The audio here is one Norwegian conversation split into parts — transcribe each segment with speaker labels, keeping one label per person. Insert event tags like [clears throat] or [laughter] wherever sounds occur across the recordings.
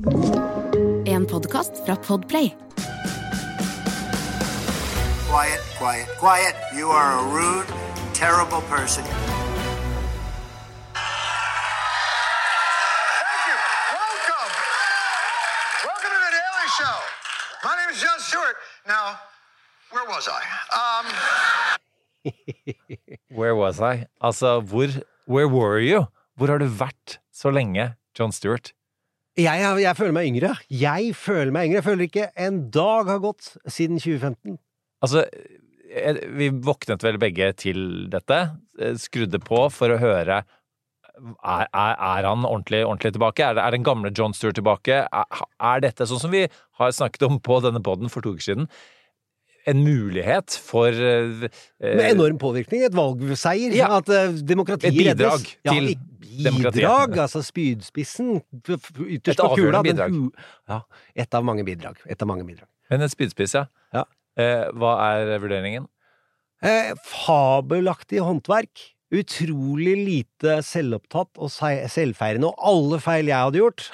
Speaker 1: En podkast fra Podplay.
Speaker 2: Quiet, quiet, quiet. You are a rude, terrible person.
Speaker 3: Thank you. Welcome. Welcome to the Daily Show. My name is John Stewart. Now, where was I? Um, [laughs]
Speaker 4: Where was I? Altså, hvor Where were you? Hvor har du vært så lenge, John Stewart?
Speaker 5: Jeg, jeg føler meg yngre. Jeg føler meg yngre. Jeg føler ikke en dag har gått siden 2015.
Speaker 4: Altså, eh, vi våknet vel begge til dette. eh, Skrudde på for å høre er, er, er han ordentlig, ordentlig tilbake? Er, er den gamle John Stewart tilbake? Er, dette sånn som vi har snakket om på denne poden for to uker siden? En mulighet for eh,
Speaker 5: Med enorm påvirkning. Et valgseier.
Speaker 4: Ja.
Speaker 5: At uh, demokratiet
Speaker 4: Et bidrag
Speaker 5: reddes.
Speaker 4: Til
Speaker 5: ja,
Speaker 4: demokratiet.
Speaker 5: Bidrag, altså spydspissen. Ytterst på kula. den
Speaker 4: bidrag.
Speaker 5: Ja, et av mange bidrag. Et av mange bidrag.
Speaker 4: Men en spydspiss, ja.
Speaker 5: Ja.
Speaker 4: Eh, hva er vurderingen?
Speaker 5: Eh, fabelaktig håndverk. Utrolig lite selvopptatt og selvfeirende, og alle feil jeg hadde gjort.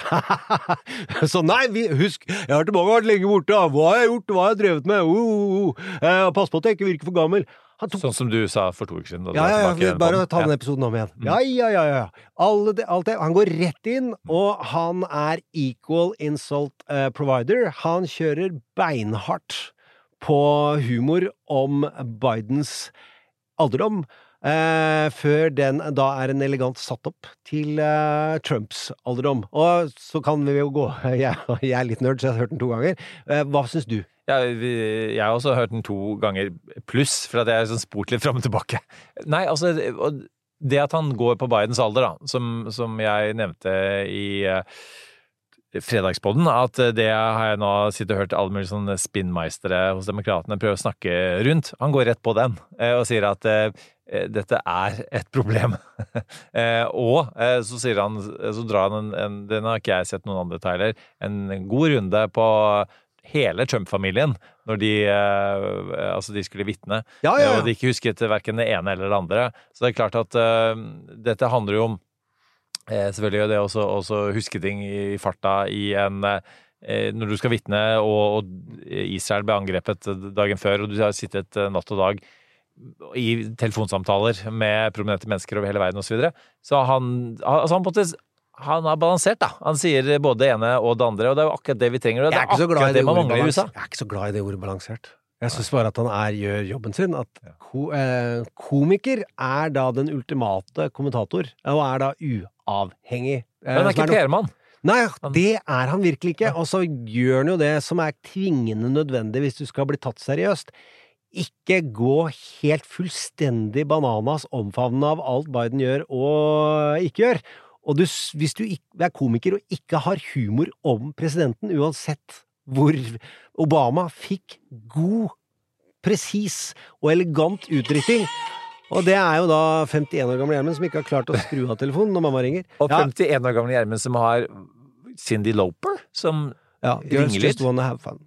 Speaker 5: [laughs] Så nei, vi, husk, jeg har tilbake vært lenge borte, hva har jeg gjort, hva har jeg drevet med, uh, uh, uh. Eh, pass på at jeg ikke virker for gammel. Han tok
Speaker 4: Sånn som du sa for to uker siden.
Speaker 5: ja, ja, ja, bare ta den episoden om igjen.
Speaker 4: Mm.
Speaker 5: Ja, ja, ja, ja. Det, alt det. Han går rett inn, og han er equal insult eh, provider. Han kjører beinhardt på humor om Bidens alderdom. Eh, før den da er en elegant satt opp til eh, Trumps alderdom. Og så kan vi jo gå [laughs] Jeg, jeg er litt nerd, så jeg har hørt den to ganger. Eh, hva syns du?
Speaker 4: Ja, vi, jeg har også hørt den to ganger pluss, for at jeg har sånn spurt litt fram og tilbake. Nei, altså, det- at han går på Bidens alder, da, som, som jeg nevnte i uh, Fredagspodden, at det har jeg nå sittet og hørt alle mulige sånne spinnmeistere hos demokratene prøve å snakke rundt. Han går rett på den eh, og sier at eh, dette er et problem. [laughs] Eh, og eh, så sier han, så drar han en, en Den har ikke jeg sett noen andre tegler. En god runde på hele Trump-familien når de, eh, altså de skulle vitne,
Speaker 5: Ja, ja, ja.
Speaker 4: og de ikke husket verken det ene eller det andre. Så det er klart at eh, dette handler jo om eh, selvfølgelig det å også, også huske ting i farta i en eh, når du skal vitne, og, og Israel ble angrepet dagen før, og du har sittet eh, natt og dag i telefonsamtaler med prominente mennesker over hele verden osv. Så, videre. så han, altså han, på en måte, han har balansert, da. Han sier både det ene og det andre, og det er jo akkurat det vi trenger. Det
Speaker 5: er
Speaker 4: er akkurat
Speaker 5: det
Speaker 4: det man mangler i USA.
Speaker 5: Jeg er ikke så glad i det ordet balansert. Jeg syns bare at han er, gjør jobben sin. At ko, eh, komiker er da den ultimate kommentator, og er da uavhengig. Eh,
Speaker 4: Men han er ikke PR-mann.
Speaker 5: Nei, det er han virkelig ikke. Og så gjør han jo det som er tvingende nødvendig hvis du skal bli tatt seriøst. Ikke gå helt fullstendig bananas omfavnende av alt Biden gjør og ikke gjør. Og du, hvis du er komiker og ikke har humor om presidenten, uansett hvor Obama fikk god, presis og elegant utdrikking og det er jo da 51 år gamle Gjermund som ikke har klart å skru av telefonen når mamma ringer.
Speaker 4: Og
Speaker 5: Ja.
Speaker 4: 51 år gamle Gjermund som har Cindy Loper som
Speaker 5: Ja,
Speaker 4: Ringelyd.
Speaker 5: just wanna have fun.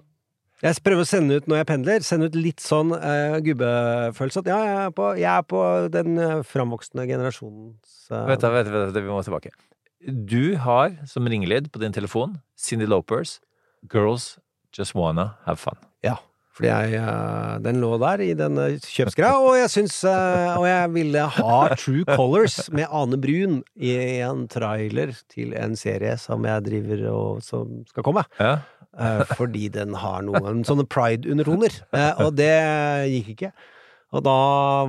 Speaker 5: Jeg prøver å sende ut når jeg pendler, sende ut litt sånn uh, gubbefølelse at ja, jeg er på, jeg er på den uh, framvoksende generasjonens uh,
Speaker 4: Vet du, vet vet vi må tilbake. Du har som ringelyd på din telefon Cindy Lopers Girls Just Wanna Have Fun.
Speaker 5: Ja. Fordi jeg, eh, den lå der i denne kjøpsgreia, og jeg syns eh, Og jeg ville ha True Colors med Ane Brun i en trailer til en serie som jeg driver og som skal komme.
Speaker 4: Ja.
Speaker 5: Eh, fordi den har noen sånne pride-undertoner. Eh, og det gikk ikke. Og da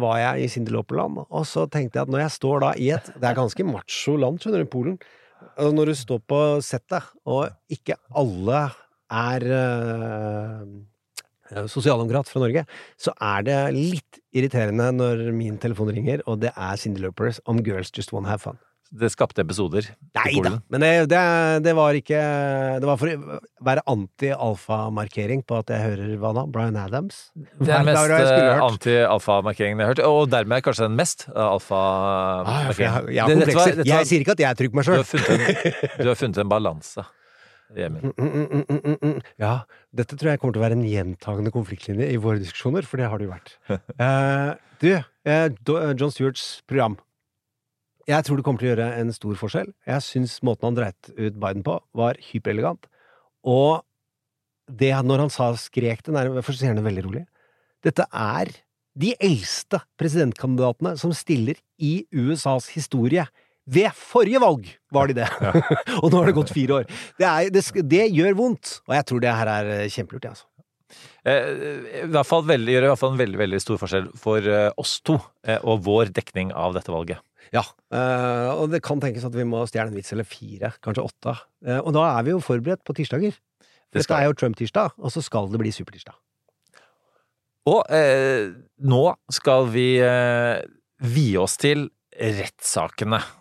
Speaker 5: var jeg i Sindeloperland, og så tenkte jeg at når jeg står da i et Det er ganske macho land, skjønner du, Polen. Og når du står på settet, og ikke alle er eh, sosialdemokrat fra Norge, så er det litt irriterende når min telefon ringer, og det er Cindy Lopers om Girls Just Wanna Have Fun.
Speaker 4: Det skapte episoder.
Speaker 5: Nei da, men det, det, det var ikke Det var for å være anti-alfa-markering på at jeg hører hva da? Brian Adams?
Speaker 4: Det er den mest eh, anti-alfa-markeringen jeg har hørt, og dermed kanskje den mest alfamarkeringen.
Speaker 5: Ah, jeg, jeg
Speaker 4: Det- dette var-
Speaker 5: komplekser.
Speaker 4: dette var-
Speaker 5: Jeg sier ikke at jeg er på meg
Speaker 4: Du har
Speaker 5: sjøl.
Speaker 4: en, du har funnet en balanse. Emil.
Speaker 5: Mm, mm, mm, mm, mm, mm. Ja, dette tror jeg kommer til å være en gjentagende konfliktlinje i våre diskusjoner, for det har det jo vært. [laughs] Eh, du, eh, eh, John Stewarts program. Jeg tror det kommer til å gjøre en stor forskjell. Jeg syns måten han dreit ut Biden på, var hyperelegant. Og det når han sa skrek det nærmere Først sier han det veldig rolig. Dette er de eldste presidentkandidatene som stiller i USAs historie. Ved forrige valg var de det! [laughs] og nå har det gått fire år. Det, er, det, det gjør vondt, og jeg tror det her er eh, kjempelurt, jeg, altså.
Speaker 4: Eh, I hvert fall veldig, gjør i hvert fall en veldig, veldig stor forskjell for eh, oss to eh, og vår dekning av dette valget.
Speaker 5: Ja, eh, og det kan tenkes at vi må stjele en vits eller fire, kanskje åtte. Eh, og da er vi jo forberedt på tirsdager.
Speaker 4: Det
Speaker 5: Dette er jo Trump-tirsdag, og så skal det bli supertirsdag.
Speaker 4: Og eh, nå skal vi eh, vie oss til rettssakene eh,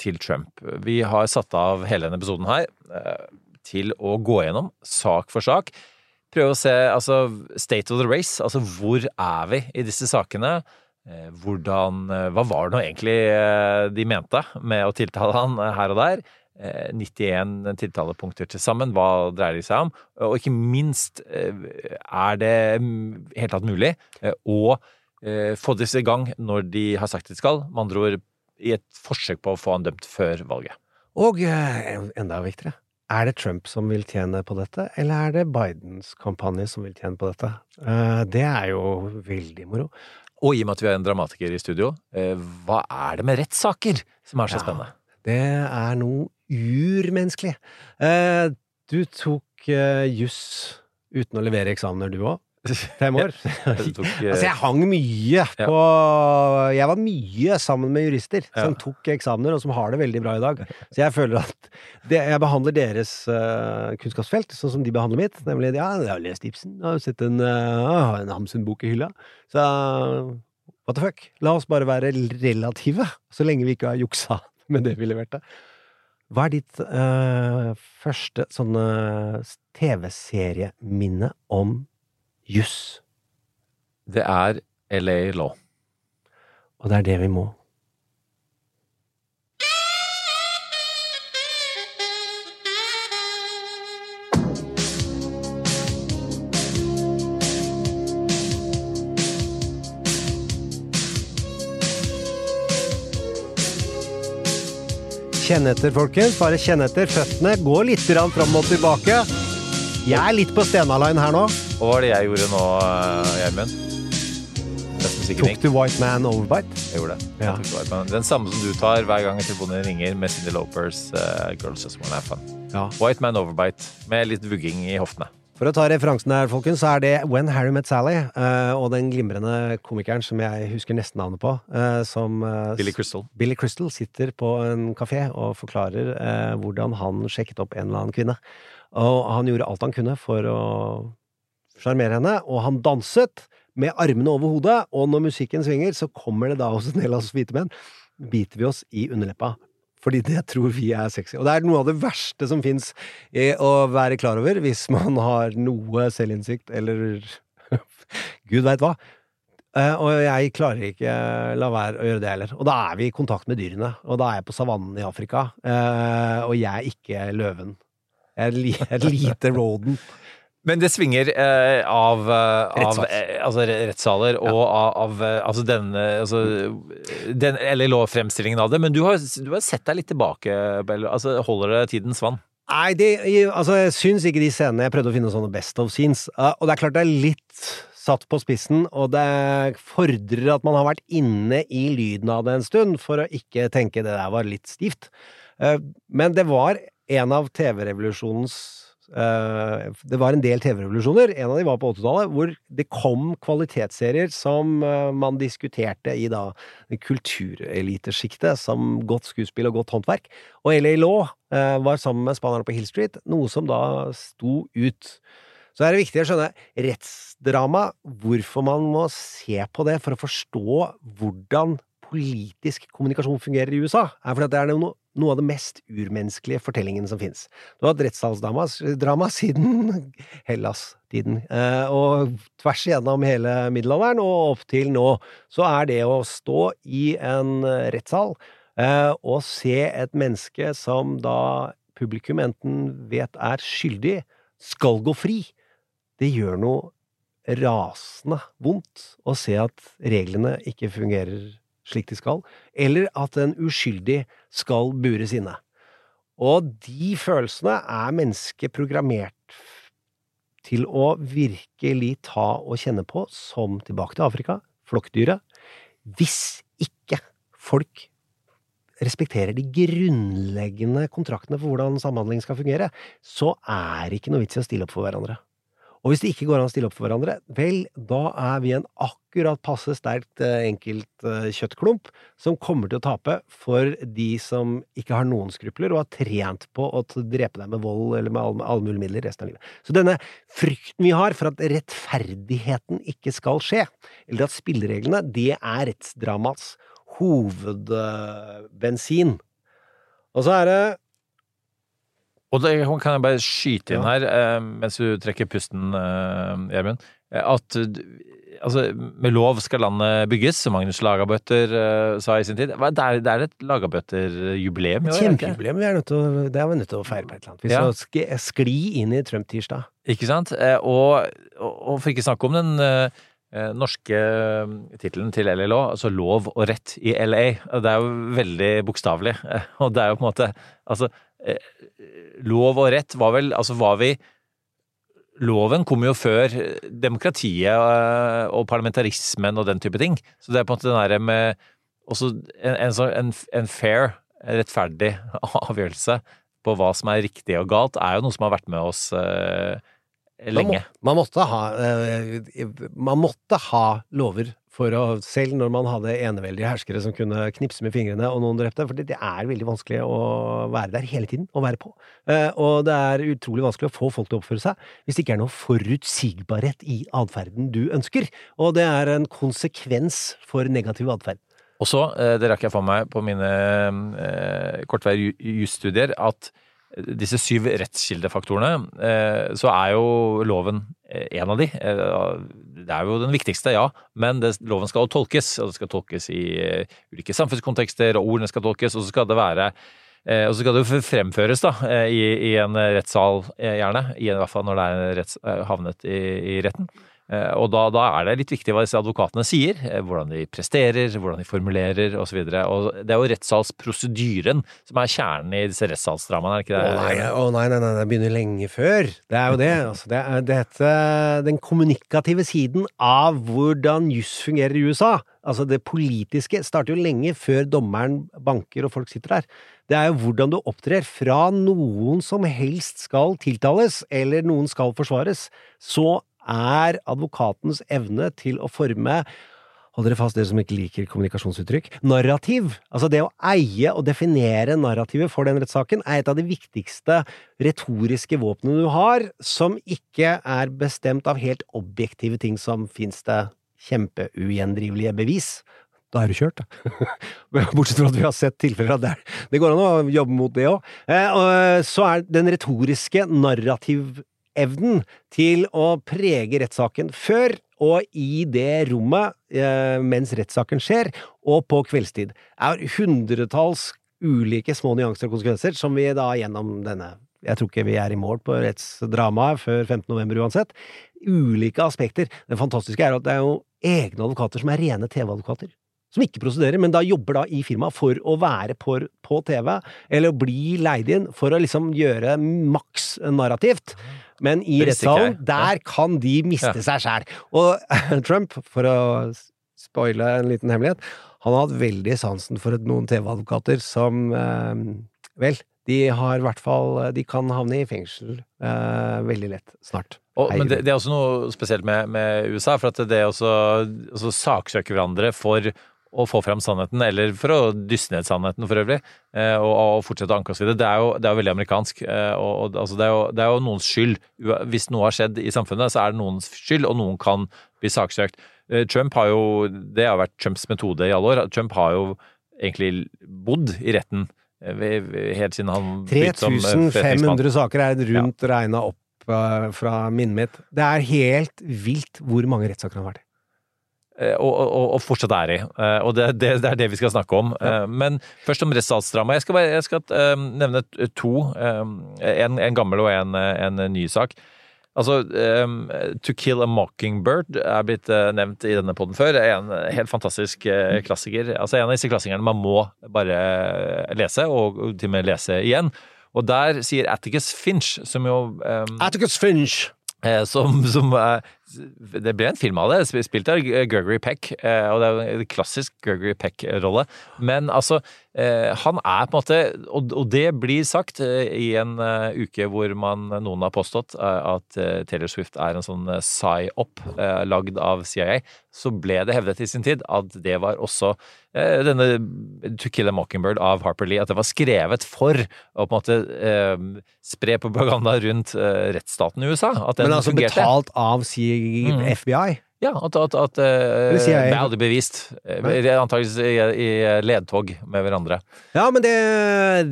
Speaker 4: til Trump. Vi har satt av hele denne episoden her eh, til å gå gjennom sak for sak. Prøve å se altså state of the race, altså hvor er vi i disse sakene? Eh, hvordan, eh, hva var det nå egentlig eh, de mente med å tiltale han eh, her og der? Eh, 91 tiltalepunkter til sammen, hva dreier de seg om? Og ikke minst, eh, er det mm, helt tatt mulig eh, å eh, få disse i gang når de har sagt de skal? Med andre ord, i et forsøk på å få han dømt før valget.
Speaker 5: Og eh, enda viktigere, er det Trump som vil tjene på dette, eller er det Bidens kampanje som vil tjene på dette? Eh, det er jo veldig moro.
Speaker 4: Og i og med at vi har en dramatiker i studio, eh, hva er det med rettssaker som er så
Speaker 5: Ja.
Speaker 4: spennende?
Speaker 5: Det er noe urmenneskelig. Du tok juss uten å levere eksamener, du òg? Fem år? [laughs]
Speaker 4: Tok, eh,
Speaker 5: Altså, jeg hang mye på Jeg var mye sammen med jurister som tok eksamener, og som har det veldig bra i dag. Så jeg føler at det, jeg behandler deres uh, kunnskapsfelt sånn som de behandler mitt. Nemlig ja, jeg har lest Ibsen, jeg har sett en, uh, en Hamsun-bok i hylla. Så what the fuck? La oss bare være relative, så lenge vi ikke har juksa [laughs] med det vi leverte. Hva er ditt eh, første sånne TV-serieminne om juss?
Speaker 4: Det er LA Law.
Speaker 5: Og det er det vi må. Kjenn etter, folkens. Bare kjenn etter. Føttene Gå litt fram og tilbake. Jeg er litt på Stena-line her nå.
Speaker 4: Og hva var det jeg gjorde nå, eh, Gjermund?
Speaker 5: Tok du White Man Overbite?
Speaker 4: Jeg gjorde det.
Speaker 5: Ja.
Speaker 4: Jeg tok White Man. Den samme som du tar hver gang telefonen ringer med Cindy Lopers uh, Girls Just Wanna Have Fun.
Speaker 5: Ja.
Speaker 4: White Man Overbite med litt vugging i hoftene.
Speaker 5: For å ta referansen her, folkens, så er det When Harry Met Sally, uh, og den glimrende komikeren som jeg husker nesten navnet på, uh, som uh,
Speaker 4: Billy Crystal.
Speaker 5: Billy Crystal sitter på en kafé og forklarer hvordan han sjekket opp en eller annen kvinne. Og han gjorde alt han kunne for å sjarmere henne, og han danset med armene over hodet, og når musikken svinger, så kommer det da hos en del av oss hvite menn, biter vi oss i underleppa. Fordi det tror vi er sexy. Og det er noe av det verste som fins å være klar over hvis man har noe selvinnsikt, eller [laughs] gud veit hva. Eh, og jeg klarer ikke la være å gjøre det heller. Og da er vi i kontakt med dyrene. Og da er jeg på savannen i Afrika, eh, og jeg er ikke løven. Jeg er, jeg er lite råden.
Speaker 4: Men det svinger eh, av, eh, av eh, altså re- rettssaler og av, av eh, altså denne altså, den, Eller lovfremstillingen av det. Men du har, du har sett deg litt tilbake, Bell. Altså, holder det tidens vann?
Speaker 5: Nei, de, i- altså, jeg syns ikke de scenene Jeg prøvde å finne sånne best of scenes, uh, og det er klart det er litt satt på spissen, og det fordrer at man har vært inne i lyden av det en stund for å ikke tenke det der var litt stivt. Men det var en av TV-revolusjonens Det var en del TV-revolusjoner, en av de var på 80-tallet, hvor det kom kvalitetsserier som uh, man diskuterte i da kulturelitesjiktet som godt skuespill og godt håndverk. Og LA Law eh, var sammen med spanerne på Hill Street, noe som da sto ut. Så er det viktig å skjønne rettsdrama, hvorfor man må se på det for å forstå hvordan politisk kommunikasjon fungerer i USA, er fordi at det er noe, noe av det mest urmenneskelige fortellingen som finnes. Du har hatt rettssalsdrama siden [laughs] Hellas-tiden, eh, og tvers igjennom hele middelalderen og opp til nå, så er det å stå i en eh, rettssal eh, og se et menneske som da publikum enten vet er skyldig, skal gå fri, det gjør noe rasende vondt å se at reglene ikke fungerer slik de skal, eller at en uskyldig skal bures inne. Og de følelsene er mennesket programmert til å virkelig ta og kjenne på, som tilbake til Afrika, flokkdyret. Hvis ikke folk respekterer de grunnleggende kontraktene for hvordan samhandling skal fungere, så er det ikke noe vits i å stille opp for hverandre. Og hvis det ikke går an å stille opp for hverandre, vel, da er vi en akkurat passe sterkt eh, enkelt eh, kjøttklump som kommer til å tape for de som ikke har noen skrupler og har trent på å drepe deg med vold eller med alle, mulige midler resten av livet. Så denne frykten vi har for at rettferdigheten ikke skal skje, eller at spillereglene, det er rettsdramas hovedbensin. Og så er det
Speaker 4: Og det kan jeg bare skyte inn her, eh, mens du trekker pusten, eh, Gjermund, eh, at altså, med lov skal landet bygges, som Magnus Lagabøter sa i sin tid. Det er, det er et Lagabøter-jubileum i år?
Speaker 5: Kjempejubileum. Vi er nødt til å, det er vi nødt til å feire på et eller annet vis.
Speaker 4: Ja.
Speaker 5: sk- Skli inn i Trump-tirsdag.
Speaker 4: Ikke sant? Og, og, for ikke snakke om den norske tittelen til LLO, altså Lov og rett i LA. Det er jo veldig bokstavelig. [laughs] Og det er jo på en måte Altså, lov og rett var vel Altså, var vi Loven kom jo før demokratiet eh, og parlamentarismen og den type ting. Så det er på en måte den derre med også en, en, en, en fair, rettferdig [laughs] avgjørelse på hva som er riktig og galt, er jo noe som har vært med oss eh, lenge.
Speaker 5: Man, må, man, måtte ha, eh, man måtte ha lover for å Selv når man hadde eneveldige herskere som kunne knipse med fingrene og noen drepte. For det, er veldig vanskelig å være der hele tiden, å være på. Eh, og det er utrolig vanskelig å få folk til å oppføre seg hvis det ikke er noe forutsigbarhet i atferden du ønsker. Og det er en konsekvens for negativ atferd.
Speaker 4: Og så, eh, det rakk jeg for meg på mine eh, kortveie jusstudier, at disse syv rettskildefaktorene, eh, så er jo loven en av de. Det er jo den viktigste, ja, men det, loven skal tolkes, og det skal tolkes i uh, ulike samfunnskontekster, og ordene skal tolkes, og så skal det være uh, og så skal det jo fremføres da, eh, i, i en rettssal, gjerne, i, hvert fall når det er retts, havnet i, i retten. Eh, Og da, da er det litt viktig hva disse advokatene sier, eh, hvordan de presterer, hvordan de formulerer osv. Det er jo rettssalsprosedyren som er kjernen i disse rettssalsdramaene, er det ikke
Speaker 5: Å
Speaker 4: det?
Speaker 5: nei, å nei, nei, nei, det begynner lenge før. Det er jo det. Altså, det er dette, den kommunikative siden av hvordan juss fungerer i USA. Altså det politiske starter jo lenge før dommeren banker og folk sitter der. Det er jo hvordan du opptrer fra noen som helst skal tiltales, eller noen skal forsvares. Så er advokatens evne til å forme Hold dere fast, dere som ikke liker kommunikasjonsuttrykk. Narrativ, altså det å eie og definere narrativet for den rettssaken, er et av de viktigste retoriske våpnene du har, som ikke er bestemt av helt objektive ting som fins det kjempeugjendrivelige bevis. Da er du kjørt, da. [laughs] Bortsett fra at vi har sett tilfeller av det. Det går an å jobbe mot det òg. Så er den retoriske narrativevnen til å prege rettssaken før og i det rommet eh, mens rettssaken skjer, og på kveldstid. er hundretalls ulike små nyanser og konsekvenser som vi da gjennom denne jeg tror ikke vi er i mål på rettsdramaet før 15. november uansett. Ulike aspekter. Det fantastiske er at det er jo egne advokater som er rene TV-advokater. som ikke prosederer, men da jobber da i firmaet for å være på, på TV, eller bli leid inn for å liksom gjøre maks narrativt. Men i rettssalen, der kan de miste
Speaker 4: Ja.
Speaker 5: seg sjæl. Og [laughs] Trump, for å spoile en liten hemmelighet, han har hatt veldig sansen for noen TV-advokater som eh, Vel, de har i hvert fall De kan havne i fengsel eh, veldig lett snart.
Speaker 4: Og, men det, det er også noe spesielt med, med USA, for at det også, også saksøker hverandre for å få fram sannheten, eller for å dysse ned sannheten for øvrig, eh, og, og fortsette å anke oss videre. Det er jo, det er jo veldig amerikansk. eh, Og, og, altså det, er jo, det er jo noens skyld. Hvis noe har skjedd i samfunnet, så er det noens skyld, og noen kan bli saksøkt. Eh, Trump har jo Det har vært Trumps metode i alle år. Trump har jo egentlig bodd i retten helt siden han begynte som, eh,
Speaker 5: 3500 saker er rundt regna opp fra minnet mitt. Det er helt vilt hvor mange rettssaker han har vært i.
Speaker 4: Eh, og, og, og fortsatt er i. Eh, Og det, det, det er det vi skal snakke om. Ja. Men først om rettsstatsdrama. Jeg skal, bare, jeg skal eh, nevne to. eh, En, en gammel og en, eh, en ny sak. Altså, eh, To Kill a Mockingbird er blitt eh, nevnt i denne poden før. En helt fantastisk eh, klassiker. Altså En av disse klassikerne man må bare lese, og til og med lese igjen. Og der sier Atticus Finch, som jo eh,
Speaker 5: Atticus Finch!
Speaker 4: Eh, som, som eh, Det ble en film av det, sp- spilt av Gregory Peck. eh, Og det er en klassisk Gregory Peck-rolle. Men altså, eh, han er på en måte Og, det blir sagt eh, i en uke hvor man, noen har påstått at Taylor Swift er en sånn psy-op lagd av CIA, så ble det hevdet i sin tid at det var også denne To Kill a Mockingbird av Harper Lee, at det var skrevet for å på en måte spre propaganda rundt rettsstaten i USA. At den
Speaker 5: Men altså
Speaker 4: fungerte.
Speaker 5: betalt av CIA,
Speaker 4: Mm.
Speaker 5: FBI.
Speaker 4: Ja, at, at, at
Speaker 5: uh, CIA.
Speaker 4: Det er aldri bevist. Antakeligvis i, i ledtog med hverandre.
Speaker 5: Ja, men det,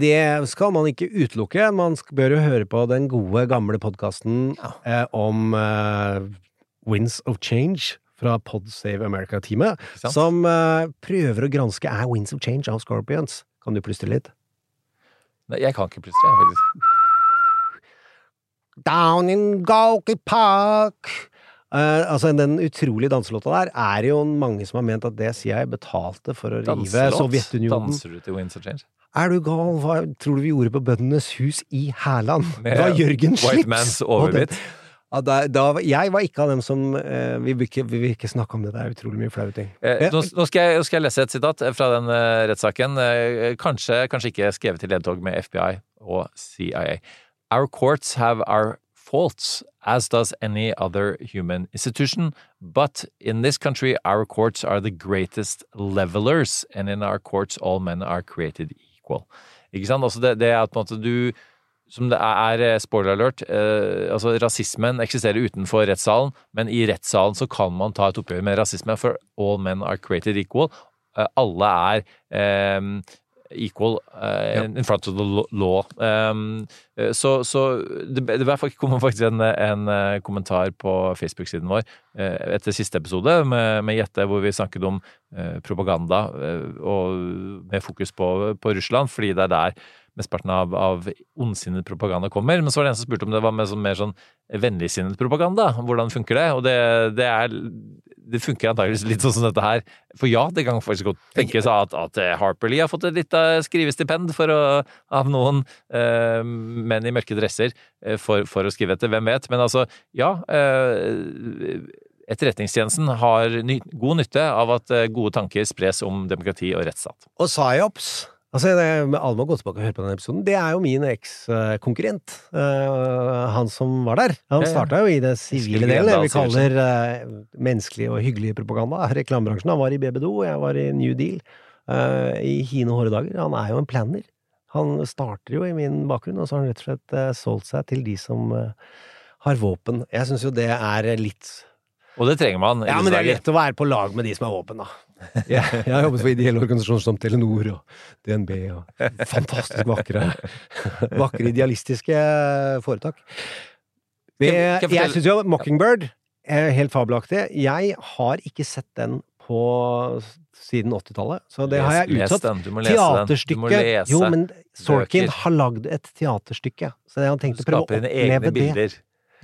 Speaker 5: det skal man ikke utelukke. Man bør jo høre på den gode, gamle podkasten eh, om eh, Winds of Change fra Pod Save America-teamet, som eh, prøver å granske er Winds of Change av Scorpions. Kan du plystre litt?
Speaker 4: Nei, jeg kan ikke faktisk.
Speaker 5: Down in Goki Park Eh, altså Den utrolige danselåta der er jo mange som har ment at det CIA betalte for å rive. Sovjetunionen.
Speaker 4: Danser du til Windsor Change?
Speaker 5: Er du gal? Hva tror du vi gjorde på Bøndenes hus i Hærland? Det var Jørgen
Speaker 4: White
Speaker 5: Slips!
Speaker 4: Man's
Speaker 5: og
Speaker 4: Overbit.
Speaker 5: Ja, da, da, jeg var ikke av dem som eh, vi, vil ikke, vi vil ikke snakke om det, det er utrolig mye flaue ting.
Speaker 4: Eh, nå, nå skal jeg, nå skal jeg lese et sitat fra den eh, rettssaken. Eh, kanskje, kanskje ikke skrevet i ledtog med FBI og CIA. Our courts have our faults, as does any other human institution, but in this country our courts are the greatest levelers, and in our courts all men are created equal. Ikke sant? Altså det, det er på en måte du som det er eh, spoiler alert, eh, altså rasismen eksisterer utenfor rettssalen, men i rettssalen så kan man ta et oppgjør med rasisme, for all men are created equal. Eh, alle er eh, equal uh, in front of the law. Um, eh, så så det, det kom faktisk en, en eh, kommentar på Facebook-siden vår eh, etter siste episode med, med Jette, hvor vi snakket om eh, propaganda eh, og med fokus på, på Russland, fordi det er der mesteparten av, av ondsinnet propaganda kommer. Men så var det en som spurte om det var mer sånn, mer sånn vennligsinnet propaganda. Hvordan funker det? Og det, det er det funker antakeligvis litt sånn som dette her. For ja, det kan faktisk godt tenkes at, at Harper Lee har fått et lite skrivestipend for å, av noen eh, menn i mørke dresser eh, for, for å skrive etter. Hvem vet? Men altså, ja. Eh, Etterretningstjenesten har ny, god nytte av at eh, gode tanker spres om demokrati og rettsstat.
Speaker 5: Og psyops Altså, Alle må gå tilbake og høre på den episoden. Det er jo min ekskonkurrent. Uh, han som var der. Han starta jo i det sivile delen, det vi kaller uh, menneskelig og hyggelig propaganda. Reklamebransjen. Han var i BBDO, jeg var i New Deal. Uh, I hine hårde dager. Han er jo en planner. Han starter jo i min bakgrunn, og så har han rett og slett solgt seg til de som har våpen. Jeg syns jo det er litt
Speaker 4: Og det trenger man.
Speaker 5: Ja, men det er lett å være på lag med de som har våpen, da. [laughs] Jeg, jeg har jobbet for ideelle organisasjoner som Telenor og DNB og fantastisk vakre, [laughs] vakre idealistiske foretak. Det,
Speaker 4: jeg
Speaker 5: syns jo Mockingbird er helt fabelaktig. Jeg har ikke sett den på siden 80-tallet, så det har jeg utsatt.
Speaker 4: den. Du må lese den. Du må
Speaker 5: Teaterstykket
Speaker 4: lese
Speaker 5: Jo, men Sorkin har lagd et teaterstykke, så jeg har tenkt å prøve å oppleve det.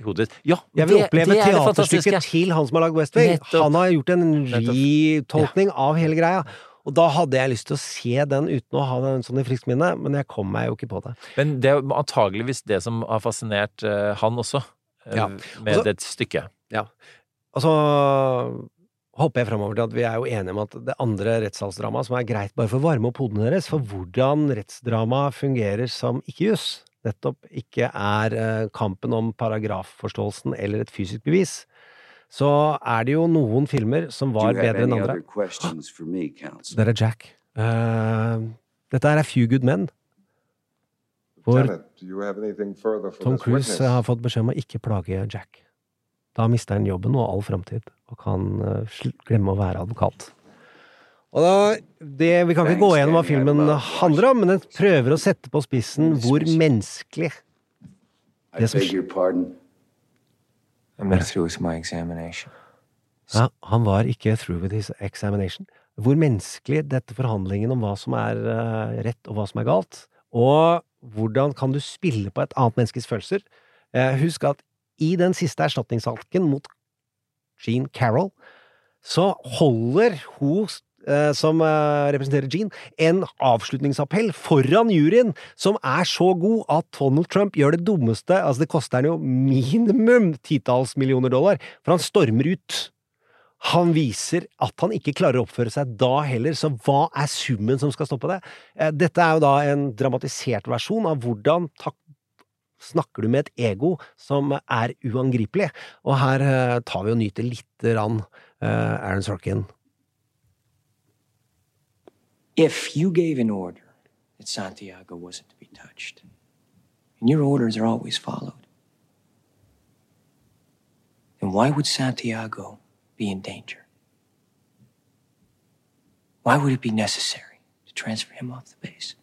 Speaker 4: Hodet ditt. Ja,
Speaker 5: Jeg vil
Speaker 4: det-
Speaker 5: oppleve
Speaker 4: det er
Speaker 5: teaterstykket til han som har lagd West Wing.
Speaker 4: Nettopp.
Speaker 5: Han har gjort en
Speaker 4: Nettopp.
Speaker 5: ja. av hele greia. Og da hadde jeg lyst til å se den uten å ha den sånn i friskt minne, men jeg kom meg jo ikke på det.
Speaker 4: Men det er antageligvis det som har fascinert uh, han også, uh,
Speaker 5: Ja.
Speaker 4: med
Speaker 5: Altså-
Speaker 4: det stykket.
Speaker 5: Og så hopper jeg framover til at vi er jo enige om at det andre rettssalsdramaet, som er greit bare for å varme opp hodene deres, for hvordan rettsdrama fungerer som ikke-juss, nettopp ikke er eh, kampen om paragrafforståelsen eller et fysisk bevis, så er det jo noen filmer som var bedre enn andre.
Speaker 6: me?
Speaker 5: Der er Jack. Uh, dette er er Few Good Men. Hvor Tom Cruise har fått beskjed om å ikke plage Jack. Da mister han jobben og all framtid, og kan eh, glemme å være advokat. Og da, det, Vi kan ikke gå gjennom hva filmen handler om, men den prøver å sette på spissen hvor menneskelig det som
Speaker 6: beg your pardon.
Speaker 7: I'm not through with my examination.
Speaker 5: ja, Han var ikke through with his examination. Hvor menneskelig dette forhandlingen om hva som er eh, rett og hva som er galt, og hvordan kan du spille på et annet menneskes følelser? Eh, husk at i den siste erstatningssaken mot Jean Carroll, så holder hun som eh, representerer Jean, en avslutningsappell foran juryen som er så god at Donald Trump gjør det dummeste Altså, det koster han jo minimum titalls millioner dollar, for han stormer ut. Han viser at han ikke klarer å oppføre seg da heller, så hva er summen som skal stoppe det? Eh, Dette er jo da en dramatisert versjon av hvordan takk snakker du med et ego som er uangripelig. Og her eh, tar vi og nyter lite grann eh, Aaron Sorkin.
Speaker 7: If you gave an order that Santiago wasn't to be touched, and your orders are always followed, then why would Santiago be in danger? Why would it be necessary to transfer him off the base?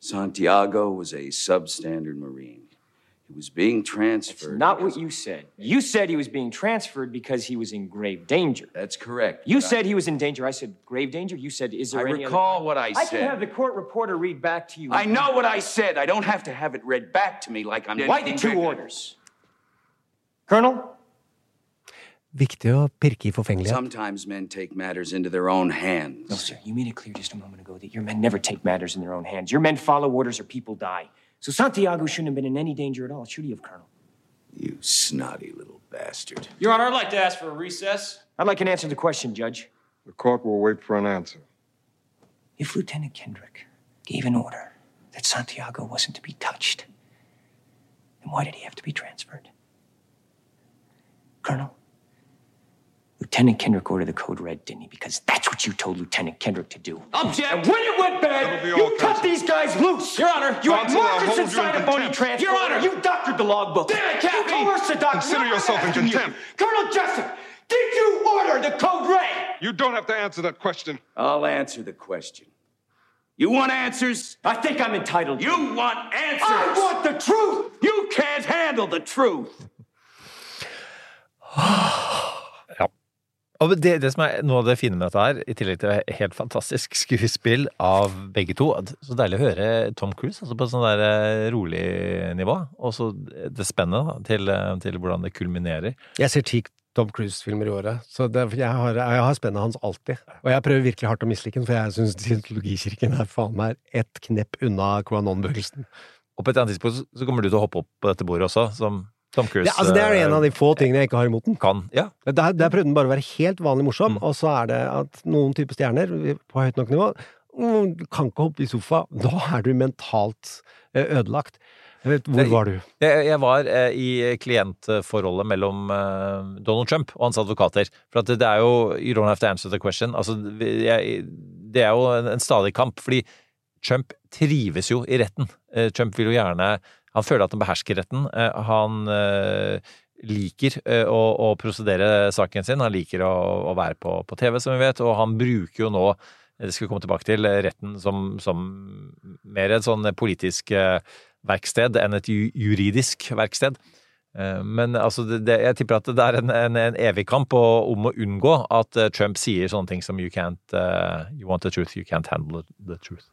Speaker 6: Santiago was a substandard Marine. He was being
Speaker 7: That's
Speaker 6: transferred.
Speaker 7: not what you said. You said he was being transferred because he was in grave danger.
Speaker 6: That's correct.
Speaker 7: You
Speaker 6: but I-
Speaker 7: said he was in danger. I said grave danger. You said, is
Speaker 6: I
Speaker 7: there any
Speaker 6: recall
Speaker 7: other...
Speaker 6: what I
Speaker 7: I
Speaker 6: said.
Speaker 7: I can have the court reporter read back to you.
Speaker 6: I know what I said. I don't have to have it read back to me like I'm.
Speaker 7: Why the two orders? Colonel?
Speaker 5: Viktig å pirke i forfengelighet.
Speaker 6: Sometimes men take matters into their own hands.
Speaker 7: No, sir. You made it clear just a moment ago that your men never take matters in their own hands. Your men follow orders or people die. So Santiago shouldn't have been in any danger at all, should he have, Colonel?
Speaker 6: You snotty little bastard.
Speaker 7: Your Honor, I'd like to ask for a recess. I'd like an answer to the question, Judge.
Speaker 8: The court will wait for an answer.
Speaker 7: If Lieutenant Kendrick gave an order that Santiago wasn't to be touched, then why did he have to be transferred? Colonel, Lieutenant Kendrick ordered the code red, didn't he? Because that's what you told Lieutenant Kendrick to do. Object! And when it went bad, you cut
Speaker 8: Counsel.
Speaker 7: these guys loose! Your Honor, you had
Speaker 8: Counsel, I'll
Speaker 7: markets inside
Speaker 8: in
Speaker 7: a bony
Speaker 8: contempt.
Speaker 7: transport.
Speaker 8: Your Honor.
Speaker 7: you doctored the logbook. Damn it, Captain! You coerced the doctor.
Speaker 8: Consider
Speaker 7: Now
Speaker 8: yourself in
Speaker 7: asking you,
Speaker 8: contempt.
Speaker 7: Colonel Jessup, did you order the code red?
Speaker 8: You don't have to answer that question.
Speaker 6: I'll answer the question. You want answers?
Speaker 7: I think I'm entitled.
Speaker 6: You want answers?
Speaker 7: I want the truth!
Speaker 6: You can't handle the truth. [sighs] [sighs] [sighs]
Speaker 4: Og det, det som er noe av det fine med dette her, i tillegg til helt fantastisk [laughs] skuespill av begge to Så deilig å høre Tom Cruise altså på et sånn der eh, rolig nivå. Og så det spennet til, eh, til hvordan det kulminerer.
Speaker 5: Jeg ser ti Tom Cruise-filmer i året, så det, jeg, har, jeg har spennet hans alltid. Og jeg prøver virkelig hardt å mislike den, for jeg syns Scientologikirken er faen meg ett knepp unna QAnon-bevegelsen.
Speaker 4: Og på et annet tidspunkt så- så kommer du til å hoppe opp på dette bordet også, som Tom Cruise
Speaker 5: Det, altså, det er en av de
Speaker 4: eh,
Speaker 5: få tingene jeg ikke har imot den.
Speaker 4: kan. Ja.
Speaker 5: Der, der prøvde den bare å være helt vanlig morsom,
Speaker 4: Mm.
Speaker 5: og så er det at noen typer stjerner på høyt nok nivå mm, kan ikke hoppe i sofa. Da er du mentalt eh, ødelagt. Hvor var du?
Speaker 4: Jeg, jeg var eh, i klientforholdet mellom eh, Donald Trump og hans advokater. For at det, det er jo You don't have to answer the question. Altså, jeg, det er jo en, en stadig kamp, fordi Trump trives jo i retten. Eh, Trump vil jo gjerne Han føler at han behersker retten. Eh, Han eh, liker eh, å, å prosedere saken sin. Han liker å, å være på, på TV, som vi vet, og han bruker jo nå det skal vi komme tilbake til, retten som, som mer et sånn politisk verksted enn et juridisk verksted. Men altså, det, jeg tipper at det er en, en, en evig kamp om å unngå at Trump sier sånne ting som you can't uh, You want the truth, you can't handle the truth.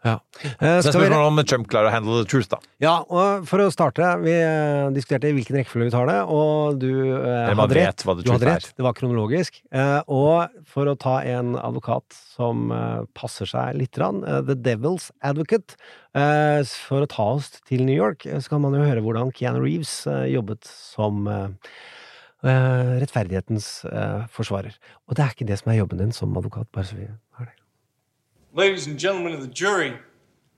Speaker 5: Ja.
Speaker 4: Det
Speaker 5: Eh, skal vi
Speaker 4: om Trump klarer å handle the truth, da.
Speaker 5: Ja, og for å starte, vi eh, diskuterte i hvilken rekkefølge vi tar det, og du eh, hadde rett.
Speaker 4: hva the
Speaker 5: du hadde rett. Det var kronologisk. Eh, og for å ta en advokat som eh, passer seg litt, grann, eh, The Devil's Advocate, eh, for å ta oss til New York, så kan man jo høre hvordan Keanu Reeves jobbet som rettferdighetens forsvarer. Og det er ikke det som er jobben din som advokat, bare så vi har det.
Speaker 9: Ladies and gentlemen of the jury,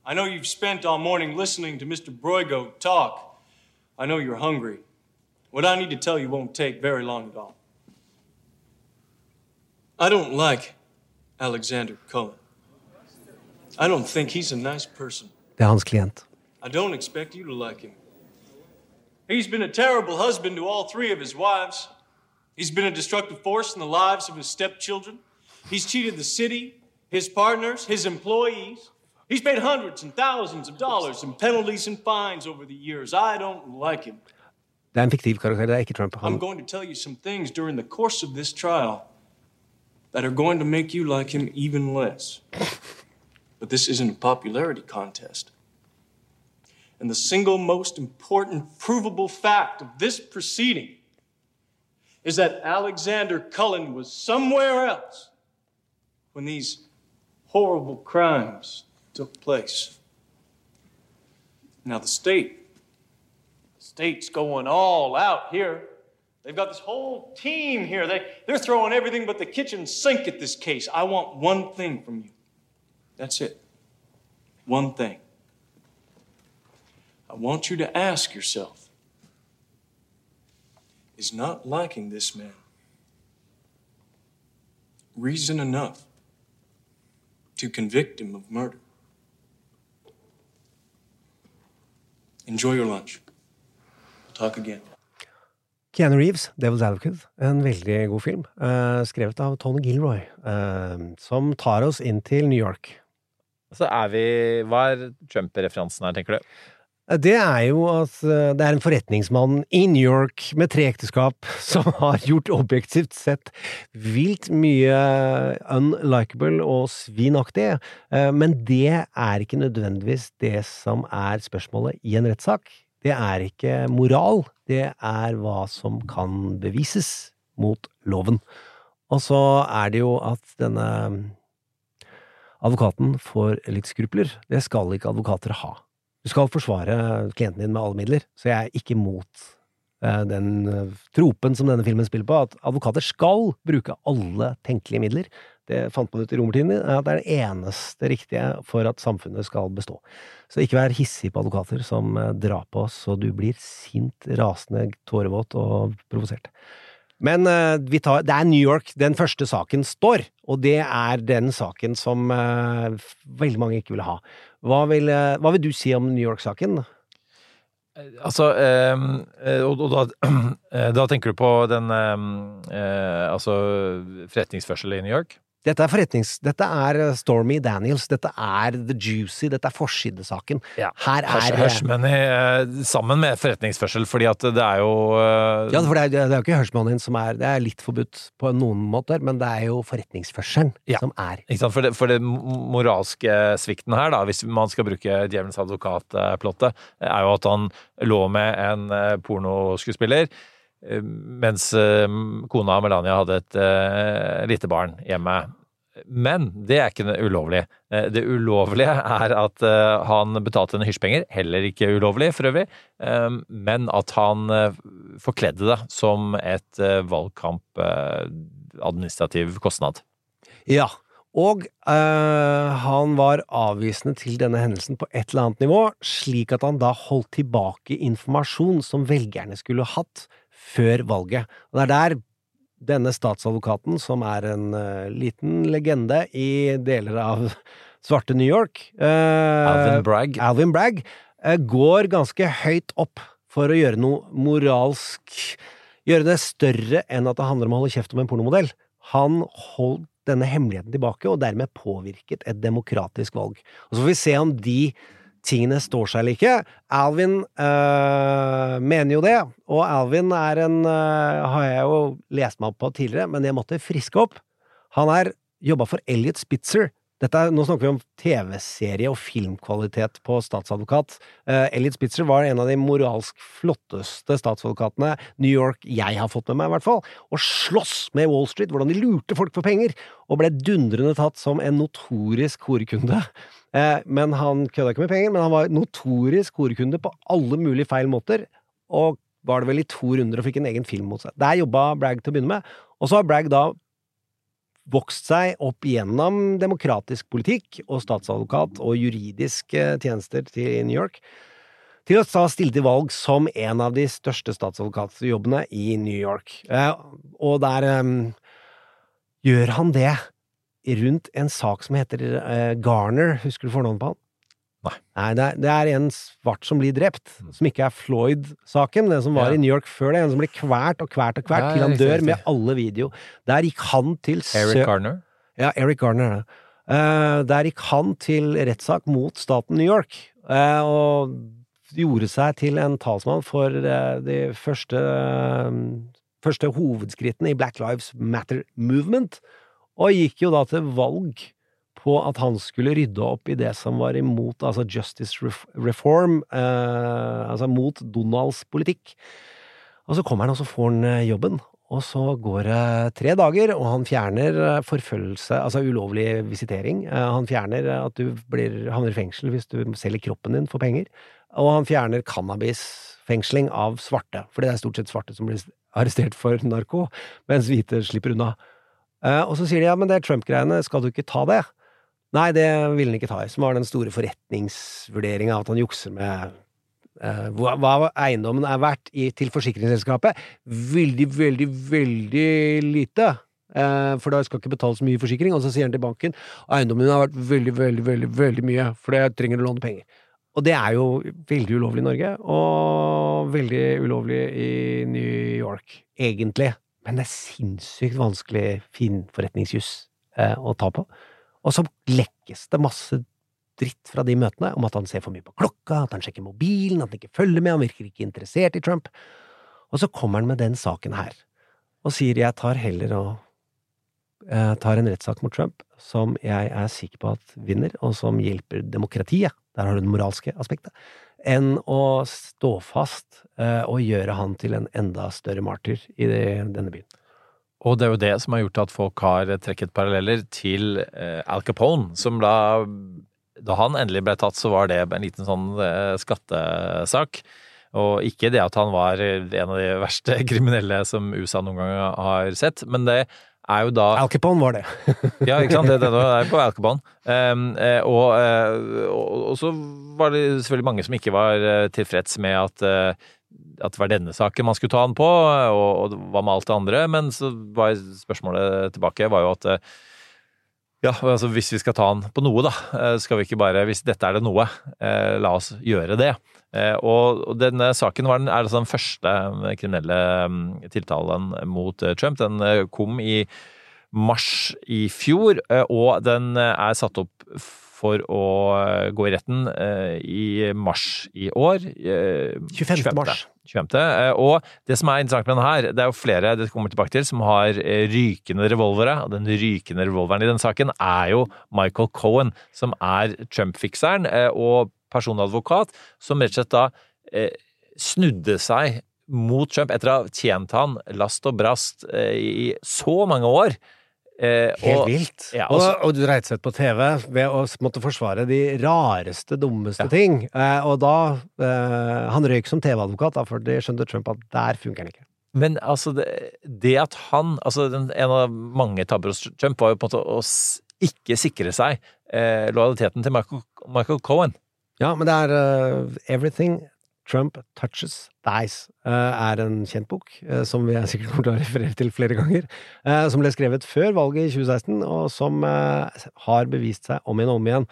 Speaker 9: I know you've spent all morning listening to Mr. Broigo talk. I know you're hungry. What I need to tell you won't take very long at all. I don't like Alexander Cullen. I don't think he's a nice person.
Speaker 5: Det er hans klient.
Speaker 9: I don't expect you to like him. He's been a terrible husband to all three of his wives. He's been a destructive force in the lives of his stepchildren. He's cheated the city, his partners, his employees. He's paid hundreds and thousands of dollars in penalties and fines over the years. I don't like him.
Speaker 5: Det er en fiktiv karakter, det er ikke Trump.
Speaker 9: I'm going to tell you some things during the course of this trial that are going to make you like him even less. But this isn't a popularity contest. And the single most important provable fact of this proceeding is that Alexander Cullen was somewhere else when these horrible crimes took place. Now, the state the state's going all out here. They've got this whole team here. They, they're throwing everything but the kitchen sink at this case. I want one thing from you. That's it. One thing. I want you to ask yourself Is not liking this man reason enough to convict him of murder? Enjoy your lunch. We'll talk again.
Speaker 5: Keanu Reeves, Devil's Advocate, en veldig god film, eh, skrevet av Tony Gilroy, eh, som tar oss inn til New York.
Speaker 4: Så er vi Hva er Trump-referansen her, tenker du?
Speaker 5: Det er jo at eh, det er en forretningsmann i New York med tre ekteskap [laughs] som har gjort objektivt sett vilt mye unlikable og svinaktig, eh, men det er ikke nødvendigvis det som er spørsmålet i en rettssak. Det er ikke moral, det er hva som kan bevises mot loven. Og så er det jo at denne advokaten får litt skrupler. Det skal ikke advokater ha. Du skal forsvare klienten din med alle midler, så jeg er ikke mot eh, den eh, tropen som denne filmen spiller på, at advokater skal bruke alle tenkelige midler. Det fant man ut i romertiden, at det er det eneste riktige for at samfunnet skal bestå. Så ikke vær hissig på advokater som eh, drar på oss, så du blir sint, rasende, tårevåt og provosert. Men tar, det er New York den første saken står, og det er den saken som veldig mange ikke vil ha. Hva vil, eh, hva vil du si om New York-saken?
Speaker 4: Altså, eh, eh, og, og da, [clears throat] eh, da tenker du på den eh, eh, Altså forretningsførsel i New York?
Speaker 5: Dette er forretnings... Dette er eh, Stormy Daniels. Dette er The Juicy. Dette er forsidesaken. Her er
Speaker 4: hush money eh, sammen med forretningsførsel, fordi at det er jo uh...
Speaker 5: Ja, for det er, det er jo ikke Hush Money som er Det er litt forbudt på noen måter, men det er jo forretningsførselen som er
Speaker 4: Ikke sant? For det, for det moralske svikten her, da, hvis man skal bruke Djevelens advokat-plottet, er jo at han lå med en eh, pornoskuespiller. Eh, Mens eh, kona Melania hadde et eh, lite barn hjemme. Men det er ikke ulovlig. Det ulovlige er at han betalte henne hysjpenger, heller ikke ulovlig for øvrig, men at han forkledde det som et valgkamp administrativ kostnad.
Speaker 5: Ja. Og øh, han var avvisende til denne hendelsen på et eller annet nivå, slik at han da holdt tilbake informasjon som velgerne skulle hatt før valget. Og det er der denne statsadvokaten, som er en eh, liten legende i deler av [laughs] svarte New York eh,
Speaker 4: Alvin Bragg.
Speaker 5: Alvin Bragg eh, går ganske høyt opp for å gjøre noe moralsk Gjøre det større enn at det handler om å holde kjeft om en pornomodell. Han holdt denne hemmeligheten tilbake, og dermed påvirket et demokratisk valg. Og så får vi se om de tingene står seg eller ikke. Alvin øh, mener jo det, og Alvin er en øh, har jeg jo lest meg opp på tidligere, men jeg måtte friske opp. Han er jobba for Elliot Spitzer, er, Nå snakker vi om TV-serie og filmkvalitet på statsadvokat. Uh, Elliot Spitzer var en av de moralsk flotteste statsadvokatene New York jeg har fått med meg, i hvert fall. Og slåss med Wall Street, hvordan de lurte folk for penger, og ble dundrende tatt som en notorisk horekunde. Uh, men han kødda ikke med penger, men han var notorisk horekunde på alle mulige feil måter, og var det vel i to runder og fikk en egen film mot seg. Der jobba Bragg til å begynne med, og så har Bragg da vokst seg opp gjennom demokratisk politikk og statsadvokat og juridiske tjenester til New York, til å ta stille til valg som en av de største statsadvokatjobbene i New York. Eh, og der eh, gjør han det rundt en sak som heter eh, Garner. Husker du fornavnet på han?
Speaker 4: Nei.
Speaker 5: det, er, det er en svart som blir drept, som ikke er Floyd-saken, den som var
Speaker 4: Ja.
Speaker 5: i New York før det, en som blir kvert og kvert og
Speaker 4: Ja,
Speaker 5: til han dør
Speaker 4: riktig.
Speaker 5: med alle video. Der gikk han til
Speaker 4: Eric Garner.
Speaker 5: Ja, Eric Garner er. Eh, der gikk han til rettssak mot staten New York, Uh, og gjorde seg til en talsmann for uh, de første, første hovedskrittene i Black Lives Matter Movement, og gikk jo da til valg på at han skulle rydde opp i det som var imot, altså justice reform, eh, altså mot Donalds politikk. Og så kommer han, og så får han eh, jobben. Og så går det tre dager, og han fjerner eh, forfølgelse, altså ulovlig visitering. Eh, Han fjerner at du blir, havner i fengsel hvis du selger kroppen din for penger. Og han fjerner cannabisfengsling av svarte, for det er stort sett svarte som blir arrestert for narko, mens hvite slipper unna. Og så sier de ja, men det er Trump-greiene, skal du ikke ta det? Nei, det ville han ikke ta i, som var den store forretningsvurderinga at han jukser med eh, hva, hva eiendommen er verdt i, til forsikringsselskapet. Veldig, veldig, veldig lite. Eh, for da skal ikke betale så mye forsikring. Og så sier han til banken eiendommen har vært veldig, veldig, veldig, veldig mye, for det trenger å låne penger. Og det er jo veldig ulovlig i Norge, og veldig ulovlig i New York, egentlig. Men det er sinnssykt vanskelig fin forretningsjuss eh, å ta på. Og så lekkes det masse dritt fra de møtene om at han ser for mye på klokka, at han sjekker mobilen, at han ikke følger med, han virker ikke interessert i Trump. Og så kommer han med den saken her, og sier jeg tar heller og eh, tar en rettssak mot Trump som jeg er sikker på at vinner, og som hjelper demokratiet, der har du det moralske aspektet, enn å stå fast eh, og gjøre han til en enda større martyr i denne byen.
Speaker 4: Og det er jo det som har gjort at folk har trekket paralleller til eh, Al Capone, som da Da han endelig ble tatt, så var det en liten sånn eh, skattesak. Og ikke det at han var en av de verste [laughs] kriminelle som USA noen gang har sett, men det er jo da
Speaker 5: Al Capone var det. [laughs]
Speaker 4: ja, ikke sant. Det, det er på Al Capone. Um, og, og, og så var det selvfølgelig mange som ikke var tilfreds med at eh, at det var denne saken man skulle ta han på, og, og hva med alt det andre? Men så var spørsmålet tilbake var jo at eh, ja, altså hvis vi skal ta han på noe, da, eh, skal vi ikke bare Hvis dette er det noe, eh, la oss gjøre det. Og denne saken var den, er altså den første kriminelle mm, tiltalen mot Trump. Den kom i mars i fjor, og den er satt opp for å eh, gå i retten eh, i mars i år. 25.
Speaker 5: 25. mars.
Speaker 4: 25. Eh, Og det som er interessant med den her, det er jo flere det kommer tilbake til, som har eh, rykende revolvere. Og den rykende revolveren i denne saken er jo Michael Cohen, som er Trump-fikseren eh, og personadvokat, som rett og slett da eh, snudde seg mot Trump etter å ha tjent han last og brast eh, i så mange år. Eh,
Speaker 5: Helt
Speaker 4: og-
Speaker 5: vilt.
Speaker 4: Ja,
Speaker 5: og,
Speaker 4: altså-
Speaker 5: og du reiste seg på TV ved å måtte forsvare de rareste, dummeste ting. Eh, og da eh, Han røyk som TV-advokat, da, for det skjønte Trump at der funker han ikke.
Speaker 4: Men altså, det, det at han altså den, En av mange tabber hos Trump var jo på en måte å ikke sikre seg eh, lojaliteten til Michael, Michael Cohen.
Speaker 5: Ja, men det er uh, Everything Trump Touches Dies eh, er en kjent bok, eh, som vi sikkert kommer til å referere til flere ganger, eh, som ble skrevet før valget i 2016, og som har bevist seg om igjen og om igjen.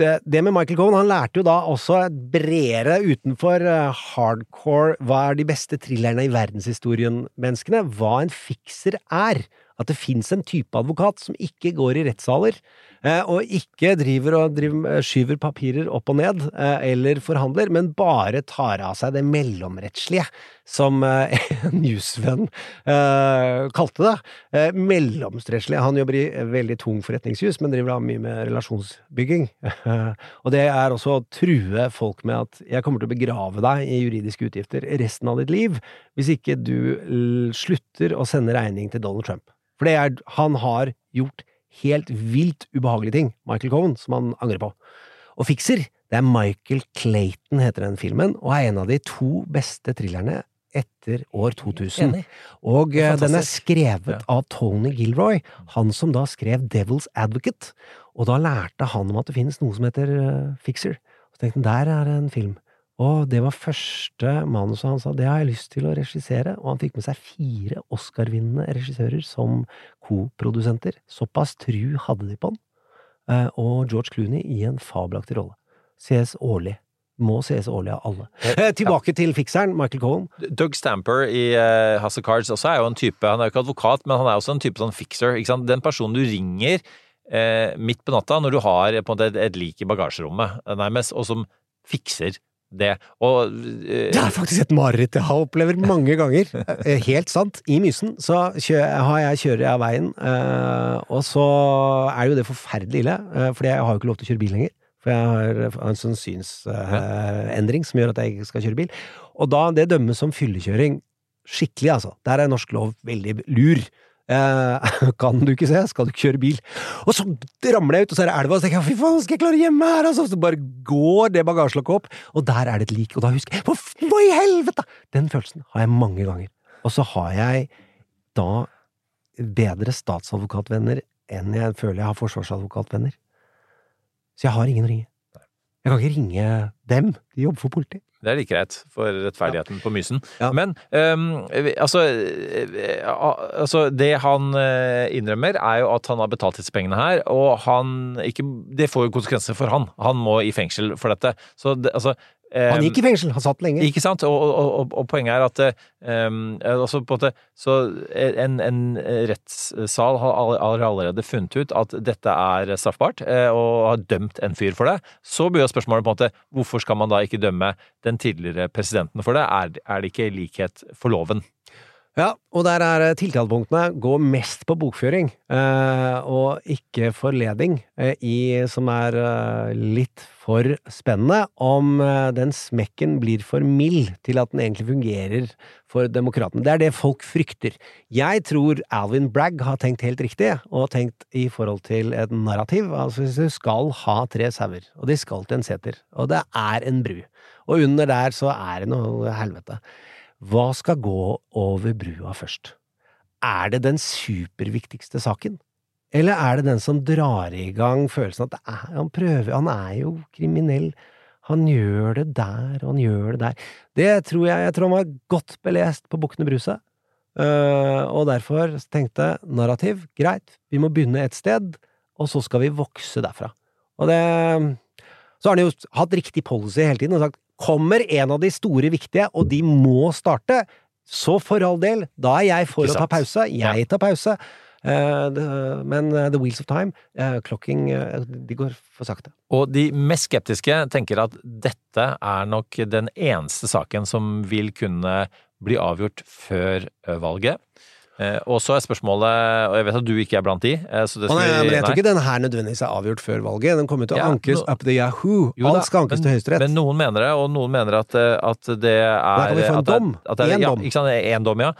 Speaker 5: Det, med Michael Cohen, han lærte jo da også bredere utenfor hardcore hva er de beste thrillerne i verdenshistorien, menneskene, hva en fikser er. At det fins en type advokat som ikke går i rettssaler, eh, og ikke driver og driver, skyver papirer opp og ned, eh, eller forhandler, men bare tar av seg det mellomrettslige, som eh, [laughs] en eh, kalte det. Eh, mellomrettslige. Han jobber i veldig tung forretningsjus, men driver da mye med relasjonsbygging. [laughs] og det er også å true folk med at jeg kommer til å begrave deg i juridiske utgifter resten av ditt liv, hvis ikke du slutter å sende regning til Donald Trump. For det er, han har gjort helt vilt ubehagelige ting, Michael Cohen, som han angrer på. Og Fixer, det er Michael Clayton, heter den filmen, og er en av de to beste thrillerne etter år 2000.
Speaker 4: Enig.
Speaker 5: Og
Speaker 4: er
Speaker 5: eh, den er
Speaker 4: skrevet
Speaker 5: skrevet av Tony Gilroy, han som da skrev Devil's Advocate. Og da lærte han om at det finnes noe som heter uh, Fixer. Og så tenkte han, der er en film. Og det var første manuset han sa, det har jeg lyst til å regissere, og han fikk med seg fire Oscar-vinnende regissører som koprodusenter. Såpass tru hadde de på han. Eh, Og George Clooney i en fabelaktig rolle. Ses årlig. Må ses årlig av alle. Eh, tilbake til fikseren, Michael Cohen.
Speaker 4: Doug Stamper i House of Cards også er jo en type Han er jo ikke advokat, men han er også en type sånn fikser. Den personen du ringer eh, midt på natta når du har på en måte et, et lik i bagasjerommet, eh, nærmest, og som fikser det. Og eh,
Speaker 5: Det er faktisk et mareritt jeg har opplevd mange ganger. [laughs] Eh, Helt sant. I Mysen så har jeg kjører jeg av veien, eh, og så er jo det forferdelig ille, eh, fordi jeg har jo ikke lov til å kjøre bil lenger. For jeg har en sånn synsendring som gjør at jeg ikke skal kjøre bil. Og da, det dømmes som fyllekjøring. Skikkelig, altså. Der er norsk lov veldig lur. Eh, [laughs] kan du ikke se, skal du ikke kjøre bil. Og så ramler jeg ut, og så er det elva, og så tenker jeg fy faen, skal jeg klare hjemme her? Altså, så bare går det bagasjelokket opp, og der er det et lik, og da husker jeg hva, i helvete? Den følelsen har jeg mange ganger. Og så har jeg da bedre statsadvokatvenner enn jeg føler jeg har forsvarsadvokatvenner. Så jeg har ingen å ringe. Jeg kan ikke ringe dem, de jobber for politiet.
Speaker 4: Det er like greit for rettferdigheten på Mysen. Men um, altså, eh, altså Det han eh, innrømmer, er jo at han har betalt disse pengene her, og han ikke Det får jo konsekvenser for han. Han må i fengsel for dette. Så det, altså
Speaker 5: Han gikk i fengsel, han satt lenge.
Speaker 4: Ikke sant? Og, og, og, og poenget er at um, altså på en måte, så en, en rettssal har allerede funnet ut at dette er straffbart, eh, og har dømt en fyr for det. Så blir jo spørsmålet på en måte hvorfor skal man da ikke dømme den tidligere presidenten for det? Er, er det ikke likhet for loven?
Speaker 5: Ja, og der er eh, tiltalepunktene gå mest på bokføring, eh, og ikke forleding, eh, i, som er eh, litt for spennende, om eh, den smekken blir for mild til at den egentlig fungerer for demokratene. Det er det folk frykter. Jeg tror Alvin Bragg har tenkt helt riktig, og tenkt i forhold til et narrativ. Altså hvis du skal ha tre sauer, og de skal til en seter, og det er en bru, og under der så er det noe helvete. Hva skal gå over brua først? Er det den superviktigste saken? Eller er det den som drar i gang følelsen at er, han prøver, han er jo kriminell, han gjør det der, og han gjør det der. Det tror jeg, jeg tror han var godt belest på Bukkene Bruse, uh, og derfor tenkte narrativ, greit, vi må begynne et sted, og så skal vi vokse derfra. Og det, så har han jo hatt riktig policy hele tiden, og sagt, kommer en av de store viktige, og de må starte, så for all del, da er jeg for å ta pause, jeg tar pause. Eh, men eh, The Wheels of Time, klokking, eh, de går for sakte.
Speaker 4: Og de mest skeptiske tenker at dette er nok den eneste saken som vil kunne bli avgjort før valget. Eh, og så er spørsmålet, og jeg vet at du ikke er blant de eh, så det skal
Speaker 5: nei, men jeg tror ikke den her nødvendigvis er avgjort før valget. Den kommer til å
Speaker 4: Ja,
Speaker 5: ankes
Speaker 4: no,
Speaker 5: up the Yahoo.
Speaker 4: Jo
Speaker 5: Alt skal ankes
Speaker 4: men-
Speaker 5: til Høyesterett.
Speaker 4: Men noen mener det, og noen mener at, eh, at det er
Speaker 5: Da kan vi få en dom.
Speaker 4: At det er,
Speaker 5: En
Speaker 4: ja,
Speaker 5: dom.
Speaker 4: Én dom, ja.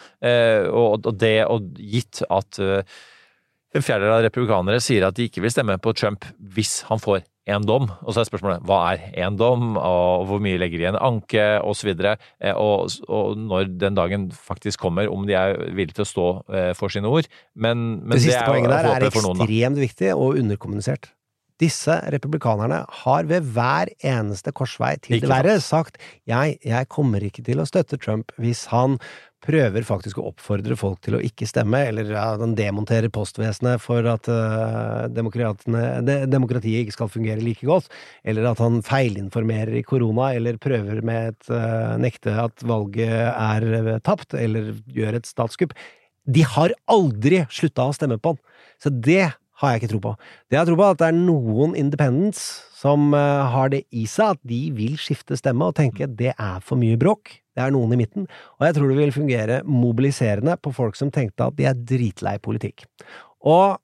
Speaker 4: Og, og det, og gitt at en fjerdedel av republikanere sier at de ikke vil stemme på Trump hvis han får én dom. Og så er spørsmålet hva er én dom, og hvor mye legger de igjen anke, osv. så og, og når den dagen faktisk kommer, om de er villige til å stå eh, for sine ord. Men, men
Speaker 5: det siste
Speaker 4: er
Speaker 5: poenget der er ekstremt viktig og underkommunisert. Disse republikanerne har ved hver eneste korsvei til det verre sagt jeg, jeg kommer ikke til å støtte Trump hvis han prøver faktisk å oppfordre folk til å ikke stemme, eller ja, han demonterer postvesenet for at uh, de, demokratiet ikke skal fungere like godt, eller at han feilinformerer i korona, eller prøver med et uh, nekte at valget er øh, tapt, eller gjør et statskupp. De har aldri slutta å stemme på han. Så det har jeg ikke tro på. Det jeg tror på, er at det er noen independents som eh, har det i seg, at de vil skifte stemme og tenke det er for mye bråk. Det er noen i midten. Og jeg tror det vil fungere mobiliserende på folk som tenkte at de er dritlei politikk. Og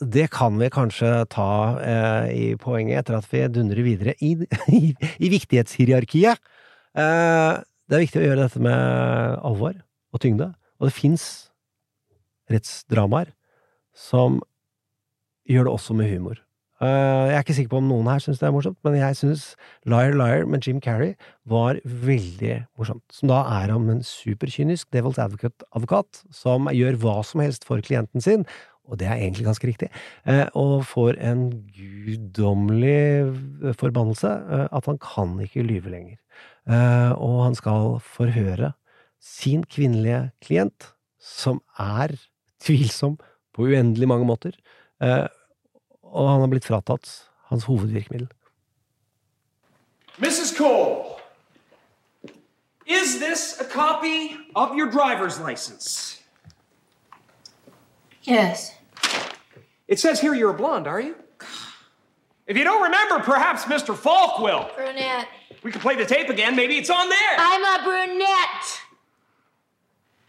Speaker 5: det kan vi kanskje ta eh, i poenget etter at vi dundrer videre i, [laughs] i, i viktighetshierarkiet. Eh, det er viktig å gjøre dette med alvor og tyngde, og det fins rettsdramaer som gjør det også med humor. Uh, jeg er ikke sikker på om noen her syns det er morsomt, men jeg syns Liar Liar med Jim Carrey var veldig morsomt. Som da er om en superkynisk Devil's Advocate-advokat som gjør hva som helst for klienten sin, og det er egentlig ganske riktig, uh, og får en guddommelig forbannelse uh, at han kan ikke lyve lenger. og han skal forhøre sin kvinnelige klient, som er tvilsom på uendelig mange måter. Og han har blitt fratatt hans hovedvirkemiddel.
Speaker 10: Mrs. Cole, is this a copy of your driver's license?
Speaker 11: Yes.
Speaker 10: It says here you're a blonde, are you? If you don't remember, perhaps Mr. Falk will.
Speaker 11: Brunette.
Speaker 10: We can play the tape again. Maybe it's on there.
Speaker 11: I'm a brunette.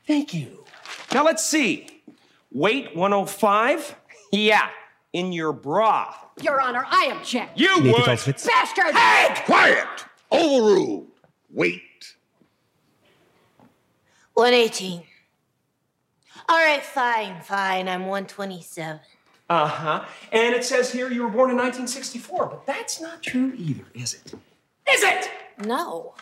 Speaker 10: Thank you. Now let's see. Weight 105? Yeah, in your bra.
Speaker 11: Your Honor, I object.
Speaker 10: You would!
Speaker 11: Bastard!
Speaker 10: Hey!
Speaker 12: Quiet! Overruled. Wait.
Speaker 11: 118. All right, fine, fine. I'm 127.
Speaker 10: Uh huh. And it says here you were born in 1964, but that's not true either, is it? Is it?
Speaker 11: No.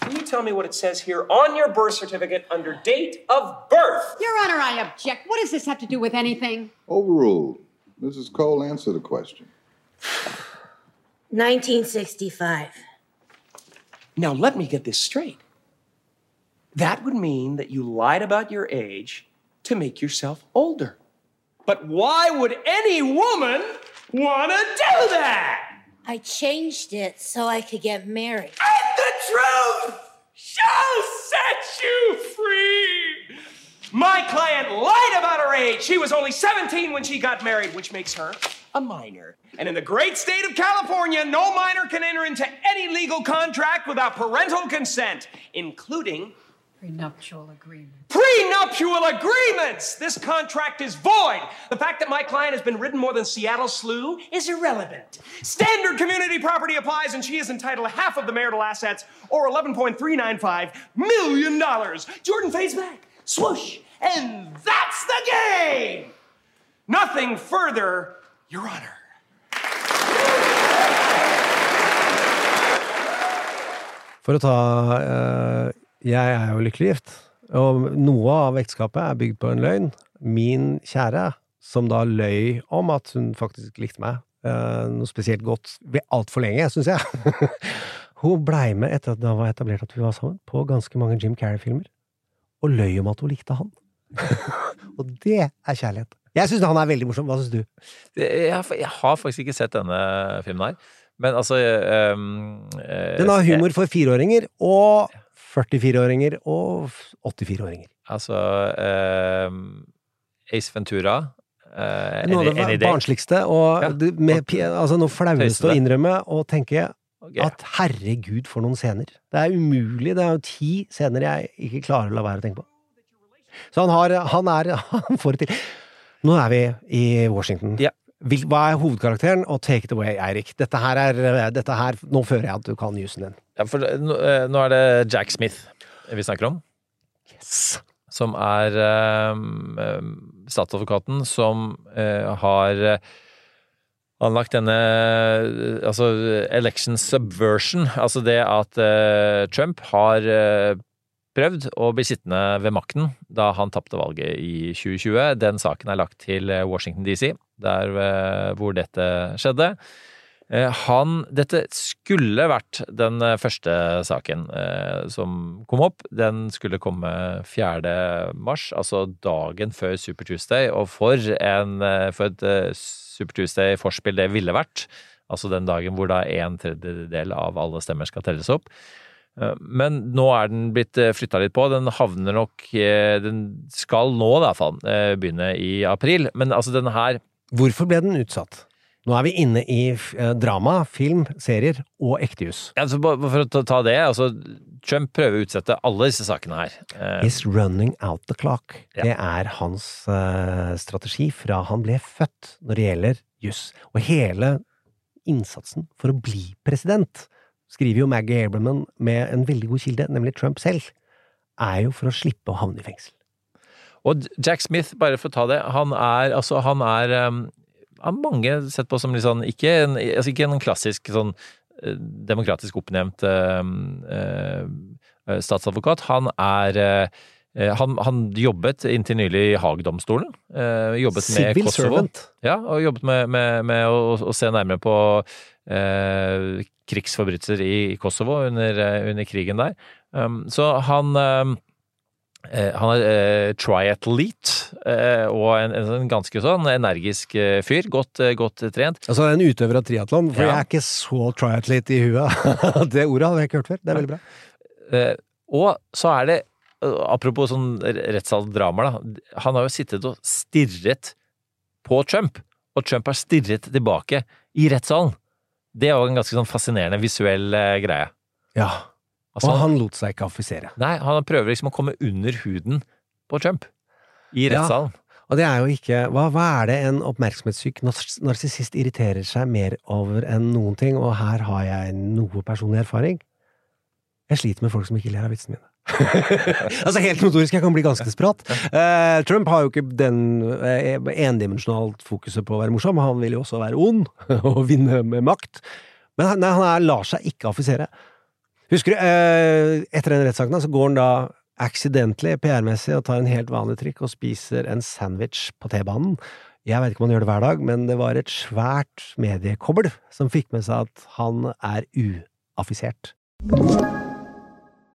Speaker 10: Can you tell me what it says here on your birth certificate under date of birth?
Speaker 13: Your Honor, I object. What does this have to do with anything?
Speaker 12: Overruled. Mrs. Cole, answer the question.
Speaker 11: 1965.
Speaker 10: Now, let me get this straight. That would mean that you lied about your age to make yourself older. But why would any woman want to do that?
Speaker 11: I changed it so I could get married.
Speaker 10: And the truth shall set you free. My client lied about her age. She was only 17 when she got married, which makes her a minor. And in the great state of California, no minor can enter into any legal contract without parental consent, including
Speaker 13: Prenuptial agreement.
Speaker 10: prenuptial agreements. This contract is void. The fact that my client has been ridden more than Seattle slew is irrelevant. Standard community property applies, and she is entitled to half of the marital assets, or $11.395 million. Jordan fades back. Swoosh. And that's the game. Nothing further, Your Honor.
Speaker 5: For å ta eh, Jeg er jo lykkelig gift, og noe av ekteskapet er bygd på en løgn. Min kjære, som da løy om at hun faktisk likte meg eh, noe spesielt godt altfor lenge, syns jeg. [laughs] hun blei med etter at det var etablert at vi var sammen, på ganske mange Jim Carrey-filmer, og løy om at hun likte han. [laughs] og det er kjærlighet. Jeg syns han er veldig morsom. Hva syns du?
Speaker 4: Jeg, har- faktisk ikke sett denne filmen her. Men altså um,
Speaker 5: Den har humor for fireåringer og 44-åringer og 84-åringer.
Speaker 4: Altså um, Ace Ventura uh,
Speaker 5: Noe av det barnsligste og ja. med, altså noe flaueste å innrømme og tenke
Speaker 4: okay.
Speaker 5: at herregud, for noen scener. Det er umulig. Det er jo ti scener jeg ikke klarer å la være å tenke på. Så han har Han er [laughs] Han får det til. Nå er vi i Washington. Ja. hva er hovedkarakteren? Og take it away, Eirik. Dette her er dette her, Nå føler jeg at du kan jusen din.
Speaker 4: Ja, for nå, eh, er det Jack Smith vi snakker om. Som er um, statsadvokaten som uh, har eh, anlagt denne eh, altså election subversion. Altså det at uh, Trump har eh, prøvd å bli sittende ved makten da han tapte valget i 2020. Den saken er lagt til eh, Washington DC, der eh, hvor dette skjedde. Eh, Han Dette skulle vært den første saken som kom opp. Den skulle komme 4. mars, altså dagen før Super Tuesday. Og for, en, for et Super Tuesday-forspill det ville vært, altså den dagen hvor da en tredjedel av alle stemmer skal telles opp. Eh, Men nå er den blitt flytta litt på. Den havner nok eh, Den skal nå, i hvert fall, eh, begynne i april. Men altså, denne her
Speaker 5: Hvorfor ble den utsatt? Nå er vi inne i eh, drama, film, serier og ektejus.
Speaker 4: altså, For å ta- det, altså Trump prøver å utsette alle disse sakene her. Eh,
Speaker 5: He's running out the clock. Det er hans eh, strategi fra han ble født når det gjelder juss. Og hele innsatsen for å bli president, skriver jo Maggie Abraman med en veldig god kilde, nemlig Trump selv, er jo for å slippe å havne i fengsel.
Speaker 4: Og Jack Smith, bare for å ta det, han er altså han er um, har mange sett på som litt sånn ikke en, altså ikke en klassisk sånn eh, demokratisk oppnevnt um, uh, statsadvokat. Han er eh, han, han jobbet inntil nylig i Haag-domstolen. eh, jobbet med
Speaker 5: Civil
Speaker 4: Kosovo.
Speaker 5: servant.
Speaker 4: Ja, og jobbet med, med, med å, å se nærmere på eh, krigsforbrytelser i, i Kosovo under, eh, under krigen der. Um, så han um, eh, han er eh, triathlete eh, og en, en sånn ganske sånn energisk eh, fyr. Godt, eh, godt trent.
Speaker 5: Altså en utøver av triatlon, for
Speaker 4: Ja.
Speaker 5: jeg er ikke så triathlete i huet. [laughs] det ordet hadde jeg ikke hørt før. Det er veldig bra.
Speaker 4: Eh, og så er det, eh, apropos sånn rettssaldramaer, da. Han har jo sittet og stirret på Trump, og Trump har stirret tilbake i rettssalen. Det er jo en ganske sånn fascinerende visuell eh, greie.
Speaker 5: Ja.
Speaker 4: Altså,
Speaker 5: og han lot seg ikke affisere.
Speaker 4: Nei, han prøver liksom å komme under huden på Trump. I rettssalen.
Speaker 5: Og det er jo ikke Hva, hva er det en oppmerksomhetssyk nars- narsissist irriterer seg mer over enn noen ting? Og her har jeg noe personlig erfaring. Jeg sliter med folk som ikke ler av vitsene mine. [laughs] altså helt notorisk, jeg kan bli ganske spratt. Uh, Trump har jo ikke den uh, endimensjonalt fokuset på å være morsom, han vil jo også være ond [laughs] og vinne med makt. Men han, nei, han er, lar seg ikke affisere. Husker du, uh, etter den rettssaken så går han da accidentally, PR-messig, og tar en helt vanlig trikk og spiser en sandwich på T-banen. Jeg vet ikke om han gjør det hver dag, men det var et svært mediekobbel som fikk med seg at han er uaffisert.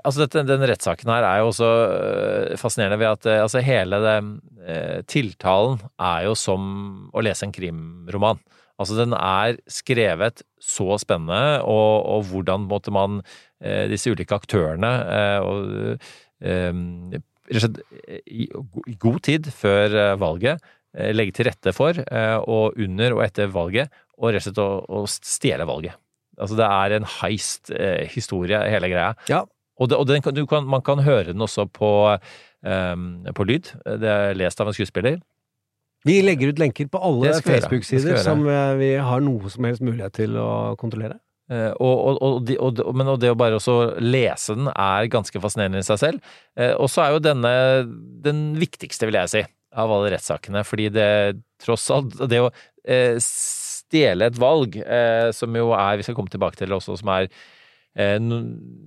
Speaker 4: Altså dette, den rettssaken her er jo også øh, fascinerende ved at øh, altså hele det, øh, tiltalen er jo som å lese en krimroman. Altså den er skrevet så spennende, og, og hvordan måtte man disse ulike aktørene og i, god tid før valget legge til rette for, og under og etter valget, og rett og slett å, å stjele valget. Altså det er en heist-historie, hele greia.
Speaker 5: Ja.
Speaker 4: Og, det, og den, kan- du kan, man kan høre den også på, um, på lyd. Det er lest av en skuespiller.
Speaker 5: Vi legger ut lenker på alle Facebook-sider som eh, vi har noe som helst mulighet til å kontrollere.
Speaker 4: Eh, og, og, og, men det å bare også lese den er ganske fascinerende i seg selv. Og så er jo denne den viktigste, vil jeg si, av alle rettssakene. Fordi det tross alt Det å stjele et valg, som jo er Vi skal komme tilbake til det også, som er no,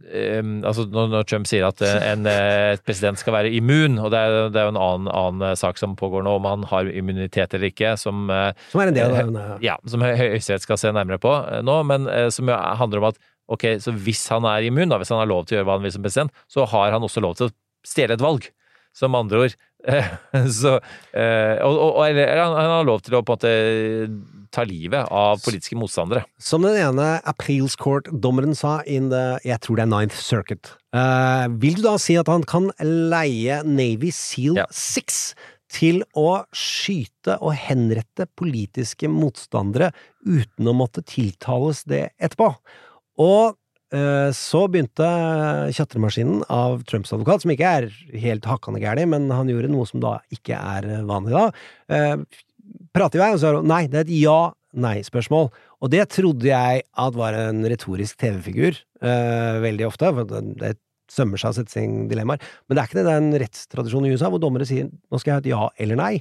Speaker 4: eh, altså når, Trump sier at eh, en eh, president skal være immun, og det er, det er jo en annen, annen eh, sak som pågår nå, om han har immunitet eller ikke, som eh,
Speaker 5: Som er en del av denne.
Speaker 4: Ja, som Hø- Høyesterett skal se nærmere på eh, nå, men eh, som handler om at ok, så hvis han er immun, da, hvis han har lov til å gjøre hva han vil som president, så har han også lov til å stjele et valg. Som andre ord. [laughs] Så, eh, og, og, og- han, har lov til å på en måte ta livet av politiske motstandere.
Speaker 5: Som den ene Appeals Court-dommeren sa in the, jeg tror det er Ninth Circuit. Uh, vil du da si at han kan leie Navy Seal 6 til å skyte og henrette politiske motstandere uten å måtte tiltales det etterpå? Og så begynte kjatremaskinen av Trumps advokat, som ikke er helt hakkande gæren, men han gjorde noe som da ikke er vanlig da, eh, prate i vei, og så er det nei, det er et ja-nei-spørsmål. Og det trodde jeg at var en retorisk TV-figur, eh, veldig ofte, for det, sømmer seg å sette seg i dilemmaer. Men det er ikke det, det er en rettstradisjon i USA hvor dommere sier nå skal jeg ha et ja eller nei,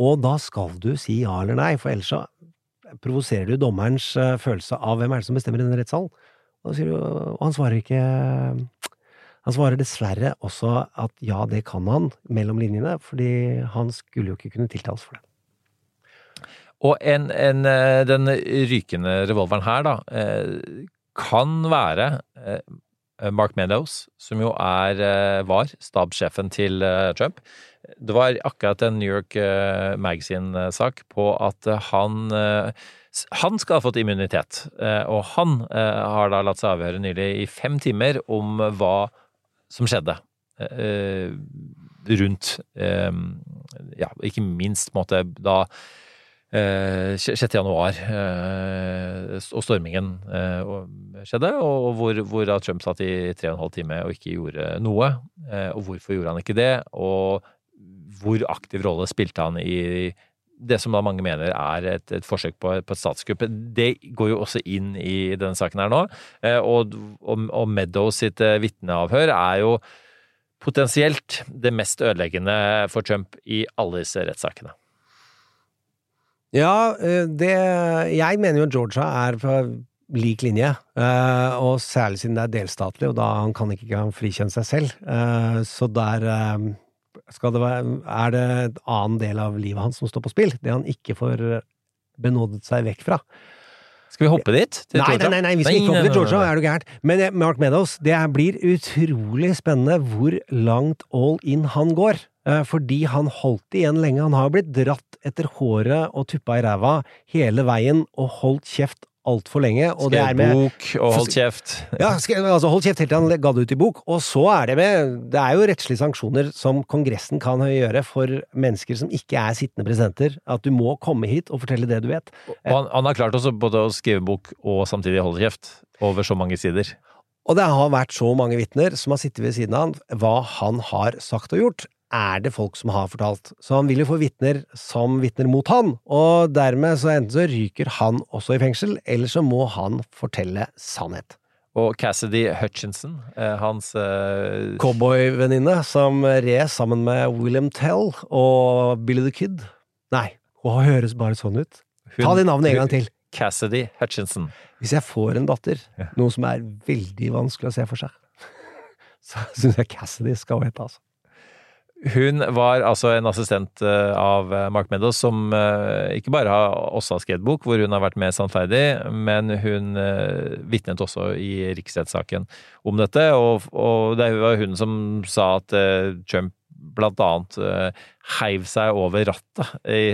Speaker 5: og da skal du si ja eller nei, for ellers så provoserer du dommerens eh, følelse av hvem er det som bestemmer i denne rettssalen. Og, sier, og han svarer ikke Han svarer dessverre også at ja, det kan han, mellom linjene, fordi han skulle jo ikke kunne tiltales for det.
Speaker 4: Og en, en, eh, den rykende revolveren her, da, eh, kan være eh, Mark Meadows, som jo er, var stabssjefen til Trump. Det var akkurat en New York Magazine-sak på at han han skal ha fått immunitet, eh, og han eh, har da latt seg avhøre nylig i fem timer om hva som skjedde eh, rundt Ja, ikke minst måte da eh, 6. januar og stormingen skjedde, og hvor, hvor Trump satt i tre og en halv time og ikke gjorde noe. Og hvorfor gjorde han ikke det? Og hvor aktiv rolle spilte han i det som da mange mener er et, et forsøk på, på et statskupp. Det går jo også inn i denne saken her nå. Eh, og, og, og Meadows sitt eh, vitneavhør er jo potensielt det mest ødeleggende for Trump i alle disse rettssakene.
Speaker 5: Ja, eh, det Jeg mener jo Georgia er på lik linje, og særlig siden det er delstatlig, og da han kan ikke engang frikjenne seg selv. Så der det være, er det en annen del av livet hans som står på spill, det han ikke får benådet seg vekk fra.
Speaker 4: Skal vi hoppe dit? til
Speaker 5: Nei,
Speaker 4: Georgia?
Speaker 5: nei, nei, vi skal ikke hoppe til Georgia, er du gæren. Men eh, Mark Meadows, det blir utrolig spennende hvor langt all in han går. Eh, Fordi han holdt igjen lenge. Han har blitt dratt etter håret og tuppa i ræva hele veien og holdt kjeft altfor lenge. Og det er med
Speaker 4: bok og holdt kjeft. [laughs]
Speaker 5: ja, altså holdt kjeft helt til han ga det ut i bok. Og så er det med Det er jo rettslige sanksjoner som Kongressen kan gjøre for mennesker som ikke er sittende presidenter. At du må komme hit og fortelle det du vet.
Speaker 4: Han, han har klart også både å skrive bok og samtidig holde kjeft over så mange sider.
Speaker 5: Og det har vært så mange vitner som har sittet ved siden av han, hva han har sagt og gjort, er det folk som har fortalt. Så han vil jo få vitner som vitner mot han, og dermed så enten så ryker han også i fengsel, eller så må han fortelle sannhet.
Speaker 4: Og Cassidy Hutchinson, eh, hans uh...
Speaker 5: Cowboyvenninne som red sammen med William Tell og Billy the Kid. Nei, hun høres bare sånn ut. Ta
Speaker 4: hun-
Speaker 5: det navnet en gang til.
Speaker 4: Cassidy Hutchinson.
Speaker 5: Hvis jeg får en datter, noe som er veldig vanskelig å se for seg, [laughs] så syns jeg Cassidy skal hete, altså.
Speaker 4: Hun var altså en assistent eh, av eh, Mark Meadows som eh, ikke bare har også har skrevet bok, hvor hun har vært med sannferdig, men hun vitnet også i riksrettssaken om dette. Og, og det var hun som sa at Trump blant annet heiv seg over rattet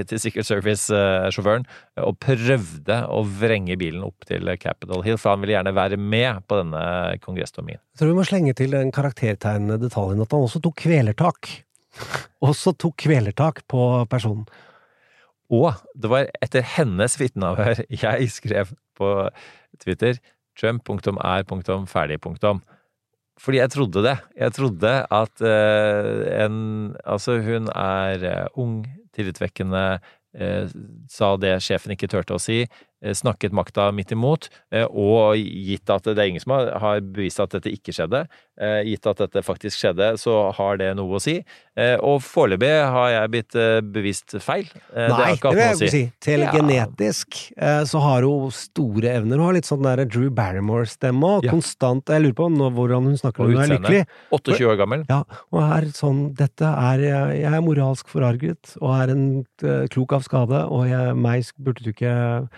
Speaker 4: til Secret Service-sjåføren og prøvde å vrenge bilen opp til Capitol Hill, for han ville gjerne være med på denne kongressstormingen.
Speaker 5: Jeg tror vi må slenge til den karaktertegnende detaljen at han også tok kvelertak. [laughs] Også tok kvelertak på personen.
Speaker 4: Og det var etter hennes vitneavhør jeg skrev på Twitter Trump.er.ferdig. Fordi jeg trodde det. Jeg trodde at uh, en Altså, hun er uh, ung, tillitvekkende, uh, sa det sjefen ikke turte å si, snakket makta midt imot, eh, og gitt at det er ingen som har, bevist at dette ikke skjedde, eh, gitt at dette faktisk skjedde, så har det noe å si. Eh, og foreløpig har jeg blitt eh, bevist feil. Nei,
Speaker 5: Nei,
Speaker 4: har
Speaker 5: det,
Speaker 4: ikke hatt
Speaker 5: vil jeg ikke si. Til
Speaker 4: Ja.
Speaker 5: genetisk eh, så har hun store evner. Hun har litt sånn der Drew Barrymore-stemme,
Speaker 4: Ja.
Speaker 5: konstant Jeg lurer på nå hvordan hun snakker når hun er lykkelig.
Speaker 4: 28 år gammel.
Speaker 5: Ja, og er sånn Dette er Jeg er moralsk forarget, og er en eh, klok av skade, og jeg, meg burde du ikke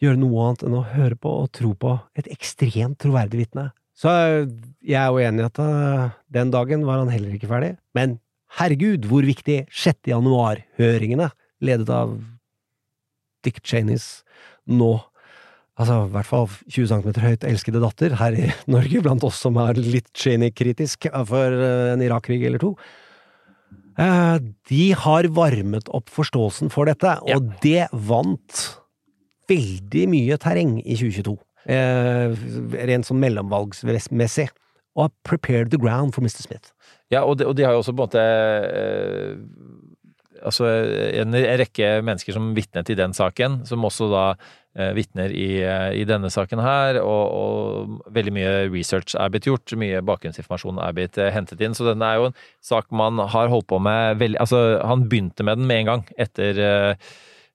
Speaker 5: gjøre noe annet enn å høre på og tro på et ekstremt troverdig vitne. Så eh, jeg er jo enig i at eh, den dagen var han heller ikke ferdig. Men herregud, hvor viktig 6. januar-høringene, ledet av Dick Cheneys nå Altså, i hvert fall 20 cm høyt elskede datter her i [laughs] Norge, blant oss som er litt Cheney-kritisk for eh, en Irak-krig eller to. Eh, De har varmet opp forståelsen for dette, og det vant veldig mye terreng i 2022. Eh, rent sånn mellomvalgsmessig. Og har prepared the ground for Mr. Smith.
Speaker 4: Ja, og de, og de har jo også på en måte eh, Altså en rekke mennesker som vitnet i den saken, som også da eh, vitner i, eh, i denne saken her, og, og veldig mye research er blitt gjort, mye bakgrunnsinformasjon er blitt eh, hentet inn, så denne er jo en sak man har holdt på med veldig Altså, han begynte med den med en gang etter eh,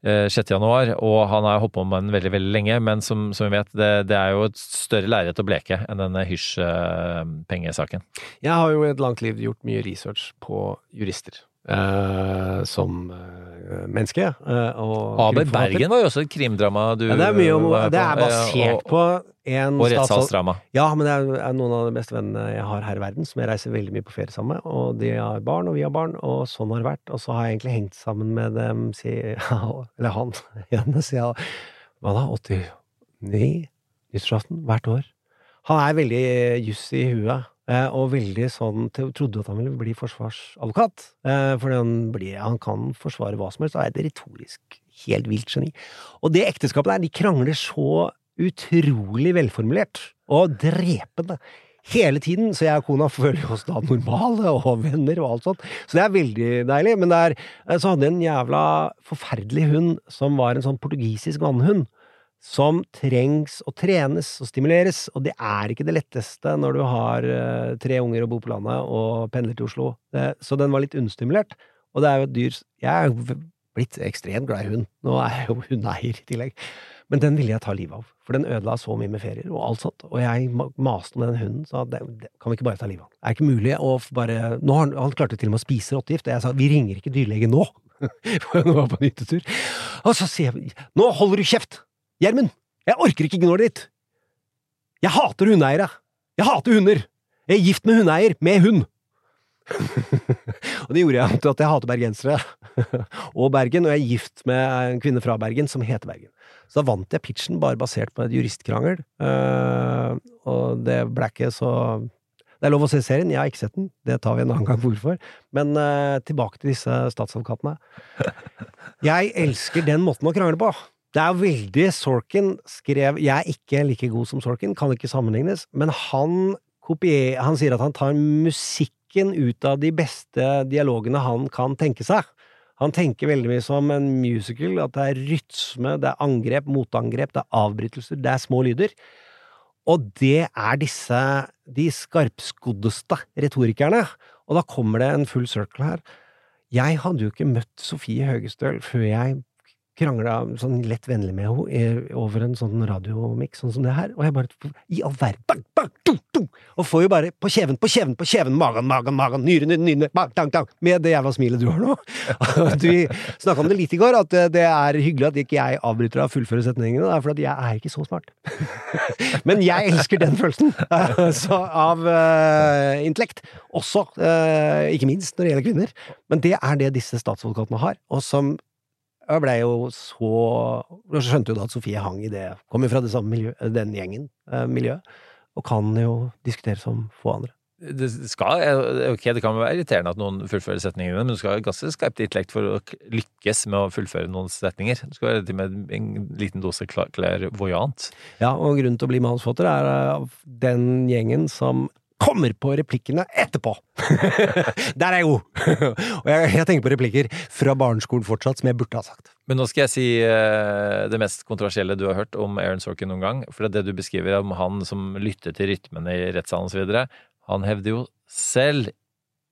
Speaker 4: eh, 6. januar, og han har holdt på med den veldig, veldig lenge, men som, som vi vet, det, det er jo et større lerret å bleke enn denne hysj-pengesaken.
Speaker 5: Jeg har jo i et langt liv gjort mye research på jurister. Uh, som uh, menneske. Uh, og
Speaker 4: Aber. Bergen var jo også et krimdrama du
Speaker 5: ja, det, er mye om, det er
Speaker 4: eh,
Speaker 5: basert på en
Speaker 4: Og rettssalsdrama.
Speaker 5: Ja, men det er, noen av de beste vennene jeg har her i verden, som jeg reiser veldig mye på ferie sammen med. Og de har barn, og vi har barn, og sånn har det vært. Og så har jeg egentlig hengt sammen med dem si- [laughs] Eller han [laughs] igjen, siden Hva da? 89? Nyttårsaften? Hvert år. Han er veldig juss i huet. eh, Og veldig sånn Trodde at han ville bli forsvarsadvokat. For han, blir, han kan forsvare hva som helst, og er et retorisk helt vilt geni. Og det ekteskapet der, de krangler så utrolig velformulert og drepende hele tiden, så jeg og kona føler oss da normale og venner og alt sånt. Så det er veldig deilig. Men det er, så hadde jeg en jævla forferdelig hund som var en sånn portugisisk vannhund. Som trengs å trenes og stimuleres, og det er ikke det letteste når du har eh, tre unger og bor på landet og pendler til Oslo. Så den var litt understimulert. Og det er jo et dyr Jeg er jo blitt ekstremt glad i hund. Nå er jeg jo hundeeier i tillegg. Men den ville jeg ta livet av, for den ødela så mye med ferier og alt sånt. Og jeg ma- maste med den hunden, sa det, det kan vi ikke bare ta livet av. Det er ikke mulig å bare Nå har han, han klarte til og med å spise rottegift, og jeg sa vi ringer ikke dyrlege nå. [laughs] For jeg var på nyttetur. Og så sier jeg nå holder du kjeft! Gjermund! Jeg orker ikke gnålet ditt! Jeg hater hundeeiere! Jeg hater hunder! Jeg er gift med hundeeier, med hund! [laughs] og det gjorde jeg til at jeg hater bergensere [laughs] og Bergen, og jeg er gift med en kvinne fra Bergen som heter Bergen. Så da vant jeg pitchen bare basert på et juristkrangel, Uh, og det ble ikke så Det er lov å se serien, jeg har ikke sett den, det tar vi en annen gang hvorfor, men uh, tilbake til disse statsadvokatene. Jeg elsker den måten å krangle på. Det er veldig Sorkin skrev Jeg er ikke like god som Sorkin, kan ikke sammenlignes, men han kopier, Han sier at han tar musikken ut av de beste dialogene han kan tenke seg. Han tenker veldig mye som en musical, at det er rytme, det er angrep, motangrep, det er avbrytelser, det er små lyder. Og det er disse de skarpskoddeste retorikerne. Og da kommer det en full circle her. Jeg hadde jo ikke møtt Sofie Høgestøl før jeg krangla sånn lett vennlig med henne eh, over en sånn radiomiks sånn som det her, og jeg bare I all verden Og får jo bare på kjeven, på kjeven, på kjeven, magen, magen, magen, nyre, nyre, nyre, bang, tang, tang, med det jævla smilet du har nå. [laughs] Du snakka om det litt i går, at eh, det er hyggelig at ikke jeg avbryter deg og fullfører setningene, det er fordi jeg er ikke så smart. [laughs] Men jeg elsker den følelsen [laughs] så, av uh, intellekt. Også, uh, ikke minst når det gjelder kvinner. Men det er det disse statsadvokatene har, og som jeg blei jo så Jeg skjønte jo da at Sofie hang i det Kommer fra det samme miljø, den gjengen, eh, miljøet, og kan jo diskutere som få andre.
Speaker 4: Det skal, ok, det kan være irriterende at noen fullfører setningene, men du skal ha ganske skarpt intellekt for å lykkes med å fullføre noen setninger. Du skal være med en liten dose klær clairvoyant.
Speaker 5: Ja, og grunnen til å bli manusforfatter er eh, den gjengen som kommer på replikkene etterpå! [laughs] Der er jeg god! [laughs] og jeg, jeg tenker på replikker fra barneskolen fortsatt, som jeg burde ha sagt.
Speaker 4: Men nå skal jeg si uh, det mest kontroversielle du har hørt om Aaron Sorkin noen gang. For det du beskriver om han som lytter til rytmene i rettssalen osv., han hevder jo selv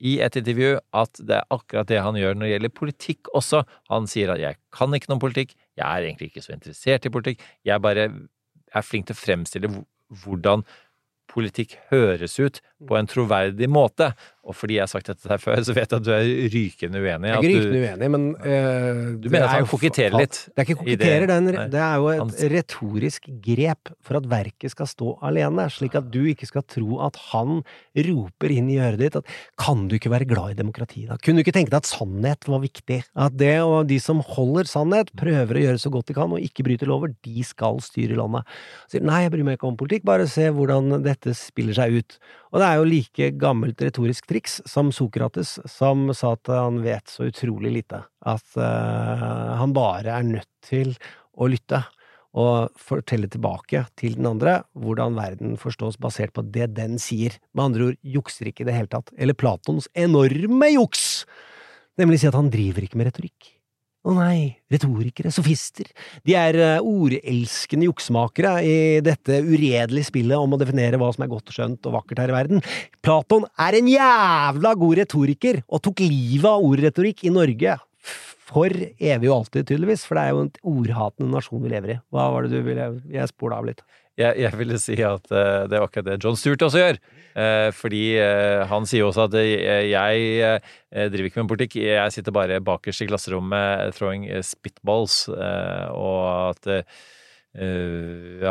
Speaker 4: i et intervju at det er akkurat det han gjør når det gjelder politikk også. Han sier at 'jeg kan ikke noe om politikk', 'jeg er egentlig ikke så interessert i politikk', 'jeg bare er flink til å fremstille hvor- hvordan politikk høres ut på en troverdig måte'. Og fordi jeg har sagt dette her før, så vet jeg at du er rykende uenig.
Speaker 5: Jeg er ikke rykende uenig, men uh,
Speaker 4: Du mener at han
Speaker 5: jo
Speaker 4: koketterer litt
Speaker 5: Det er ikke
Speaker 4: det-
Speaker 5: koketterer, det, det er jo et
Speaker 4: Han-
Speaker 5: retorisk grep for at verket skal stå alene, slik at du ikke skal tro at han roper inn i øret ditt at kan du ikke være glad i demokrati, da? Kunne du ikke tenke deg at sannhet var viktig? At det og de som holder sannhet, prøver å gjøre så godt de kan og ikke bryter lover, de skal styre landet. Sier nei, jeg bryr meg ikke om politikk, bare se hvordan dette spiller seg ut. Og det er jo like gammelt retorisk triks som Sokrates, som sa at han vet så utrolig lite. At uh, han bare er nødt til å lytte. Og fortelle tilbake til den andre hvordan verden forstås basert på det den sier. Med andre ord jukser ikke i det hele tatt. Eller Platons enorme juks! Nemlig si at han driver ikke med retorikk. Å nei, retorikere, sofister, de er eh, ordelskende juksemakere i dette uredelige spillet om å definere hva som er godt, skjønt og vakkert her i verden. Platon er en jævla god retoriker, og tok livet av ordretorikk i Norge for evig og alltid, tydeligvis, for det er jo en ordhatende nasjon vi lever i. Hva var det du ville Jeg spola av litt.
Speaker 4: Jeg, jeg ville si at uh, det var akkurat det John Stewart også gjør. Uh, fordi uh, han sier også at jeg driver ikke med politikk, jeg sitter bare bakerst i klasserommet throwing spitballs, og at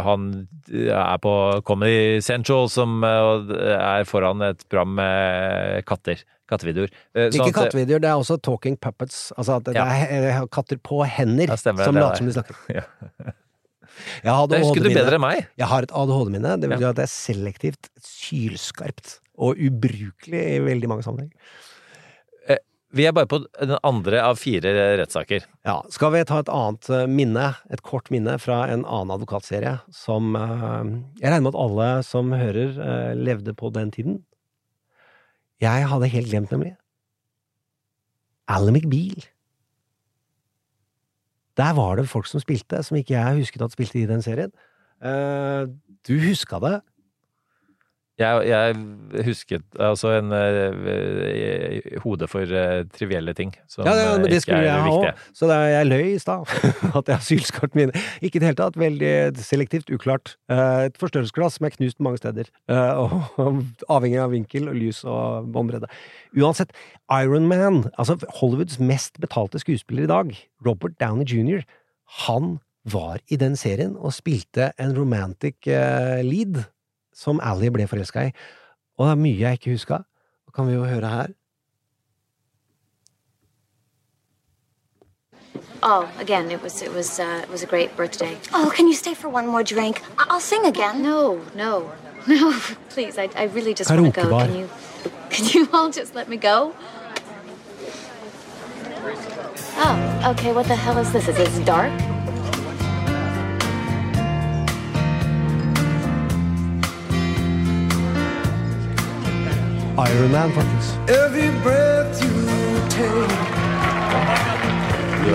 Speaker 4: han er på Comedy Central, som er foran et program med katter. Kattevideoer. Sånn
Speaker 5: Ikke
Speaker 4: at-
Speaker 5: kattevideoer, det er også talking puppets. Altså at det
Speaker 4: Ja.
Speaker 5: er katter på hender
Speaker 4: Ja, stemmer
Speaker 5: som later
Speaker 4: er-
Speaker 5: som de snakker. [laughs]
Speaker 4: Ja.
Speaker 5: Jeg
Speaker 4: Det husker du bedre enn meg.
Speaker 5: Jeg har et ADHD-minne. Det si
Speaker 4: Ja.
Speaker 5: at det er selektivt, sylskarpt og ubrukelig i veldig mange sammenhenger.
Speaker 4: Eh, Vi er bare på den andre av fire rettssaker.
Speaker 5: Ja, Skal vi ta et annet eh, minne, et kort minne fra en annen advokatserie som eh, Jeg regner med at alle som hører, levde på den tiden. Jeg hadde helt glemt, nemlig. Alan McBeal. Der var det folk som spilte, som ikke jeg husket at spilte i den serien. Eh, du huska det?
Speaker 4: Jeg, jeg husket altså en uh, hode for uh, trivielle ting som
Speaker 5: Ja, ja, men
Speaker 4: eh,
Speaker 5: det
Speaker 4: ikke
Speaker 5: skulle
Speaker 4: er
Speaker 5: jeg ha
Speaker 4: viktige.
Speaker 5: òg. Så er, jeg løy i stad. [laughs] At jeg har sylskarpt mine. Ikke i det hele tatt. Veldig selektivt, uklart. Uh, Et forstørrelsesglass som er knust mange steder. Og avhengig av vinkel og lys og båndbredde. Uansett, Iron Man, altså Hollywoods mest betalte skuespiller i dag, Robert Downey jr., han var i den serien og spilte en romantic lead som Ally ble forelska i. Og det er mye jeg ikke huska. Det kan vi jo høre her.
Speaker 14: Oh, again, it was it was uh, it was a great birthday. Oh, can you stay for one more drink? I- I'll sing again. No, no, no, [laughs] please. I, I really just want to go. Can you can you all just let me go? Oh, okay. What the hell is this? Is this dark?
Speaker 5: Iron Man, faktisk.
Speaker 15: Every breath you take,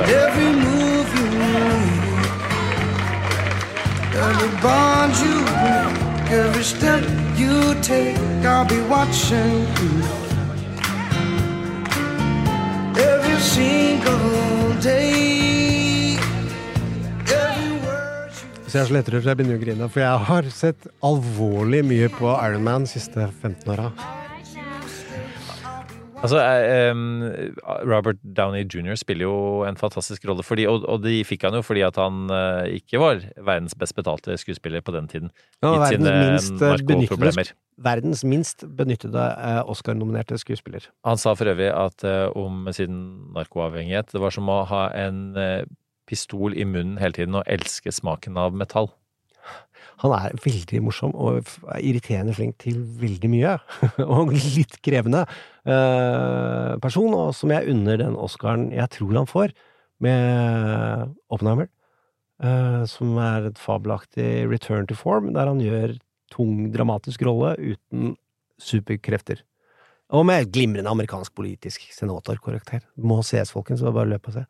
Speaker 15: every move you make, every bond you break, every step you take, I'll be watching you. Every single day, every word you
Speaker 5: Så jeg er så jeg begynner å grine, for jeg har sett alvorlig mye på Iron Man de siste 15 åra.
Speaker 4: Altså, eh, em, Robert Downey jr. spiller jo en fantastisk rolle, fordi, og, og de fikk han jo fordi at han eh, ikke var verdens best betalte skuespiller på den tiden.
Speaker 5: Ja, verdens minst, eh, benyttede, verdens minst benyttede eh, Oscar-nominerte skuespiller.
Speaker 4: Han sa for øvrig at eh, om sin narkoavhengighet, det var som å ha en eh, pistol i munnen hele tiden og elske smaken av metall.
Speaker 5: Han er veldig morsom og er irriterende flink til veldig mye. [laughs] og litt krevende eh, person, og som jeg unner den Oscaren jeg tror han får, med Oppenheimer. eh, som er et fabelaktig return to form, der han gjør tung, dramatisk rolle uten superkrefter. Og med glimrende amerikansk politisk senatorkarakter. Må ses, folkens, så bare løp og se.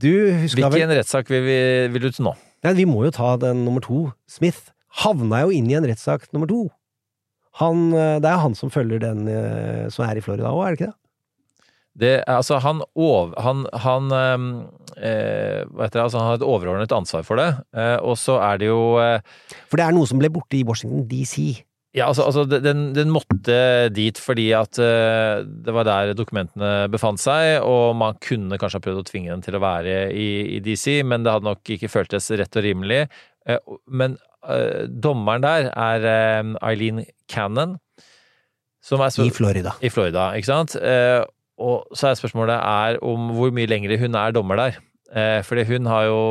Speaker 5: Du husker vel
Speaker 4: Hvilken rettssak vil, vi, vil du til nå?
Speaker 5: Nei, vi må jo ta den nummer to. Smith havna jo inn i en rettssak nummer to. Han, eh, det er han som følger den eh, som er i Florida òg, er det ikke det?
Speaker 4: Det, altså, han, han, han ehm, eh, det, altså, han har et overordnet ansvar for det, eh, og så er det jo eh,
Speaker 5: For det er noe som ble borte i Washington DC.
Speaker 4: Ja, altså, altså den, den måtte dit fordi at uh, det var der dokumentene befant seg, og man kunne kanskje ha prøvd å tvinge den til å være i, i DC, men det hadde nok ikke føltes rett og rimelig. Uh, men uh, dommeren der er Eileen Cannon. Som er
Speaker 5: I Florida.
Speaker 4: I Florida, ikke sant? Og så er spørsmålet er om hvor mye lenger hun er dommer der. Fordi hun har jo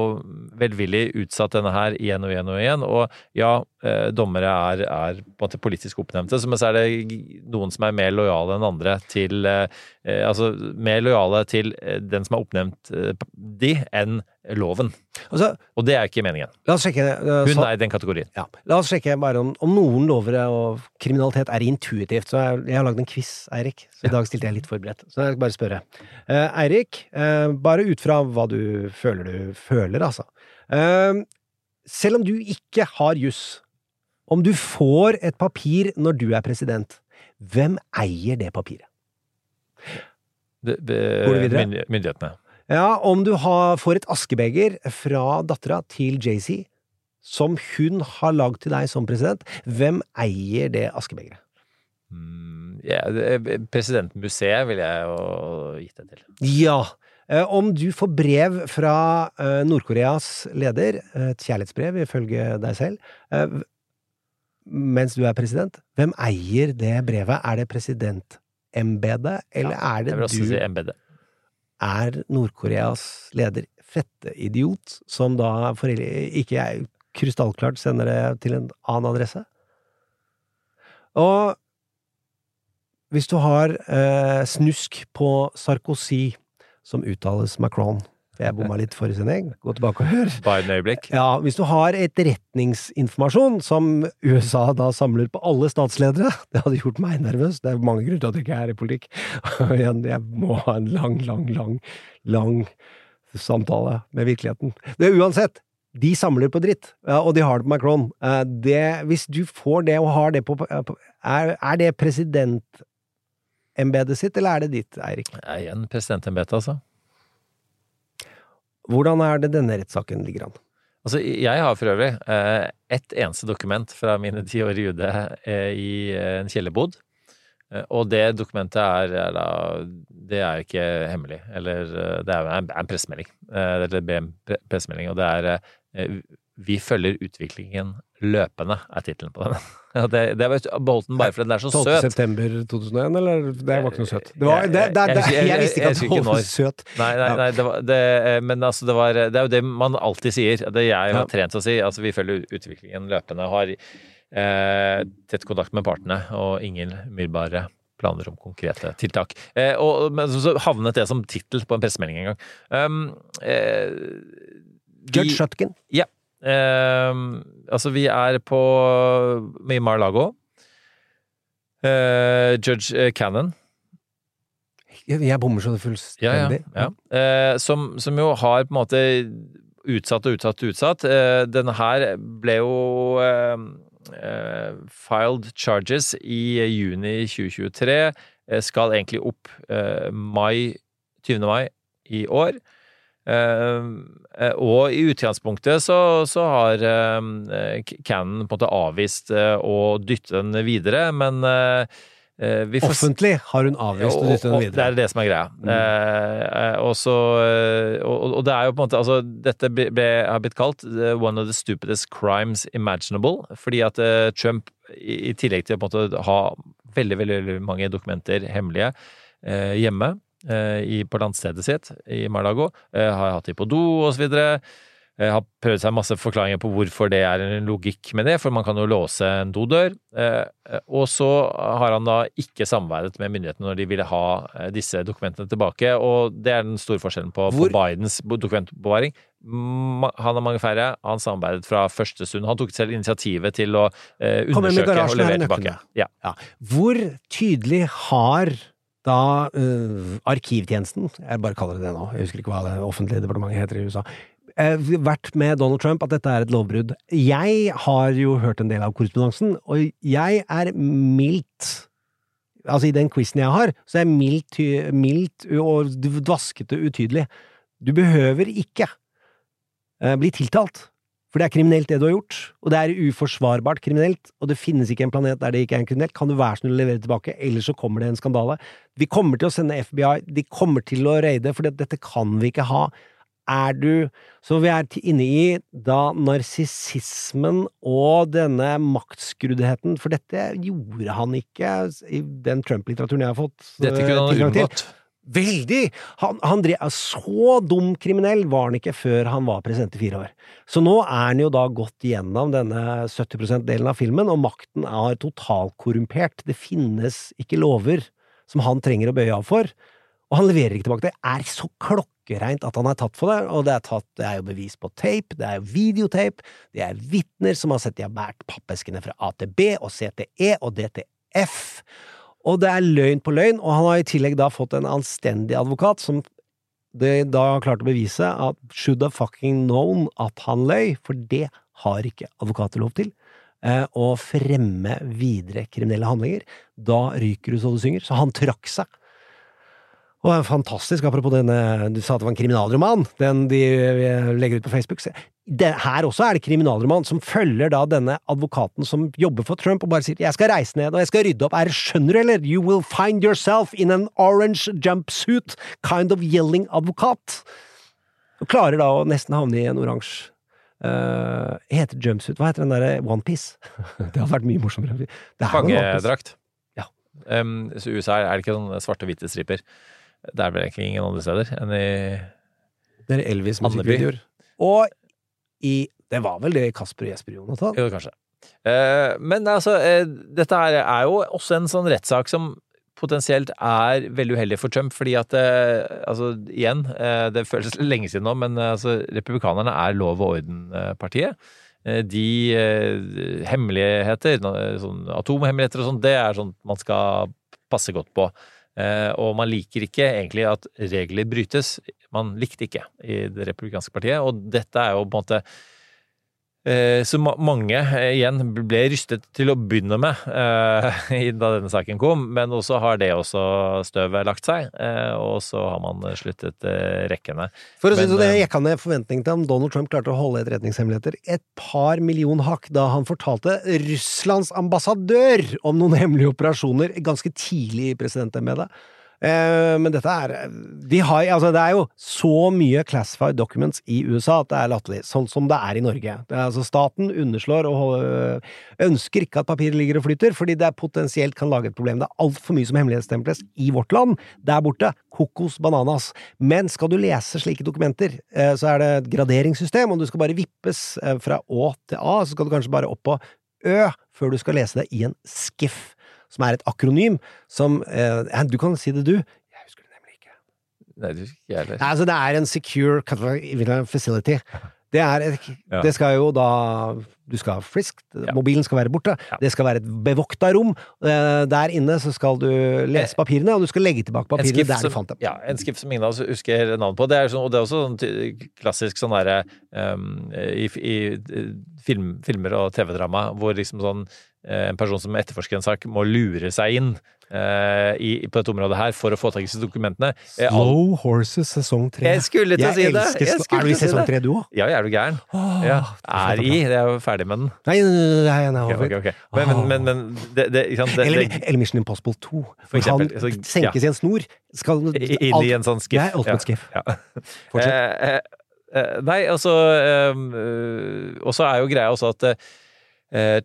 Speaker 4: velvillig utsatt denne her igjen og igjen og igjen. Og ja, dommere er, er på en måte politisk oppnevnte, men så er det noen som er mer lojale enn andre til eh, eh, Altså mer lojale til eh, den som er oppnevnt eh, de, enn loven.
Speaker 5: Altså,
Speaker 4: og det er ikke meningen.
Speaker 5: Sjekke uh,
Speaker 4: Hun er i den kategorien.
Speaker 5: Ja. La oss sjekke bare om, om noen lover og kriminalitet er intuitivt. Så jeg, jeg har lagd en quiz, Eirik. Så i dag stilte jeg litt forberedt. Så jeg skal bare spørre. Uh, Eirik, uh, bare ut fra hva du føler du føler, altså. Eh, selv om du ikke har juss, om du får et papir når du er president, hvem eier det papiret?
Speaker 4: Det, det,
Speaker 5: Går du videre?
Speaker 4: Myndighetene.
Speaker 5: Ja, om du har, får et askebeger fra dattera til JC, som hun har lagd til deg som president, hvem eier det askebegeret?
Speaker 4: Mm, yeah, Presidentmuseet ville jeg jo gitt det til.
Speaker 5: Ja. Eh, Om du får brev fra eh, Nord-Koreas leder, et kjærlighetsbrev ifølge deg selv, eh, mens du er president, hvem eier det brevet? Er det presidentembetet, eller er det
Speaker 4: Jeg vil også
Speaker 5: du
Speaker 4: si MBD.
Speaker 5: er Nord-Koreas leder fetteidiot, som da ikke er krystallklart sender det til en annen adresse? Og hvis du har eh, snusk på Sarkozy, som uttales Macron for Jeg bomma litt forrige sending, gå tilbake og hør.
Speaker 4: Biden-øyeblikk.
Speaker 5: Ja, hvis du har etterretningsinformasjon som USA da samler på alle statsledere, [laughs] det hadde gjort meg nervøs. Det er mange grunner til at jeg ikke er i politikk. [laughs] Jeg må ha en lang, lang, lang, lang samtale med virkeligheten. Det er uansett, de samler på dritt, og de har det på Macron. Eh, Det, hvis du får det og har det på på- Er, er det presidentembetet sitt, eller er det ditt, Eirik?
Speaker 4: Igjen presidentembetet, altså.
Speaker 5: Hvordan er det denne rettssaken ligger an?
Speaker 4: Altså, jeg har for øvrig eh, ett eneste dokument fra mine ti år i UD eh, i eh, en kjellerbod. Eh, og det dokumentet er, er da Det er ikke hemmelig. Eller eh, det er en, en pressemelding. Eh, eller BM pre- pressemelding. Og det er eh, Vi følger utviklingen løpende, er tittelen på den. [laughs] Det, det har beholdt den bare fordi den er så
Speaker 5: 12.
Speaker 4: søt.
Speaker 5: september 2001, eller? Det var ikke noe søt. Det var, det, det, det,
Speaker 4: Jeg-
Speaker 5: visste ikke at det var søt.
Speaker 4: Nei, nei, nei det var, det, eh, men altså det var Det er jo det man alltid sier. Det jeg har trent å si. Altså vi følger utviklingen løpende. Har eh, tett kontakt med partene og ingen umiddelbare planer om konkrete tiltak. Eh, og, men så, så havnet det som tittel på en pressemelding en gang. Um, eh,
Speaker 5: Judge Shutkin.
Speaker 4: Ja. Eh, altså, vi er på i Mar-Lago. Eh, Judge eh, Cannon.
Speaker 5: Jeg, bommer så
Speaker 4: Ja, ja.
Speaker 5: fullstendig.
Speaker 4: ja. Eh, som, som jo har på en måte utsatt og utsatt og utsatt. Denne her ble jo eh, eh, filed charges i juni 2023. Eh, skal egentlig opp eh, mai 20. mai i år. Eh, eh, og i utgangspunktet så, så har eh, Cannon på en måte avvist å dytte den videre, men
Speaker 5: Offentlig har hun avvist å dytte den videre.
Speaker 4: Det er det som er greia. Mm. eh, og, så, og, og det er jo på en måte Altså, dette ble, ble, har blitt kalt one of the stupidest crimes imaginable, fordi at eh, Trump, i, i tillegg til å på en måte ha veldig, veldig, veldig mange dokumenter hemmelige eh, hjemme i, på landstedet sitt i Mar-Lago, eh, har hatt de på do så videre. Har prøvd seg masse forklaringer på hvorfor det er en logikk med det, for man kan jo låse en dodør. Eh, Og så har han da ikke samarbeidet med myndighetene når de ville ha eh, disse dokumentene tilbake, og det er den store forskjellen på, på Bidens dokumentbevaring. Han har mange færre, han samarbeidet fra første stund. Han tok selv initiativet til å eh, undersøke og levere
Speaker 5: er
Speaker 4: tilbake.
Speaker 5: Ja.
Speaker 4: Ja.
Speaker 5: Hvor tydelig har da uh, arkivtjenesten, jeg bare kaller det det nå, jeg husker ikke hva det offentlige departementet heter i USA, uh, vært med Donald Trump at dette er et lovbrudd. Jeg har jo hørt en del av korrespondansen, og jeg er mildt Altså, i den quizen jeg har, så er jeg mildt, mildt og dvaskete utydelig. Du behøver ikke uh, bli tiltalt. For det er kriminelt, det du har gjort, og det er uforsvarbart kriminelt, og det finnes ikke en planet der det ikke er en kriminelt. Kan du være snill å levere tilbake, ellers så kommer det en skandale. Vi kommer til å sende FBI, de kommer til å raide, for dette kan vi ikke ha. Er du Så vi er inne i da narsissismen og denne maktskruddheten, for dette gjorde han ikke i den Trump-litteraturen jeg har fått
Speaker 4: Dette kunne han
Speaker 5: eh, til.
Speaker 4: unngått.
Speaker 5: Veldig! Han, han drev, så dum kriminell var han ikke før han var president i fire år. Så nå er han jo da gått gjennom denne 70 %-delen av filmen, og makten er totalkorrumpert. Det finnes ikke lover som han trenger å bøye av for, og han leverer ikke tilbake. Det er så klokkereint at han er tatt for det, og det er, tatt, det er jo bevis på tape, det er jo videotape, det er vitner som har sett de har båret pappeskene fra AtB og CTE og DTF. Og det er løgn på løgn, og han har i tillegg da fått en anstendig advokat som det da har klart å bevise at should have fucking known at han løy, for det har ikke advokater lov til. Eh, å fremme videre kriminelle handlinger. Da ryker du så du synger. Så han trakk seg. Og det er fantastisk, apropos denne Du sa at det var en kriminalroman, den de eh, legger ut på Facebook. Det, her også er det kriminalroman, som følger da denne advokaten som jobber for Trump, og bare sier 'jeg skal reise ned og jeg skal rydde opp'. Er, skjønner du, eller? You will find yourself in an orange jumpsuit, kind of yelling advokat. Og klarer da å nesten havne i en oransje uh, Heter jumpsuit Hva heter den derre onepiece? [laughs] det hadde vært mye morsommere. Er.
Speaker 4: Fangedrakt.
Speaker 5: Ja.
Speaker 4: Um, så USA er det ikke sånne svarte-hvite striper. Det er vel egentlig ingen andre steder enn i
Speaker 5: Det er Elvis musikkvideoer. Og i Det var vel det i Kasper og Jesper, Jonathan?
Speaker 4: Jo, kanskje. Eh, men altså, eh, dette er, er jo også en sånn rettssak som potensielt er veldig uheldig for Trump, fordi at eh, Altså, igjen, eh, det føles lenge siden nå, men eh, altså, republikanerne er lov og orden-partiet. De eh, hemmeligheter, sånn atomhemmeligheter og sånn, det er sånn man skal passe godt på. Eh, Og man liker ikke egentlig at regler brytes. Man likte ikke i det republikanske partiet, og dette er jo på en måte så mange eh, igjen ble rystet til å begynne med eh, [laughs] da denne saken kom, men også har det også støvet lagt seg, eh, og så har man sluttet eh, rekkene.
Speaker 5: For å si det sånn,
Speaker 4: han
Speaker 5: jeg jekka ned forventningene til om Donald Trump klarte å holde etterretningshemmeligheter et par million hakk da han fortalte Russlands ambassadør om noen hemmelige operasjoner ganske tidlig i presidentembetet. Eh, men dette er de har, altså Det er jo så mye classified documents i USA at det er latterlig, sånn som det er i Norge. Er, altså Staten underslår og ønsker ikke at papiret ligger og flyter, fordi det potensielt kan lage et problem. Det er altfor mye som hemmelighetsstemples i vårt land. Der borte, kokos bananas. Men skal du lese slike dokumenter, eh, så er det et graderingssystem, og du skal bare vippes eh, fra Å til A, så skal du kanskje bare opp på Ø før du skal lese det i en skiff, som er et akronym som eh, Du kan si det, du.
Speaker 4: Nei, husker ikke jeg heller.
Speaker 5: Nei, Altså, det er en secure facility. Det er et,
Speaker 4: Ja.
Speaker 5: Det skal jo da Du skal ha frisk, mobilen skal være borte. Det skal være et bevokta rom. Eh, Der inne så skal du lese papirene, og du skal legge tilbake papirene der du fant dem.
Speaker 4: ja, en skiff som ingen av oss husker navnet på. Det er, sånn, og det er også sånn klassisk sånn derre um, i, i eh, film, filmer og TV-drama hvor liksom sånn eh, en person som etterforsker en sak, må lure seg inn eh, i, på dette området her for å få tak i disse dokumentene. Eh,
Speaker 5: Slow Horses sesong tre.
Speaker 4: Jeg skulle til å si det! Jeg
Speaker 5: Er du i sesong tre, du òg?
Speaker 4: Ja, er du gæren? ja, er i. Det er jo ferdig med den.
Speaker 5: Nei, nei, nei, nei, Okay,
Speaker 4: Ok,
Speaker 5: okay.
Speaker 4: ok, ok. Men, men, men, men det, det, sant, det,
Speaker 5: Eller, eller Mission Impossible 2.
Speaker 4: For
Speaker 5: eksempel, han
Speaker 4: så-
Speaker 5: senkes
Speaker 4: ja.
Speaker 5: i en snor. Skal,
Speaker 4: Inn i en sånn skiff.
Speaker 5: Det er Ultimate Skiff.
Speaker 4: Ja. [laughs]
Speaker 5: Fortsett.
Speaker 4: Eh, eh, eh, nei, altså eh, eh, Og så er jo greia også at eh,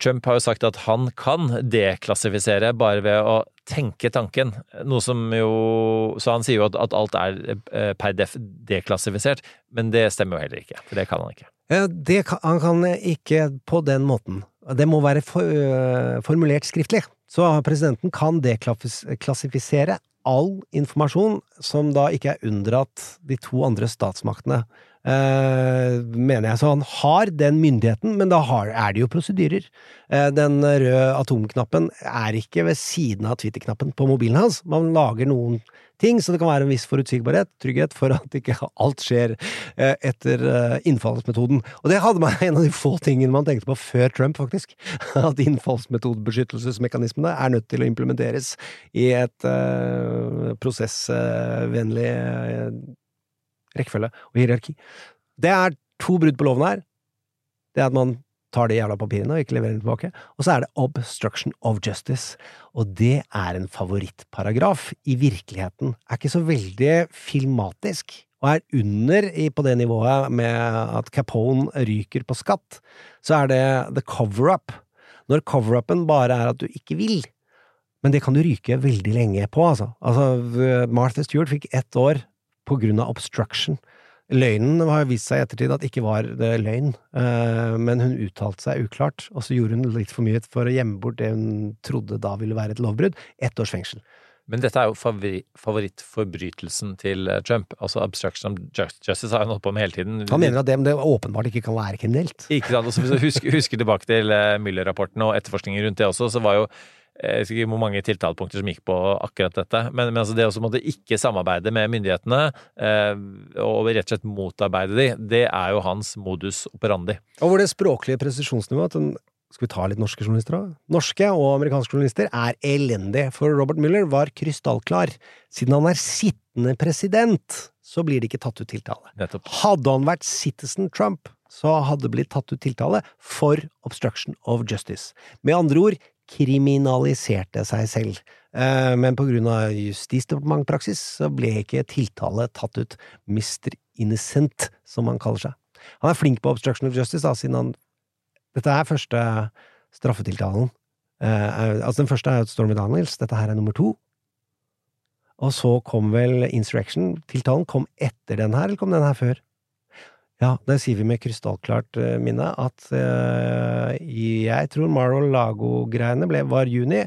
Speaker 4: Trump har jo sagt at han kan deklassifisere bare ved å tenke tanken. Noe som jo Så han sier jo at, alt er eh, per def deklassifisert, men det stemmer jo heller ikke. For det kan han ikke.
Speaker 5: Eh, Det kan, han kan ikke på den måten. Det må være for, øh, formulert skriftlig. Så presidenten kan deklassifisere all informasjon som da ikke er unndratt de to andre statsmaktene. Eh, mener jeg. Så han har den myndigheten, men da har, er det jo prosedyrer. Eh, den røde atomknappen er ikke ved siden av Twitter-knappen på mobilen hans. Man lager noen ting, så det kan være en viss forutsigbarhet, trygghet, for at ikke alt skjer eh, etter innfallsmetoden. Og det hadde man en av de få tingene man tenkte på før Trump, faktisk. [laughs] At innfallsmetodebeskyttelsesmekanismene er nødt til å implementeres i et prosessvennlig rekkefølge og hierarki. Det er to brudd på loven her. Det er at man tar de jævla papirene og ikke leverer dem tilbake. Og så er det obstruction of justice. Og det er en favorittparagraf i virkeligheten. Er ikke så veldig filmatisk. Og er under på det nivået med at Capone ryker på skatt, så er det the cover-up. Når cover-upen bare er at du ikke vil. Men det kan du ryke veldig lenge på, altså. Altså, Martha Stewart fikk ett år på grunn av obstruction. Løgnen har vist seg i ettertid at ikke var det løgn, eh, men hun uttalte seg uklart, og så gjorde hun litt for mye for å gjemme bort det hun trodde da ville være et lovbrudd. Ett års fengsel.
Speaker 4: Men dette er jo favori, favorittforbrytelsen til eh, Trump. Altså obstruction of justice har han holdt på med hele tiden.
Speaker 5: Han mener at det, det åpenbart ikke kan være kriminelt.
Speaker 4: Ikke sant? Og så hvis du husker, husker tilbake til eh, Müller-rapporten og etterforskningen rundt det også, så var jo jeg vet ikke hvor mange tiltalepunkter som gikk på akkurat dette. Men, men altså det å måtte ikke samarbeide med myndighetene, eh, og rett og slett motarbeide de, det er jo hans modus operandi.
Speaker 5: Og hvor det språklige presisjonsnivået, den Skal vi ta litt norske journalister da? Norske og amerikanske journalister er elendige, for Robert Mueller var krystallklar. Siden han er sittende president, så blir det ikke tatt ut tiltale.
Speaker 4: Nettopp.
Speaker 5: Hadde han vært Citizen Trump, så hadde det blitt tatt ut tiltale for obstruction of justice. Med andre ord kriminaliserte seg selv. Eh, Men på grunn av justisdepartementpraksis så ble ikke tiltale tatt ut. Mr. Innocent, som han kaller seg. Han er flink på obstruction of justice, da, siden han Dette er første straffetiltalen. Eh, altså Den første er Stormy Daniels, dette her er nummer to. Og så kom vel insurrection. Tiltalen kom etter den her, eller kom den her før? Ja, det sier vi med krystallklart eh, minne at uh, jeg tror Mar-a-Lago-greiene var juni,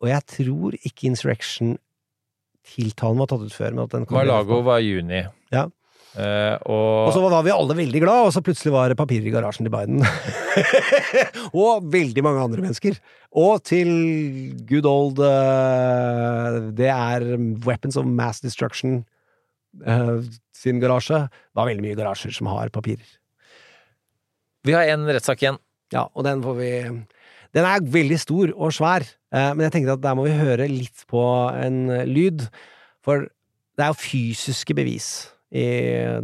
Speaker 5: og jeg tror ikke insurrection-tiltalen var tatt ut før.
Speaker 4: Mar-Lago var juni.
Speaker 5: Ja.
Speaker 4: Uh, og,
Speaker 5: Og så var vi alle veldig glad, og så plutselig var det papirer i garasjen til Biden. [laughs] og veldig mange andre mennesker. Og til good old uh, Det er Weapons of Mass Destruction eh, sin garasje. Det var veldig mye garasjer som har papirer.
Speaker 4: Vi har en rettssak igjen.
Speaker 5: Ja, og den får vi Den er veldig stor og svær, eh, men jeg tenkte at der må vi høre litt på en lyd. For det er jo fysiske bevis i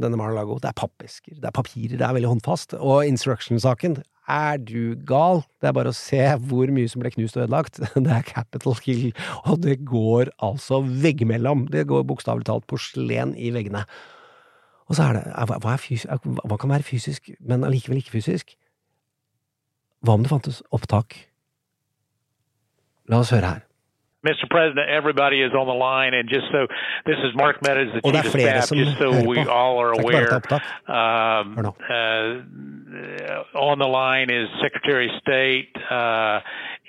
Speaker 5: denne Mar-a-Lago. Det er pappesker, det er papirer, det er veldig håndfast. Og Instruction-saken er du gal? Det er bare å se hvor mye som ble knust og ødelagt. [laughs] Det er Capital Hill, og det går altså veggimellom. Det går bokstavelig talt porselen i veggene. Og så er det hva, er fys hva kan være fysisk, men allikevel ikke fysisk? Hva om det fantes opptak? La oss høre her.
Speaker 16: Mr. President, everybody is on the line, and just so this is Mark Meadows, the chief of staff, just so we all are
Speaker 5: Det ikke bare
Speaker 16: aware. Um, uh, on the line is Secretary of State uh,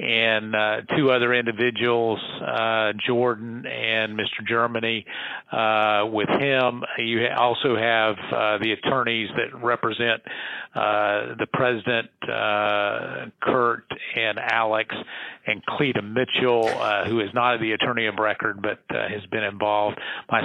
Speaker 16: and uh, two other individuals, uh, Jordan and Mr. Germany. Uh, with him, you also have uh, the attorneys that represent uh, the president, uh, Kurt and Alex, and Cleta Mitchell, who is not the attorney of record but has been involved. My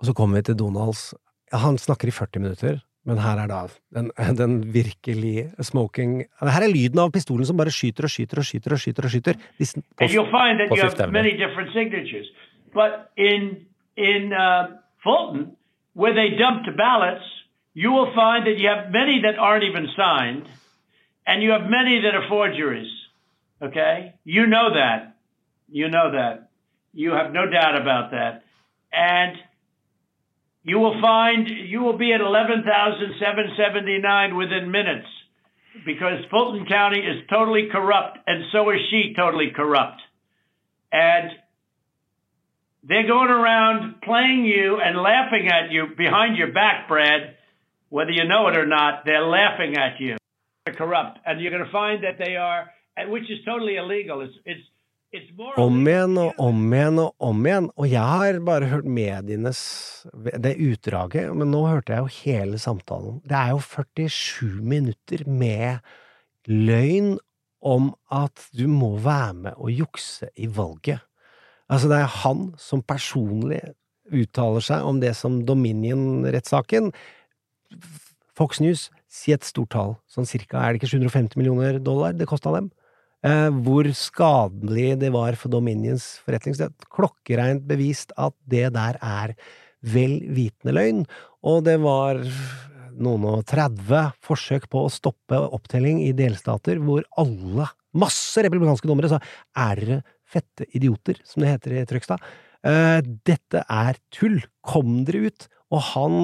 Speaker 5: Og så kommer vi Donalds. Han snakker i 40 minutter, men her er da den, [laughs] den virkelig smoking Her er lyden av pistolen som bare skyter og skyter og skyter og skyter. og skyter. Disse, på,
Speaker 17: and you'll find that
Speaker 5: på
Speaker 17: you have many different signatures. But in in uh, Fulton, where they dumped the ballots, you will find that you have many that aren't even signed, and you have many that are forgeries. Okay, you know that. You know that. You have no doubt about that, and you will find you will be at eleven thousand seven seventy nine within minutes because Fulton County is totally corrupt, and so is she totally corrupt. And they're going around playing you and laughing at you behind your back, Brad. Whether you know it or not, they're laughing at you. They're corrupt, and you're going to find that they are, which is totally illegal. It's it's.
Speaker 5: Om igjen og om igjen og om igjen. Og jeg har bare hørt medienes det utdraget, men nå hørte jeg jo hele samtalen. Det er jo 47 minutter med løgn om at du må være med og jukse i valget. Altså, det er han som personlig uttaler seg om det som Dominion-rettssaken. Fox News, si et stort tall, sånn cirka, er det ikke 750 millioner dollar det kosta dem? Eh, hvor skadelig det var for Dominions forretningssted. Klokkereint bevist at det der er vel vitende løgn, og det var noen og 30 forsøk på å stoppe opptelling i delstater hvor alle, masse republikanske dommere, sa er dere fette idioter, som det heter i Trøgstad. Eh, dette er tull, kom dere ut! Og han,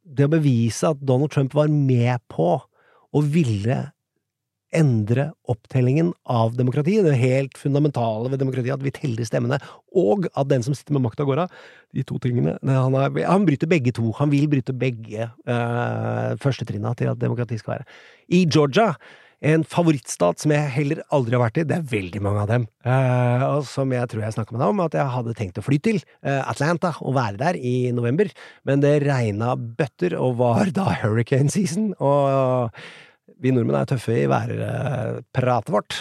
Speaker 5: det å bevise at Donald Trump var med på og ville endre opptellingen av demokratiet, det helt fundamentale ved demokratiet, at vi teller stemmene, og at den som sitter med makta, går av. De to tingene. Han, er, han bryter begge to. Han vil bryte begge uh, førstetrinna til at demokrati skal være. I Georgia, en favorittstat som jeg heller aldri har vært i, det er veldig mange av dem, eh, og som jeg tror jeg snakka med deg om, at jeg hadde tenkt å fly til eh, Atlanta og være der i november, men det regna bøtter og var da hurricane season, og vi nordmenn er tøffe i værpratet vårt,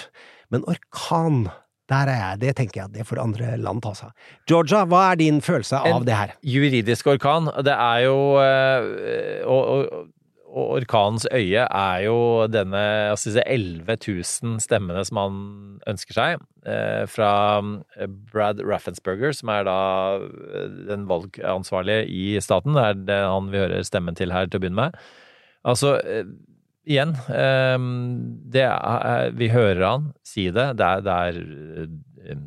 Speaker 5: men orkan, der er jeg, det tenker jeg, det får andre land ta seg av. Georgia, hva er din følelse av
Speaker 4: En
Speaker 5: det her?
Speaker 4: Juridisk orkan, det er jo eh, og, og, og orkanens øye er jo denne altså disse 11 000 stemmene som han ønsker seg, eh, fra eh, Brad Raffensperger, som er da den valgansvarlige i staten. Det er det han vi hører stemmen til her til å begynne med. Altså, igjen eh, det er, Vi hører han si det. Det er, det er eh,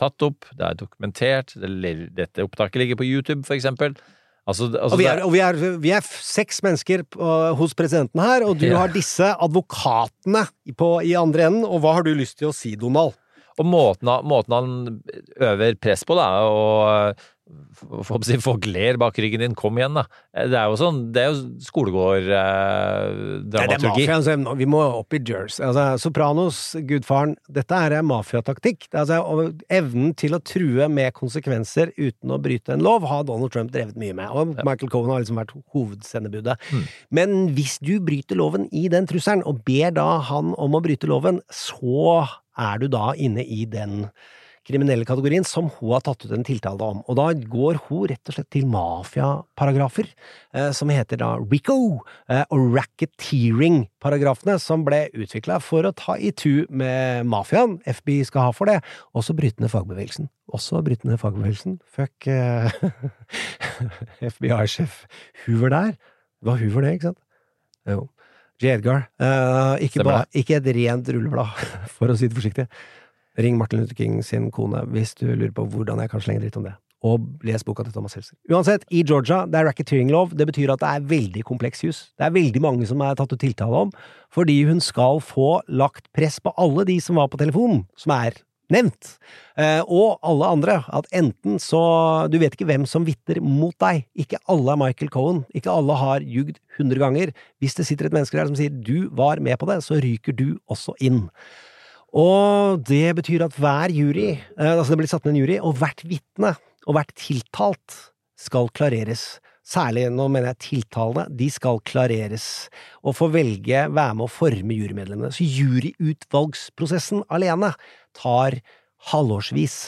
Speaker 4: tatt opp, det er dokumentert. Det, dette opptaket ligger på YouTube, for eksempel. Altså, altså
Speaker 5: og vi er, og vi er, vi er seks mennesker hos presidenten her, og du
Speaker 4: Ja.
Speaker 5: har disse advokatene på, i andre enden. Og hva har du lyst til å si, Donald?
Speaker 4: Og måten, måten han øver press på, da, og folk ler bak ryggen din, kom igjen, da. Det er jo sånn, det er jo skolegårddramaturgi.
Speaker 5: Eh, Det altså, vi må opp i Jers. Altså, Sopranos, gudfaren, dette er mafiataktikk. Altså, evnen til å true med konsekvenser uten å bryte en lov, har Donald Trump drevet mye med. Og Michael Cohen har liksom vært hovedsendebudet.
Speaker 4: Mm.
Speaker 5: Men hvis du bryter loven i den trusselen, og ber da han om å bryte loven, så er du da inne i den kriminelle kategorien som hun har tatt ut en tiltale om. Og da går hun rett og slett til mafiaparagrafer, eh, som heter da RICO, eh, og racketeering-paragrafene, som ble utvikla for å ta i tu med mafiaen. FBI skal ha for det. Også brytende fagbevegelsen. Også brytende fagbevegelsen. Fuck eh, [laughs] FBI-sjef Hoover der. Det var Hoover det, ikke sant? Jo. J. Edgar. Eh, ikke, ba, ikke et rent rulleblad, [laughs] for å si det forsiktig. Ring Martin Luther King sin kone hvis du lurer på hvordan jeg kan slenge dritt om det. Og les boka til Thomas Seltzer. Uansett, i Georgia, det er racketeering-lov. Det betyr at det er veldig kompleks jus. Det er veldig mange som er tatt ut tiltale om, fordi hun skal få lagt press på alle de som var på telefonen, som er nevnt, eh, og alle andre. At enten så Du vet ikke hvem som vitner mot deg. Ikke alle er Michael Cohen. Ikke alle har ljugd hundre ganger. Hvis det sitter et menneske der som sier du var med på det, så ryker du også inn. Og det betyr at hver jury, eh, altså det blir satt ned en jury, og hvert vitne og hvert tiltalt skal klareres. Særlig, nå mener jeg tiltalene, de skal klareres, og få velge, være med å forme jurymedlemmene. Så juryutvalgsprosessen alene tar halvårsvis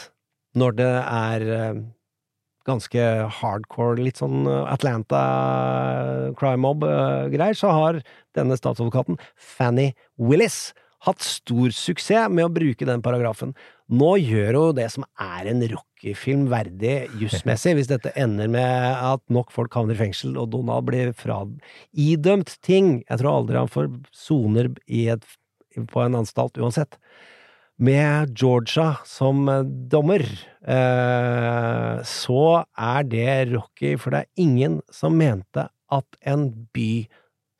Speaker 5: når det er eh, ganske hardcore, litt sånn eh, Atlanta crime mob-greier, så har denne statsadvokaten, Fanny Willis, hatt stor suksess med å bruke den paragrafen. Nå gjør hun det som er en Rocky-film verdig jusmessig, hvis dette ender med at nok folk havner i fengsel, og Donald blir fra idømt ting. Jeg tror aldri han får soner på en anstalt uansett. Med Georgia som dommer, eh, så er det Rocky, for det er ingen som mente at en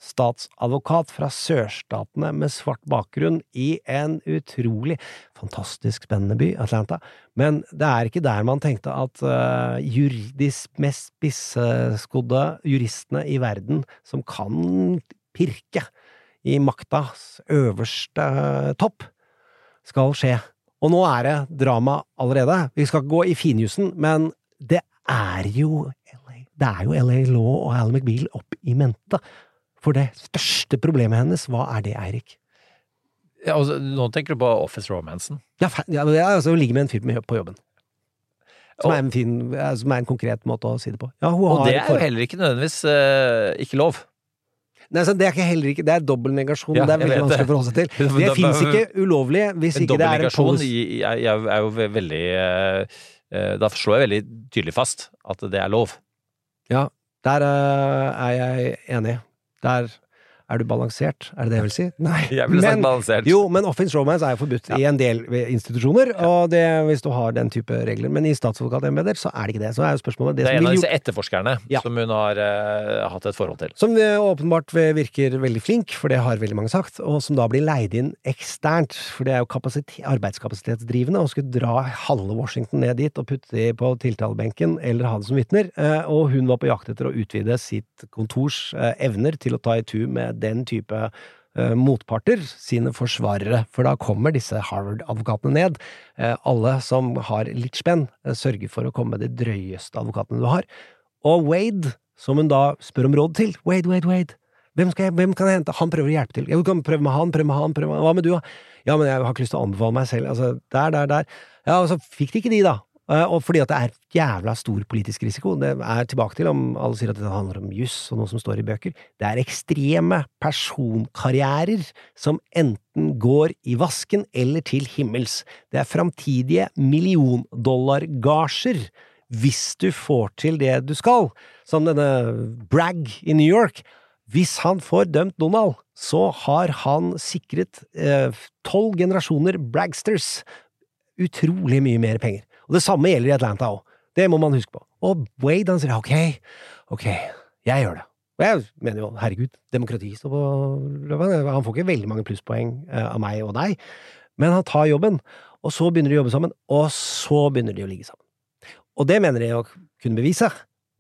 Speaker 5: bystatsadvokat fra sørstatene med svart bakgrunn i en utrolig fantastisk spennende by, Atlanta, men det er ikke der man tenkte at uh, juridisk mest spisseskodde juristene i verden, som kan pirke i maktas øverste eh, topp, skal skje. Og nå er det drama allerede. Vi skal ikke gå i finjussen, men det er jo LA, det er jo LA Law og Al McBeal opp i mente. For det største problemet hennes, hva er det, Eirik?
Speaker 4: Ja, altså, nå tenker du på Office Romancen.
Speaker 5: Ja, ja, er altså ligge med en fyr på jobben. Som er, en fin, som er en konkret måte å si det på. Ja, hun
Speaker 4: Og det er jo heller ikke nødvendigvis uh, ikke lov.
Speaker 5: Nei, det er ikke heller ikke Det er dobbel negasjon.
Speaker 4: Ja,
Speaker 5: det er veldig vanskelig å forholde seg til. [laughs] Det fins ikke ulovlig hvis ikke det er en pose.
Speaker 4: Jeg, er, jo veldig eh, eh, Da slår jeg veldig tydelig fast at det er lov.
Speaker 5: Ja, der er jeg enig. Der er du balansert, er det det jeg vil si? [laughs] Nei.
Speaker 4: Jeg ville sagt balansert.
Speaker 5: Jo, men offense romance er jo forbudt i en del institusjoner, og det hvis du har den type regler. Men i statsadvokatembeter så er det ikke det. Så er jo spørsmålet
Speaker 4: Det
Speaker 5: det
Speaker 4: er en av disse etterforskerne som hun har uh, hatt et forhold til.
Speaker 5: Som eh, åpenbart virker veldig flink, for det har veldig mange sagt, og som da blir leid inn eksternt, for det er jo kapasitet, arbeidskapasitetsdrivende å skulle dra halve Washington ned dit og putte de på tiltalebenken eller ha det som vitner, Uh, og hun var på jakt etter å utvide sitt kontors uh, evner til å ta i tur med den type eh, motparter, sine forsvarere, for da kommer disse Harvard-advokatene ned. Eh, alle som har litt spenn, eh, sørger for å komme med de drøyeste advokatene du har. Og Wade, som hun da spør om råd til, Wade, Wade, Wade, hvem, jeg, hvem kan jeg hente? Han prøver å hjelpe til. Du kan prøve med han, prøve med han, prøve med Hva med du, da? Ja, men jeg har ikke lyst til å anbefale meg selv. Altså, der, der, der. Ja, og så fikk de ikke de, da. Eh, Og fordi at det er jævla stor politisk risiko. Det er tilbake til om alle sier at det handler om juss og noe som står i bøker. Det er ekstreme personkarrierer som enten går i vasken eller til himmels. Det er framtidige milliondollargasjer hvis du får til det du skal, som denne Bragg i New York. Hvis han får dømt Donald, så har han sikret eh, tolv generasjoner Bragsters utrolig mye mer penger. Og det samme gjelder i Atlanta òg. Det må man huske på. Og Wade han sier ok, ok, jeg gjør det. Og jeg mener jo, herregud, demokrati står på løpet. Han får ikke veldig mange plusspoeng eh, av meg og deg, men han tar jobben. Og så begynner de å jobbe sammen, og så begynner de å ligge sammen. Og det mener de å kunne bevise,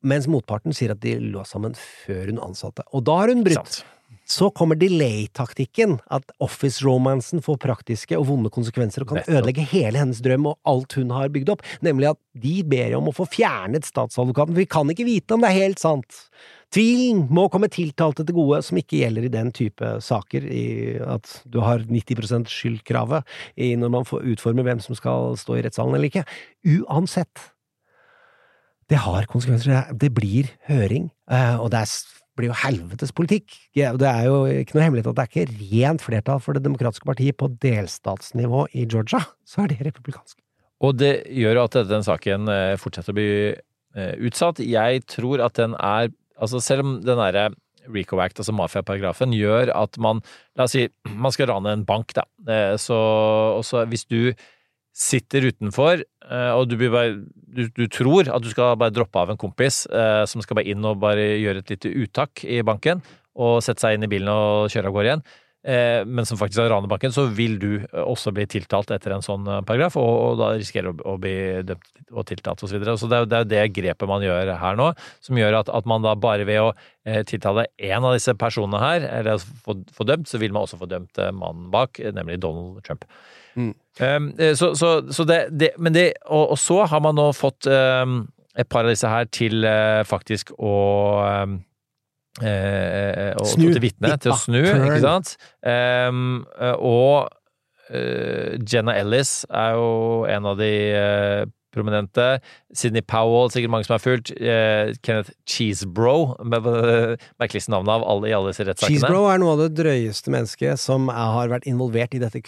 Speaker 5: mens motparten sier at de lå sammen før hun ansatte. Og da har hun brutt. Så kommer delay-taktikken, at office-romansen får praktiske og vonde konsekvenser og kan ødelegge hele hennes drøm og alt hun har bygd opp, nemlig at de ber om å få fjernet statsadvokaten, for vi kan ikke vite om det er helt sant. Tvilen må komme tiltalte til gode, som ikke gjelder i den type saker, i at du har 90 skyldkravet når man får utforme hvem som skal stå i rettssalen eller ikke. Uansett. Det har konsekvenser. Det- blir høring, eh, og det er, blir jo helvetes politikk. Det er jo ikke noe hemmelighet at det er ikke rent flertall for Det demokratiske partiet på delstatsnivå i Georgia. Så er det republikansk.
Speaker 4: Og det gjør at den saken eh, fortsetter å bli eh, utsatt. Jeg tror at den er Altså selv om den derre Rico Act, altså mafiaparagrafen, gjør at man La oss si man skal rane en bank, da. Eh, Så, også hvis du sitter utenfor, eh, og du, bare, du, du tror at du skal bare droppe av en kompis eh, som skal bare inn og bare gjøre et lite uttak i banken, og sette seg inn i bilen og kjøre av gårde igjen, eh, men som faktisk har ranet banken, så vil du også bli tiltalt etter en sånn paragraf, og, og da risikerer å, å bli dømt og tiltalt osv. Så, videre. så det er jo det, det grepet man gjør her nå, som gjør at, at man da bare ved å tiltale én av disse personene her, eller få, få dømt, så vil man også få dømt mannen bak, nemlig Donald Trump. Um, eh, så, så, så det, det Men det og, og så har man nå fått um, et par av disse her til uh, faktisk å um, eh, og
Speaker 5: Snu.
Speaker 4: til vitne, til å snu, ikke sant? Um, og uh, Jenna Ellis er jo en av de uh, prominente. Sidney Powell, sikkert mange som har fulgt. Uh, Kenneth Cheesebro, med merkeligste navnet av alle i alle disse rettssakene.
Speaker 5: Cheesebro er noe av det drøyeste mennesket som har vært involvert i dette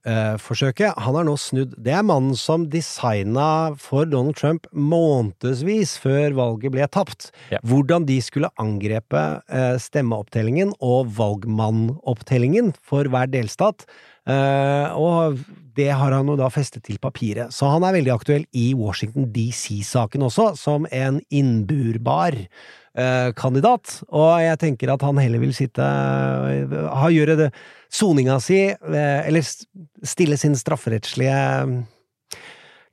Speaker 5: kuppforsøket. Han har nå snudd. Det er mannen som designa for Donald Trump månedsvis før valget ble tapt. Hvordan de skulle angrepe eh, stemmeopptellingen og valgmannopptellingen for hver delstat. Eh, og det har han jo da festet til papiret. Så han er veldig aktuell i Washington DC-saken også, som en innburbar eh, kandidat. Og jeg tenker at han heller vil sitte ha gjøre det soninga si, eh, eller stille sin strafferettslige eh,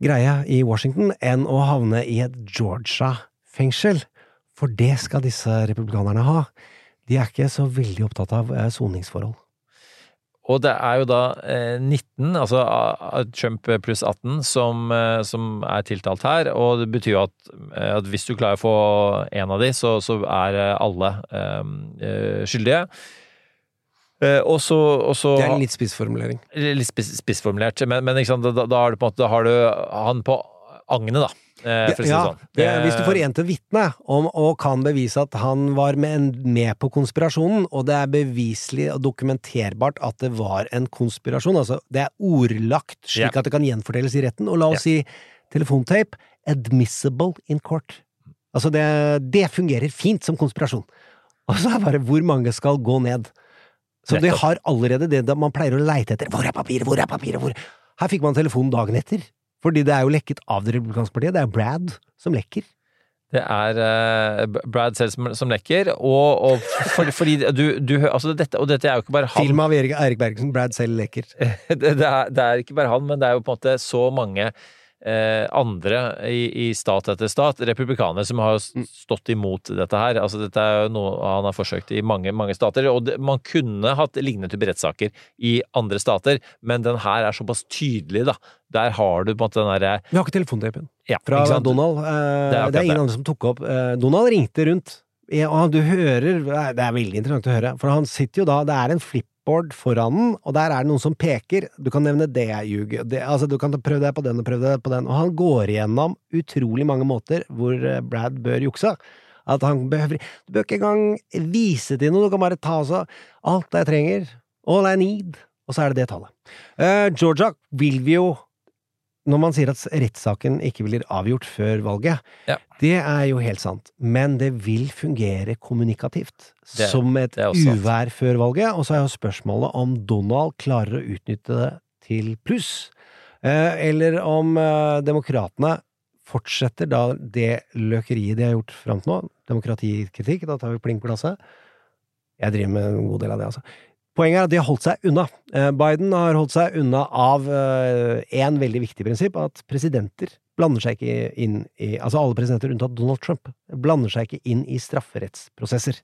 Speaker 5: greie i Washington, enn å havne i et Georgia-fengsel. For det skal disse republikanerne ha. De er ikke så veldig opptatt av eh, soningsforhold.
Speaker 4: Og det er jo da eh, 19, altså ah, Trump pluss 18, som, eh, som er tiltalt her. Og det betyr jo at, eh, at hvis du klarer å få en av de, så, så er eh, alle eh, eh, skyldige. Eh, og så, og så
Speaker 5: Det er en litt spissformulering.
Speaker 4: Litt spiss, spissformulert, men, men da, da, har du på en måte, da har du han på agnet, da. Eh, For å si det
Speaker 5: ja,
Speaker 4: sånn.
Speaker 5: det, hvis du får
Speaker 4: Eh,
Speaker 5: en til vitne om, og kan bevise at han var med, med på konspirasjonen, og det er beviselig og dokumenterbart at det var en konspirasjon, altså det er ordlagt slik
Speaker 4: Ja.
Speaker 5: at det kan gjenfortelles i retten, og la oss si telefontape, admissible in court. Altså det, det fungerer fint som konspirasjon. [laughs] Og så er bare hvor mange skal gå ned. Så de har allerede det man pleier å leite etter. Hvor er papiret, hvor er papiret, hvor Her fikk man telefonen dagen etter. Fordi det er jo lekket av det republikanske partiet. Det er Brad som lekker.
Speaker 4: Det er uh, Brad selv som, som lekker, og, og for, fordi du, du altså dette, Og dette er jo ikke bare han
Speaker 5: Film av Erik, Bergsen. Brad selv lekker. [laughs]
Speaker 4: det, det, er, det er ikke bare han, men det er jo på en måte så mange andre i, i stat etter stat, republikanere, som har stått imot dette her. Altså Dette er jo noe han har forsøkt i mange mange stater. Og det, man kunne hatt lignende type rettssaker i andre stater, men den her er såpass tydelig, da. Der har du på en måte den derre
Speaker 5: Vi har ikke telefontapen
Speaker 4: ja,
Speaker 5: fra
Speaker 4: ikke?
Speaker 5: Donald. Eh,
Speaker 4: Det er
Speaker 5: det, er ingen andre som tok opp. Eh, Donald ringte rundt. Ja, du hører Det er veldig interessant å høre, for han sitter jo da Det er en flip whiteboard foran den, og der er det noen som peker. Du kan nevne det ljug. Altså, du kan prøve deg på den og prøve deg på den. Og han går igjennom utrolig mange måter hvor eh, Brad bør jukse. At han behøver Du bør ikke engang vise til noe, du kan bare ta altså alt jeg trenger, all I need, og så er det det tallet. Uh, Georgia vil vi jo når man sier at rettssaken ikke blir avgjort før valget, det er jo helt sant, men det vil fungere kommunikativt.
Speaker 4: Det-
Speaker 5: som et uvær før valget, og så er jo spørsmålet om Donald klarer å utnytte det til pluss, eh, eller om eh, demokratene fortsetter da det løkeriet de har gjort fram til nå, demokratikritikk, da tar vi pling på glasset. Jeg driver med en god del av det, altså. Poenget er at de har holdt seg unna. Eh, Biden har holdt seg unna av én veldig viktig prinsipp, at presidenter blander seg ikke inn i Altså alle presidenter unntatt Donald Trump blander seg ikke inn i strafferettsprosesser.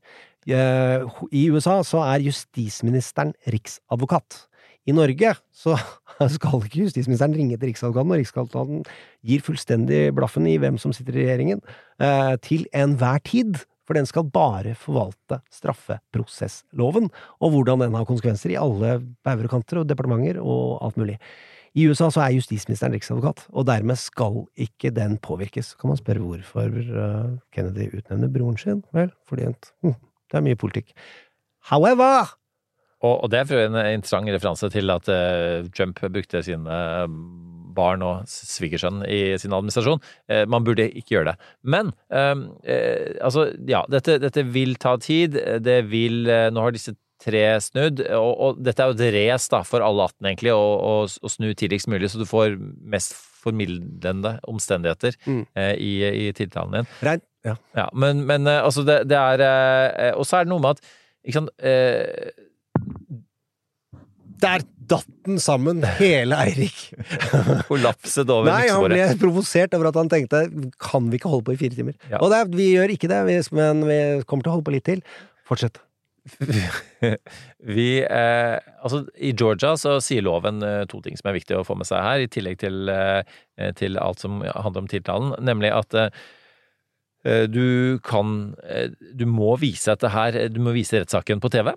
Speaker 5: Eh, I USA så er justisministeren riksadvokat. I Norge så [laughs] skal ikke justisministeren ringe til Riksadvokaten, og Riksadvokaten gir fullstendig blaffen i hvem som sitter i regjeringen, eh, til enhver tid. For den skal bare forvalte straffeprosessloven, og hvordan den har konsekvenser i alle bauger og kanter og departementer og alt mulig. I USA så er justisministeren riksadvokat, og dermed skal ikke den påvirkes. Kan man spørre hvorfor eh, Kennedy utnevner broren sin? Vel, fordi hm, det er mye politikk. However,
Speaker 4: Og, og det er en interessant referanse til at eh, Trump brukte sine eh, barn og svigersønn i sin administrasjon. Eh, man burde ikke gjøre det. Men eh, eh, altså, ja, dette, dette vil ta tid. Det vil eh, Nå har disse tre snudd, og, og dette er jo et race for alle 18, egentlig, å, snu tidligst mulig, så du får mest formildende omstendigheter
Speaker 5: Mm.
Speaker 4: eh, i, i tiltalen din.
Speaker 5: Rein, ja.
Speaker 4: men, men eh, altså, det, det er eh, Og så er det noe med at ikke sant, eh,
Speaker 5: Der datt den sammen, hele Eirik. [laughs]
Speaker 4: Kollapset over
Speaker 5: Nei, han ble provosert over at han tenkte kan vi ikke holde på i fire timer?
Speaker 4: Ja.
Speaker 5: Og det vi gjør ikke det, men vi kommer til å holde på litt til. Fortsett. [laughs]
Speaker 4: Vi eh, Altså, i Georgia så sier loven eh, to ting som er viktig å få med seg her, i tillegg til, eh, til alt som handler om tiltalen, nemlig at eh, du kan eh, Du må vise dette her Du må vise rettssaken på TV.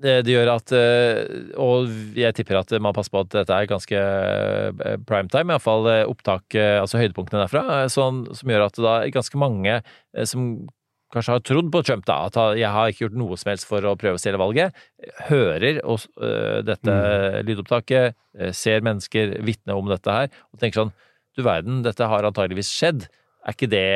Speaker 4: Det, det gjør at eh, Og jeg tipper at man passer på at dette er ganske eh, primetime, iallfall opptak, eh, altså høydepunktene derfra, eh, sånn, som gjør at da ganske mange eh, som kanskje har trodd på Trump, da, at jeg har ikke gjort noe som helst for å prøve å stjele valget, hører oss, uh, dette lydopptaket, øh, ser mennesker vitne om dette her, og tenker sånn Du verden, dette har antageligvis skjedd. Er ikke det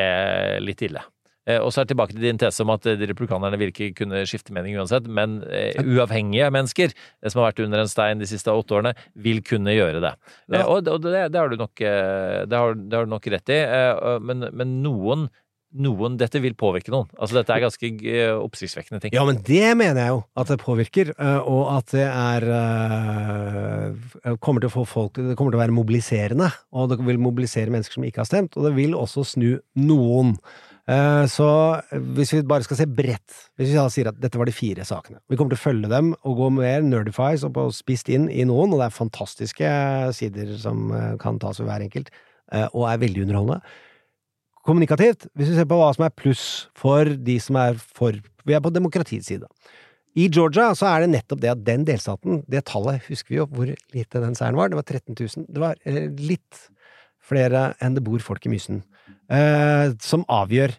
Speaker 4: litt ille? Eh, Og så er det tilbake til din tese om at eh, de republikanerne vil ikke kunne skifte mening uansett, men eh, uavhengige mennesker eh, som har vært under en stein de siste åtte årene, vil kunne gjøre det. Eh,
Speaker 5: Ja.
Speaker 4: Og, det, det har du nok, eh, det har, det har du nok rett i, eh, men, men noen noen, Dette vil påvirke noen. Altså, dette er ganske eh, oppsiktsvekkende ting.
Speaker 5: Ja, men det mener jeg jo at det påvirker, eh, og at det er eh, kommer til å få folk Det kommer til å være mobiliserende, og det vil mobilisere mennesker som ikke har stemt, og det vil også snu noen. Så hvis vi bare skal se bredt, hvis vi da sier at dette var de fire sakene Vi kommer til å følge dem og gå mer nerdifies og spist inn i noen, og det er fantastiske sider som kan tas ved hver enkelt, og er veldig underholdende kommunikativt, hvis vi ser på hva som er pluss for de som er for Vi er på demokratiets side. I Georgia så er det nettopp det at den delstaten, det tallet husker vi jo hvor lite den seieren var, det var 13 000. Det var eh, litt flere enn det bor folk i Mysen, eh, som avgjør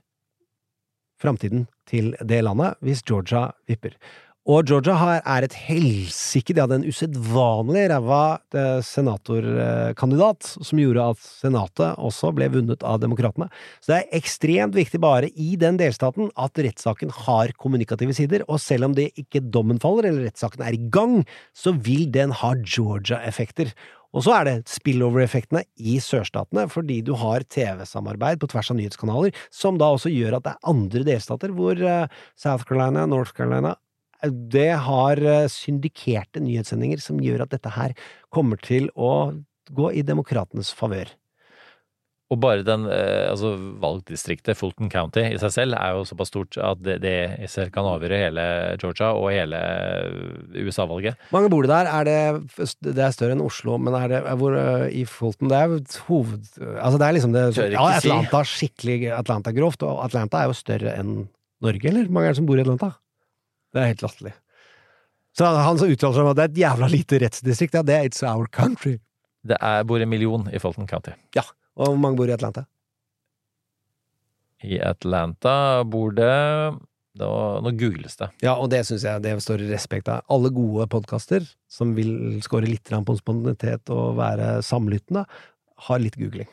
Speaker 5: framtiden til det landet hvis Georgia vipper. Og Georgia har, er et helsike De hadde en usedvanlig ræva eh, senatorkandidat, som gjorde at senatet også ble vunnet av demokratene. Så det er ekstremt viktig bare i den delstaten at rettssaken har kommunikative sider, og selv om det ikke dommen faller, eller rettssaken er i gang, så vil den ha Georgia-effekter. Og så er det spillover-effektene i sørstatene, fordi du har TV-samarbeid på tvers av nyhetskanaler, som da også gjør at det er andre delstater hvor eh, South Carolina, North Carolina det har eh, syndikerte nyhetssendinger som gjør at dette her kommer til å gå i demokratenes favør.
Speaker 4: Og bare den, eh, altså valgdistriktet Fulton County i seg selv er jo såpass stort at det, det i selv kan avgjøre hele Georgia og hele USA-valget.
Speaker 5: Mange bor det der? Er det, det er større enn Oslo, men er det hvor, eh, i Fulton Det er hoved... Altså det er liksom det Ja. Atlanta skikkelig Atlanta-grovt, og Atlanta er jo større enn Norge, eller? Hvor mange er det som bor i Atlanta? Det er helt latterlig. Så han som uttaler seg om at det er et jævla lite rettsdistrikt, ja, det er It's Our Country.
Speaker 4: Det er, bor en million i Fulton County.
Speaker 5: Ja. Og hvor mange bor i Atlanta?
Speaker 4: I Atlanta bor det Nå, nå googles det.
Speaker 5: Ja, og det syns jeg det står i respekt av. Alle gode podkaster som vil score litt på spontanitet og være samlyttende, har litt googling.